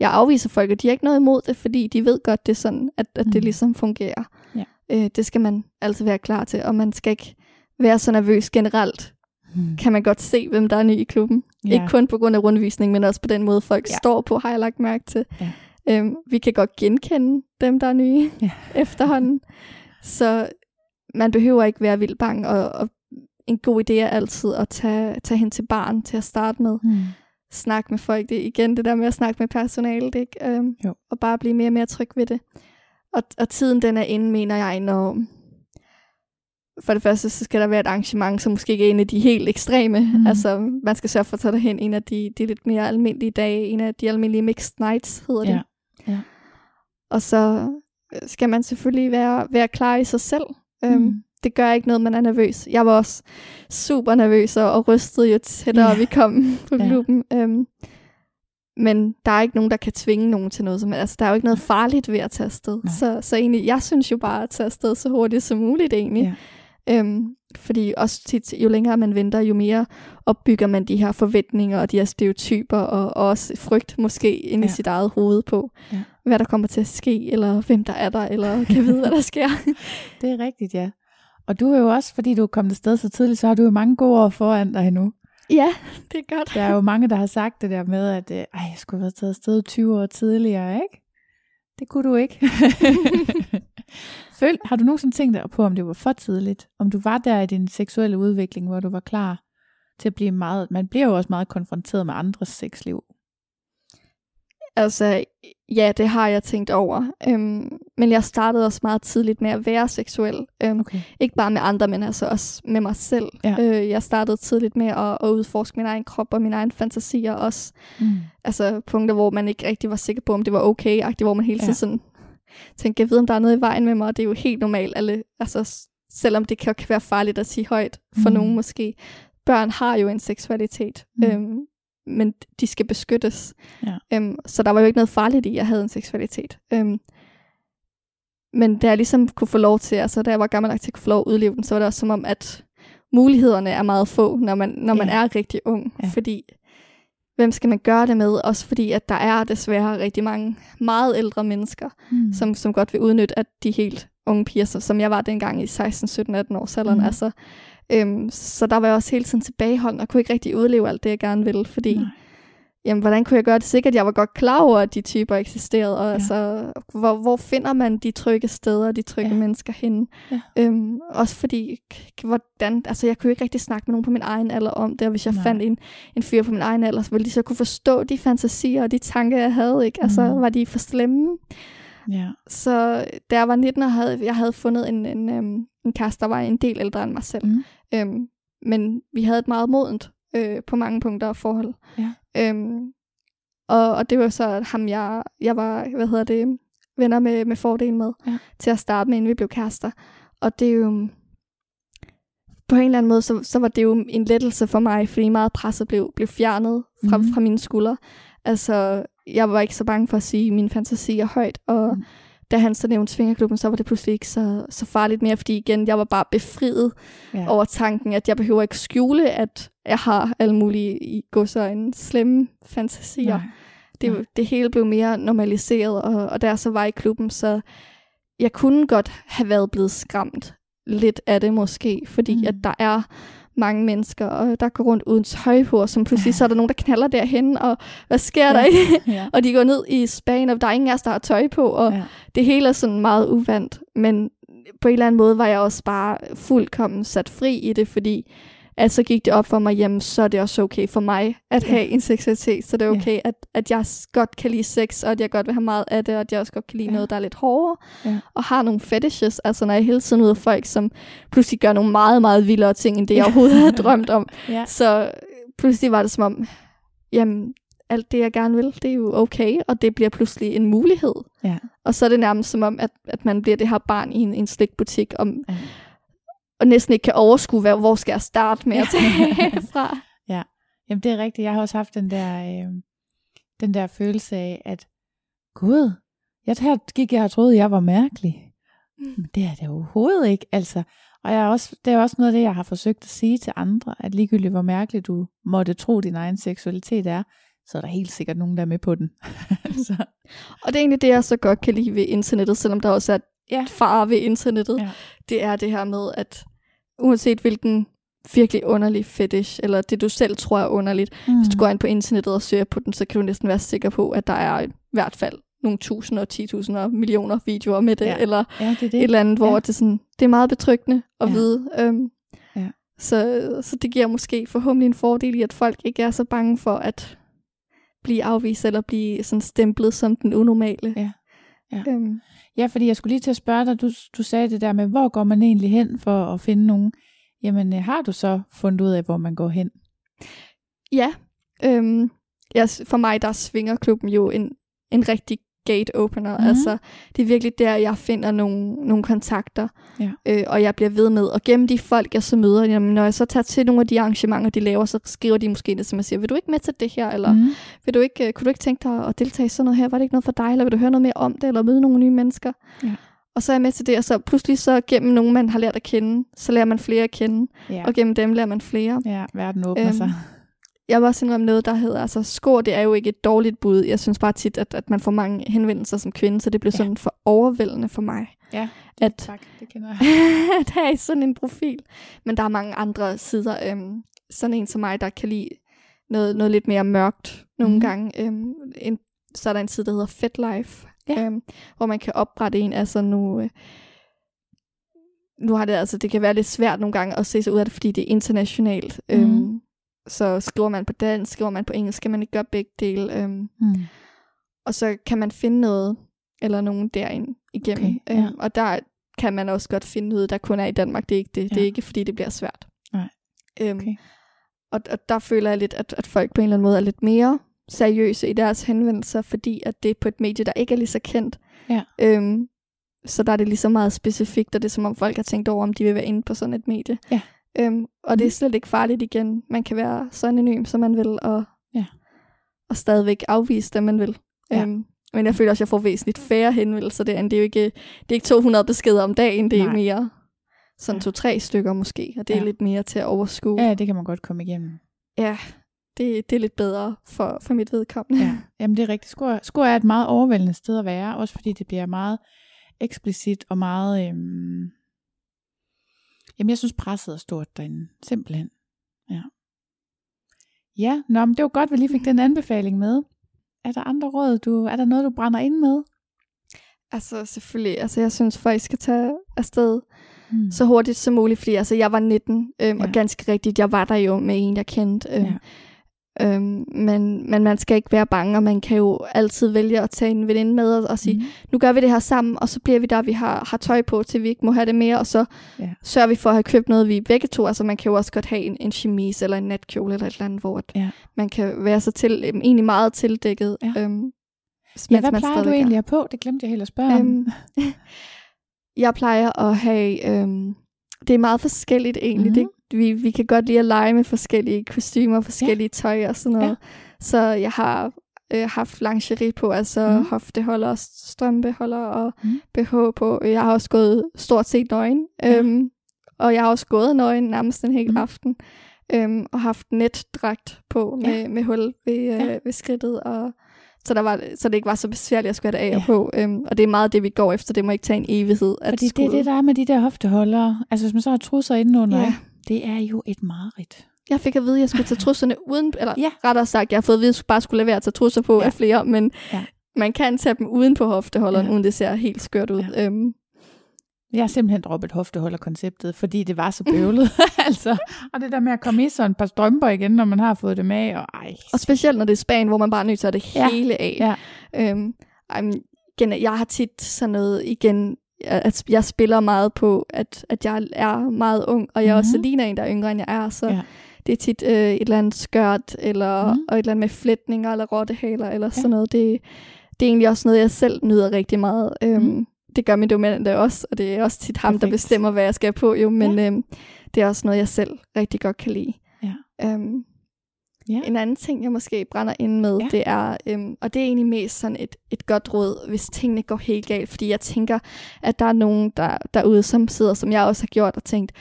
jeg afviser folk, og de har ikke noget imod det, fordi de ved godt, det er sådan, at, at mm. det ligesom fungerer. Ja. Øh, det skal man altid være klar til, og man skal ikke være så nervøs generelt. Mm. Kan man godt se, hvem der er ny i klubben. Ja. Ikke kun på grund af rundvisning, men også på den måde, folk ja. står på, har jeg lagt mærke til. Ja. Øhm, vi kan godt genkende dem, der er nye ja. [laughs] efterhånden. Så man behøver ikke være vildt bange, og, og en god idé er altid at tage, tage hen til barn til at starte med. Mm. Snak med folk. Det er igen det der med at snakke med personalet, ikke? Øhm, jo. og bare blive mere og mere tryg ved det. Og, og tiden den er inde, mener jeg, når... For det første, så skal der være et arrangement, som måske ikke er en af de helt ekstreme. Mm. Altså, man skal sørge for at tage derhen en af de, de lidt mere almindelige dage, en af de almindelige mixed nights, hedder det. Ja. Ja. Og så skal man selvfølgelig være, være klar i sig selv. Mm. Øhm, det gør ikke noget, man er nervøs. Jeg var også super nervøs og, og rystede jo tættere yeah. vi kom på klubben. Yeah. Øhm, men der er ikke nogen, der kan tvinge nogen til noget. Som, altså, der er jo ikke noget farligt ved at tage afsted. Så, så egentlig, jeg synes jo bare at tage afsted så hurtigt som muligt egentlig. Yeah. Øhm, fordi også tit, jo længere man venter, jo mere opbygger man de her forventninger og de her stereotyper, og, og også frygt måske ind ja. i sit eget hoved på, ja. hvad der kommer til at ske, eller hvem der er der, eller kan vide, hvad der sker. [laughs] det er rigtigt, ja. Og du er jo også, fordi du er kommet afsted så tidligt, så har du jo mange gode år foran dig nu. Ja, [laughs] det er godt. Der er jo mange, der har sagt det der med, at øh, ej, jeg skulle have været taget afsted 20 år tidligere, ikke? Det kunne du ikke. [laughs] Føl, har du nogensinde tænkt dig på, om det var for tidligt? Om du var der i din seksuelle udvikling, hvor du var klar til at blive meget... Man bliver jo også meget konfronteret med andres sexliv. Altså, ja, det har jeg tænkt over. Øhm, men jeg startede også meget tidligt med at være seksuel. Øhm, okay. Ikke bare med andre, men altså også med mig selv. Ja. Øh, jeg startede tidligt med at, at udforske min egen krop og mine egne fantasier også. Mm. Altså punkter, hvor man ikke rigtig var sikker på, om det var okay, hvor man hele tiden ja. sådan tænkte, jeg ved, om der er noget i vejen med mig, og det er jo helt normalt. Alle, altså, selvom det kan, kan være farligt at sige højt for mm. nogen måske. Børn har jo en seksualitet. Mm. Øhm, men de skal beskyttes. Ja. Øhm, så der var jo ikke noget farligt i, at jeg havde en seksualitet. Øhm, men da jeg ligesom kunne få lov til, altså da jeg var gammel nok til at kunne få lov at udleve den, så var det også som om, at mulighederne er meget få, når man, når man ja. er rigtig ung. Ja. Fordi, hvem skal man gøre det med? Også fordi, at der er desværre rigtig mange meget ældre mennesker, mm. som, som godt vil udnytte, at de helt unge piger, som jeg var dengang i 16, 17, 18 års alderen, mm. altså Øhm, så der var jeg også hele tiden tilbageholdt, og kunne ikke rigtig udleve alt det, jeg gerne ville, fordi, Nej. Jamen, hvordan kunne jeg gøre det sikkert? Jeg var godt klar over, at de typer eksisterede, og ja. altså, hvor, hvor finder man de trygge steder, de trygge ja. mennesker henne? Ja. Øhm, også fordi, hvordan, altså, jeg kunne ikke rigtig snakke med nogen på min egen alder om det, og hvis jeg Nej. fandt en, en fyr på min egen alder, så ville de så kunne forstå de fantasier og de tanker, jeg havde, ikke? Altså, mm. var de for slemme? Ja. Så da jeg var 19 og havde, jeg havde fundet en, en, en, en kæreste, der var en del ældre end mig selv. Mm. Øhm, men vi havde et meget modent øh, på mange punkter forhold. Ja. Øhm, og, og det var så ham, jeg, jeg var, hvad hedder det, venner med, med fordel med, ja. til at starte med, inden vi blev kærester. Og det er jo, på en eller anden måde, så, så var det jo en lettelse for mig, fordi meget presset blev, blev fjernet fra, mm. fra mine skuldre. Altså, jeg var ikke så bange for at sige mine fantasier højt, og mm da han så nævnte Svingerklubben, så var det pludselig ikke så, så farligt mere, fordi igen, jeg var bare befriet ja. over tanken, at jeg behøver ikke skjule, at jeg har alle mulige i en slemme fantasier. Det, ja. det hele blev mere normaliseret, og, og der så var i klubben, så jeg kunne godt have været blevet skræmt lidt af det måske, fordi mm. at der er mange mennesker, og der går rundt uden tøj på, og som pludselig så er der nogen, der knaller derhen, og hvad sker ja. der [laughs] ikke? Ja. og de går ned i Spanien, og der er ingen af os, der har tøj på, og ja. det hele er sådan meget uvandt. Men på en eller anden måde var jeg også bare fuldkommen sat fri i det, fordi at så gik det op for mig, jamen så er det også okay for mig at have ja. en seksualitet, så det er okay, ja. at, at jeg godt kan lide sex, og at jeg godt vil have meget af det, og at jeg også godt kan lide ja. noget, der er lidt hårdere, ja. og har nogle fetishes, altså når jeg hele tiden ud af folk, som pludselig gør nogle meget, meget vildere ting, end det jeg [laughs] overhovedet havde drømt om, ja. så pludselig var det som om, jamen alt det, jeg gerne vil, det er jo okay, og det bliver pludselig en mulighed. Ja. Og så er det nærmest som om, at, at man bliver det her barn i en, en slikbutik, om, ja og næsten ikke kan overskue, hvad, hvor skal jeg starte med at [laughs] tage fra. Ja, jamen det er rigtigt. Jeg har også haft den der, øh, den der følelse af, at gud, jeg her gik jeg og troede, jeg var mærkelig. Mm. Men det er det overhovedet ikke. Altså, og jeg er også, det er også noget af det, jeg har forsøgt at sige til andre, at ligegyldigt hvor mærkeligt du måtte tro, din egen seksualitet er, så er der helt sikkert nogen, der er med på den. [laughs] så. Og det er egentlig det, jeg så godt kan lide ved internettet, selvom der også er ja. far ved internettet. Ja. Det er det her med, at uanset hvilken virkelig underlig fetish, eller det du selv tror er underligt, mm. hvis du mm. går ind på internettet og søger på den, så kan du næsten være sikker på, at der er i hvert fald nogle tusinder og titusinder millioner videoer med det, ja. eller ja, det det. et eller andet, hvor ja. det, er sådan, det er meget betryggende at ja. vide. Um, ja. så, så det giver måske forhåbentlig en fordel i, at folk ikke er så bange for at blive afvist, eller blive sådan stemplet som den unormale. Ja. Ja. Um, ja, fordi jeg skulle lige til at spørge dig, du, du sagde det der med, hvor går man egentlig hen for at finde nogen? Jamen, øh, har du så fundet ud af, hvor man går hen? Ja, øhm, ja for mig der svinger klubben jo en, en rigtig gate opener. Mm-hmm. Altså, det er virkelig der, jeg finder nogle, nogle kontakter, ja. øh, og jeg bliver ved med. Og gennem de folk, jeg så møder, jamen, når jeg så tager til nogle af de arrangementer, de laver, så skriver de måske som jeg siger, vil du ikke med til det her? Eller mm-hmm. vil du ikke, øh, kunne du ikke tænke dig at deltage i sådan noget her? Var det ikke noget for dig? Eller vil du høre noget mere om det? Eller møde nogle nye mennesker? Ja. Og så er jeg med til det, og så pludselig så gennem nogen, man har lært at kende, så lærer man flere at kende, ja. og gennem dem lærer man flere. Ja, verden åbner øhm, sig. Jeg var også indrømme noget, der hedder, altså skor, det er jo ikke et dårligt bud. Jeg synes bare tit, at, at man får mange henvendelser som kvinde, så det bliver ja. sådan for overvældende for mig. Ja, at, tak, det kender jeg. [laughs] at have sådan en profil. Men der er mange andre sider. Øhm, sådan en som mig, der kan lide noget, noget lidt mere mørkt nogle mm. gange. Øhm, en, så er der en side, der hedder FetLife, ja. øhm, hvor man kan oprette en altså nu... Øh, nu har det altså, det kan være lidt svært nogle gange at se sig ud af det, fordi det er internationalt. Mm. Øhm, så skriver man på dansk, skriver man på engelsk, kan man ikke gøre begge dele. Øhm, mm. Og så kan man finde noget, eller nogen derinde igennem. Okay, ja. øhm, og der kan man også godt finde noget, der kun er i Danmark. Det er ikke det. Ja. Det er ikke, fordi det bliver svært. Nej. Øhm, okay. og, og der føler jeg lidt, at, at folk på en eller anden måde er lidt mere seriøse i deres henvendelser, fordi at det er på et medie, der ikke er lige så kendt. Ja. Øhm, så der er det lige så meget specifikt, og det er som om folk har tænkt over, om de vil være inde på sådan et medie. Ja. Øhm, og det er mhm. slet ikke farligt igen. Man kan være så anonym, som man vil, og, ja. og stadigvæk afvise det, man vil. Ja. Øhm, men jeg føler også, at jeg får væsentligt færre henvendelser der, Det er jo ikke, det er ikke 200 beskeder om dagen, det er Nej. mere sådan ja. to-tre stykker måske, og det ja. er lidt mere til at overskue. Ja, det kan man godt komme igennem. Ja, det, det er lidt bedre for, for mit vedkommende. Ja, jamen det er rigtigt. Skor, skor er et meget overvældende sted at være, også fordi det bliver meget eksplicit og meget... Øhm, jamen jeg synes presset er stort derinde, simpelthen. Ja. Ja, nå, men det var godt, at vi lige fik den anbefaling med. Er der andre råd, du, er der noget, du brænder ind med? Altså selvfølgelig, altså jeg synes folk skal tage afsted mm. så hurtigt som muligt, fordi altså jeg var 19, øhm, ja. og ganske rigtigt, jeg var der jo med en, jeg kendte. Øhm, ja. Øhm, men, men man skal ikke være bange, og man kan jo altid vælge at tage en veninde med og, og sige, mm. nu gør vi det her sammen, og så bliver vi der, vi har, har tøj på, til vi ikke må have det mere, og så yeah. sørger vi for at have købt noget, vi begge to, altså man kan jo også godt have en, en chemise eller en natkjole eller et eller andet, hvor yeah. man kan være så til, øhm, egentlig meget tildækket. Ja, øhm, ja hvad plejer du egentlig at på? Det glemte jeg helt at spørge øhm, om. [laughs] jeg plejer at have, øhm, det er meget forskelligt egentlig, mm. det vi, vi kan godt lide at lege med forskellige kostymer, forskellige ja. tøj og sådan noget. Ja. Så jeg har øh, haft lingerie på, altså mm. hofteholder, strømpeholder og mm. BH på. Jeg har også gået stort set nøgen. Ja. Øhm, og jeg har også gået nøgen nærmest en hel mm. aften. Øhm, og haft netdragt på med, ja. med hul ved, øh, ja. ved skridtet. Og, så, der var, så det ikke var så besværligt at skulle have det af ja. på. Øhm, og det er meget det, vi går efter. Det må ikke tage en evighed. At Fordi skulle... det er det, der er med de der hofteholdere. Altså hvis man så har trusser indenunder, ja. Det er jo et mareridt. Jeg fik at vide, at jeg skulle tage trusserne uden, [laughs] eller ja. rettere sagt, jeg har fået at vide, at jeg bare skulle lade være at tage trusser på ja. af flere, men ja. man kan tage dem uden på hofteholderen, ja. uden det ser helt skørt ud. Ja. Øhm. Jeg har simpelthen droppet hofteholderkonceptet, fordi det var så bøvlet. [laughs] altså, og det der med at komme i sådan et par strømper igen, når man har fået dem af. Og, ej. og specielt når det er Spanien, hvor man bare er nødt til at det ja. hele af. Ja. Øhm, ej, men, igen, jeg har tit sådan noget, igen, at jeg spiller meget på, at, at jeg er meget ung, og jeg mm-hmm. også ligner en, der er yngre, end jeg er, så ja. det er tit øh, et eller andet skørt, eller mm. og et eller andet med flætninger, eller rottehaler, eller ja. sådan noget. Det, det er egentlig også noget, jeg selv nyder rigtig meget. Øhm, mm. Det gør min domænd også, og det er også tit ham, Perfekt. der bestemmer, hvad jeg skal på, jo, men ja. øhm, det er også noget, jeg selv rigtig godt kan lide. Ja. Øhm, Ja. En anden ting, jeg måske brænder ind med, ja. det er, øhm, og det er egentlig mest sådan et, et godt råd, hvis tingene går helt galt, fordi jeg tænker, at der er nogen der, derude, som sidder, som jeg også har gjort, og tænkt,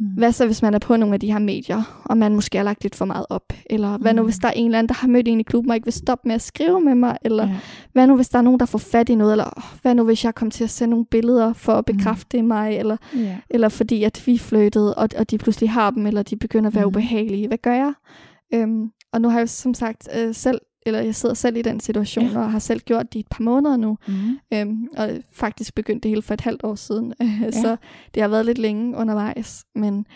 Mm. Hvad så, hvis man er på nogle af de her medier, og man måske har lagt lidt for meget op? Eller hvad nu, Mm. hvis der er en eller anden, der har mødt en i klubben, og ikke vil stoppe med at skrive med mig? Eller Ja. hvad nu, hvis der er nogen, der får fat i noget? Eller hvad nu, hvis jeg kommer til at sende nogle billeder for at Mm. bekræfte i mig? Eller, Ja. eller fordi, at vi flyttede, og, og de pludselig har dem, eller de begynder at være Mm. ubehagelige. Hvad gør jeg? Øhm, og nu har jeg som sagt øh, selv, eller jeg sidder selv i den situation, Ja. og har selv gjort det i et par måneder nu. Mm. Øhm, og faktisk begyndt det hele for et halvt år siden. [laughs] Ja. Så det har været lidt længe undervejs. Men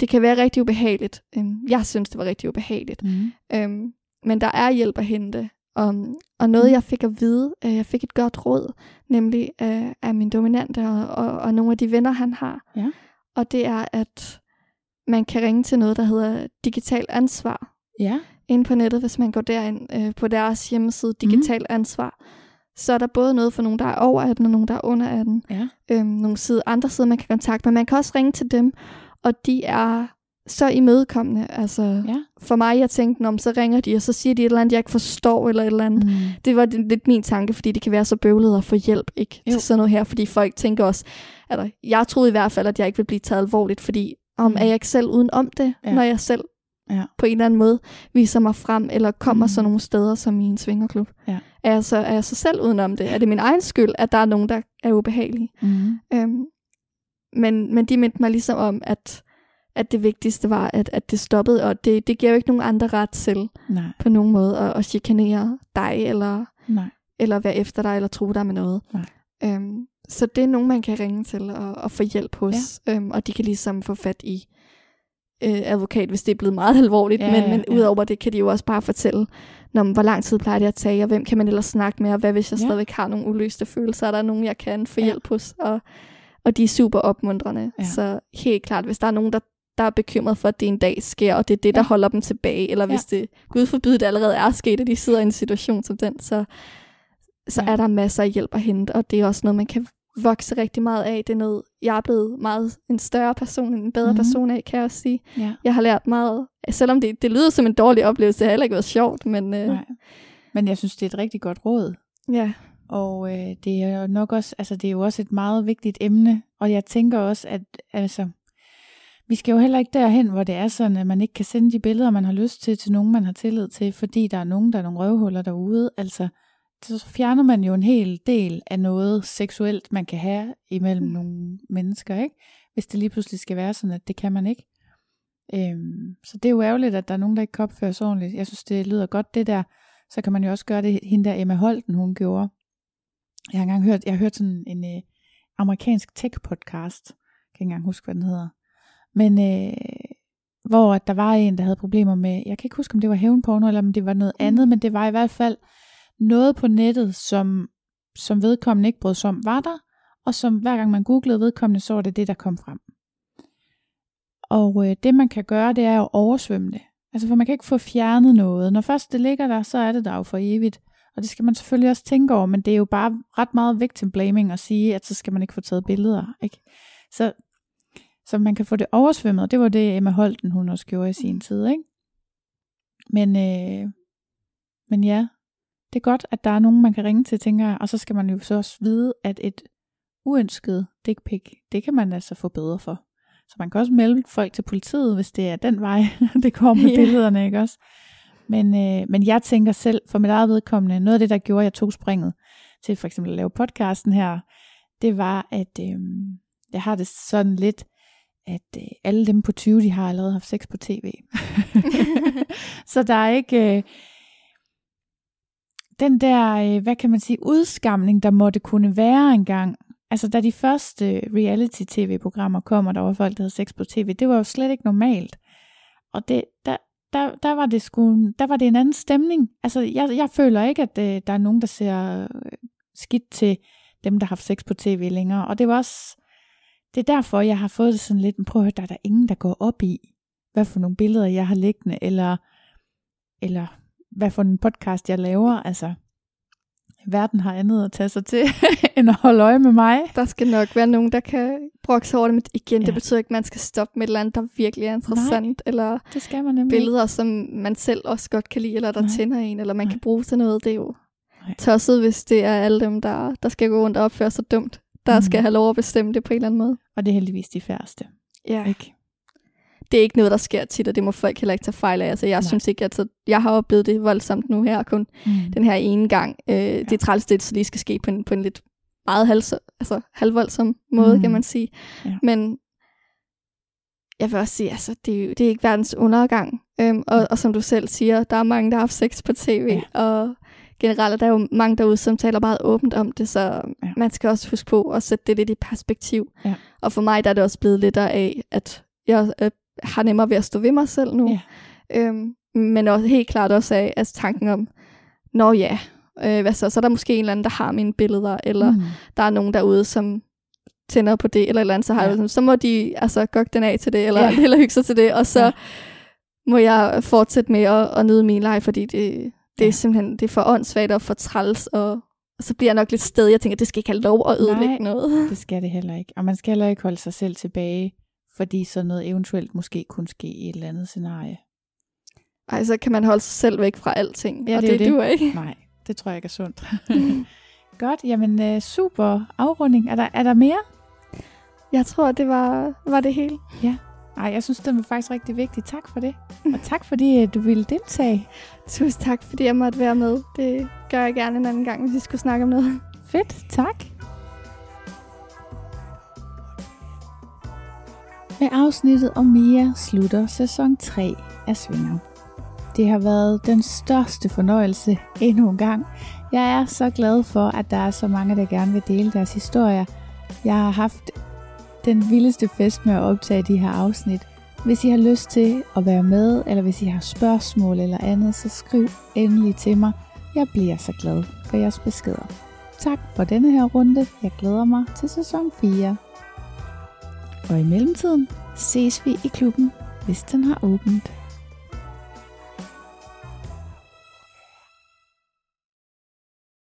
det kan være rigtig ubehageligt. Øhm, jeg synes, det var rigtig ubehageligt. Mm. Øhm, men der er hjælp at hente. Og, og noget, Mm. jeg fik at vide, øh, jeg fik et godt råd, nemlig øh, af min dominante og, og, og nogle af de venner, han har. Ja. Og det er, at man kan ringe til noget, der hedder digital ansvar Ja. inde på nettet, hvis man går derind øh, på deres hjemmeside, Mhm. digital ansvar, så er der både noget for nogen, der er over 18, og nogen, der er under 18. Ja. Øhm, nogle sider, andre sider, man kan kontakte, men man kan også ringe til dem, og de er så imødekommende. Altså, Ja. for mig, jeg tænkte, om så ringer de, og så siger de et eller andet, jeg ikke forstår, eller et eller andet. Mm. Det var lidt min tanke, fordi det kan være så bøvlet at få hjælp ikke Jo. til sådan noget her, fordi folk tænker også, eller jeg troede i hvert fald, at jeg ikke ville blive taget alvorligt, fordi om Mm. er jeg ikke selv uden om det, Ja. når jeg selv Ja. på en eller anden måde viser mig frem, eller kommer Mm. mm. sådan nogle steder som i en svingerklub. Ja. Er, jeg så, er jeg så selv udenom det? Er det min egen skyld, at der er nogen, der er ubehagelige? Mm. Øhm, men, men de mindte mig ligesom om, at, at det vigtigste var, at, at det stoppede, og det, det giver jo ikke nogen andre ret til Nej. på nogen måde at, at chikanere dig, eller, Nej. eller være efter dig, eller tro dig med noget. Nej. Øhm, så det er nogen, man kan ringe til og, og få hjælp hos, ja. øhm, og de kan ligesom få fat i øh, advokat, hvis det er blevet meget [laughs] alvorligt, Ja, men, ja, men ja. udover det kan de jo også bare fortælle, når, hvor lang tid plejer det at tage, og hvem kan man ellers snakke med, og hvad hvis jeg Ja. stadigvæk har nogle uløste følelser, er der nogen, jeg kan få Ja. hjælp hos, og, og de er super opmuntrende. Ja. Så helt klart, hvis der er nogen, der, der er bekymret for, at det en dag sker, og det er det, der Ja. holder dem tilbage, eller hvis det, Gud forbyde, det allerede er sket, og de sidder i en situation som den, så, så Ja. er der masser af hjælp at hente, og det er også noget, man kan vokse rigtig meget af. Det er noget, jeg er blevet meget en større person, en bedre mm-hmm. person af, kan jeg også sige. Ja. Jeg har lært meget, selvom det, det lyder som en dårlig oplevelse, det har heller ikke været sjovt, men øh, Nej. Men jeg synes, det er et rigtig godt råd. ja, Og øh, det er jo nok også, altså det er jo også et meget vigtigt emne, og jeg tænker også, at altså, vi skal jo heller ikke derhen, hvor det er sådan, at man ikke kan sende de billeder, man har lyst til, til nogen, man har tillid til, fordi der er nogen, der er nogle røvhuller derude. Altså, så fjerner man jo en hel del af noget seksuelt, man kan have imellem mm. nogle mennesker, ikke? Hvis det lige pludselig skal være sådan, at det kan man ikke. Øhm, så det er jo ærgerligt, at der er nogen, der ikke kan opføre sig ordentligt. Jeg synes, det lyder godt, det der. Så kan man jo også gøre det, hende der Emma Holten, hun gjorde. Jeg har engang hørt, jeg har hørt sådan en øh, amerikansk tech-podcast. Jeg kan ikke engang huske, hvad den hedder. Men øh, hvor at der var en, der havde problemer med, jeg kan ikke huske, om det var hævnporno, eller om det var noget Mm. andet, men det var i hvert fald noget på nettet, som, som vedkommende ikke brød sig om, var der, og som hver gang man googlede vedkommende, så var det det, der kom frem. Og øh, det man kan gøre, det er at oversvømme det. Altså for man kan ikke få fjernet noget. Når først det ligger der, så er det der jo for evigt. Og det skal man selvfølgelig også tænke over, men det er jo bare ret meget victim blaming at sige, at så skal man ikke få taget billeder. Ikke? Så, så man kan få det oversvømmet, og det var det Emma Holten, hun også gjorde i sin tid. Ikke? Men, øh, men ja, det er godt, at der er nogen, man kan ringe til, tænker jeg. Og så skal man jo så også vide, at et uønsket dick pic, det kan man altså få bedre for. Så man kan også melde folk til politiet, hvis det er den vej, [laughs] det går med Ja. billederne, ikke også? Men, øh, men jeg tænker selv, for mit eget vedkommende, noget af det, der gjorde, at jeg tog springet til for eksempel at lave podcasten her, det var, at øh, jeg har det sådan lidt, at øh, alle dem på 20, de har allerede haft sex på tv. [laughs] så der er ikke øh, den der, øh, hvad kan man sige, udskamning, der måtte kunne være engang. Altså da de første øh, reality-tv-programmer kom, og der var folk, der havde sex på tv, det var jo slet ikke normalt. Og det, der, der, der var det sgu, der var det en anden stemning. Altså jeg, jeg føler ikke, at øh, der er nogen, der ser øh, skidt til dem, der har haft sex på tv længere. Og det var også, det er derfor, jeg har fået det sådan lidt, men prøv at høre, der er der ingen, der går op i, hvad for nogle billeder jeg har liggende, eller, eller hvad for en podcast jeg laver. Altså, verden har andet at tage sig til, [laughs] end at holde øje med mig. der skal nok være nogen, der kan brokke sig over det, men igen, Ja. det betyder ikke, at man skal stoppe med et eller andet, der virkelig er interessant, Nej. eller Det skal man nemlig billeder, som man selv også godt kan lide, eller der Nej. Tænder en, eller man Nej. kan bruge til noget. Det er jo Nej. tosset, hvis det er alle dem, der, der skal gå rundt og opføre sig dumt, der Mhm. mm. skal have lov at bestemme det på en eller anden måde. Og det er heldigvis de færreste. Ja. Ikke? Det er ikke noget, der sker tit, og det må folk heller ikke tage fejl af. Altså, jeg Nej. synes ikke, at altså, jeg har oplevet det voldsomt nu her, kun mm. den her ene gang. Øh, ja. Det er træls, det så lige skal ske på en, på en lidt meget halv, altså, halvvoldsom måde, mm. kan man sige. Ja. Men jeg vil også sige, altså, det, er jo, det er ikke verdens undergang. Øhm, og, og som du selv siger, der er mange, der har haft sex på tv, ja. og generelt er der jo mange derude, som taler meget åbent om det, så ja. man skal også huske på at sætte det lidt i perspektiv. Ja. Og for mig der er det også blevet lidt af, at jeg øh, har nemmere ved at stå ved mig selv nu. Ja. Øhm, men også helt klart også af altså tanken om, nå ja, øh, hvad så, så er der måske en eller anden, der har mine billeder, eller mm. der er nogen derude, som tænder på det, eller eller andet, så, har ja. jeg, så må de altså godt den af til det, eller, ja. [laughs] eller hygge sig til det, og så ja. må jeg fortsætte med at, at nyde min leg, fordi det, det ja. er simpelthen det er for åndssvagt og for træls, og, og så bliver jeg nok lidt sted, jeg tænker, det skal ikke have lov at ødelægge Nej, noget. det skal det heller ikke. Og man skal heller ikke holde sig selv tilbage, fordi sådan noget eventuelt måske kunne ske i et eller andet scenarie. Ej, så kan man holde sig selv væk fra alting, ja, og det, det, det. du ikke. Nej, det tror jeg ikke er sundt. [laughs] [laughs] Godt, jamen øh, super afrunding. Er der, er der mere? Jeg tror, det var, var det hele. Ja. Ej, jeg synes, det var faktisk rigtig vigtigt. Tak for det. [laughs] Og tak, fordi du ville deltage. Tusind tak, fordi jeg måtte være med. Det gør jeg gerne en anden gang, hvis vi skulle snakke om noget. Fedt, tak. Med afsnittet om Mia slutter sæson 3 af Svinger. Det har været den største fornøjelse endnu en gang. Jeg er så glad for, at der er så mange, der gerne vil dele deres historier. Jeg har haft den vildeste fest med at optage de her afsnit. Hvis I har lyst til at være med, eller hvis I har spørgsmål eller andet, så skriv endelig til mig. Jeg bliver så glad for jeres beskeder. Tak for denne her runde. Jeg glæder mig til sæson 4. Og i mellemtiden ses vi i klubben, hvis den har åbent.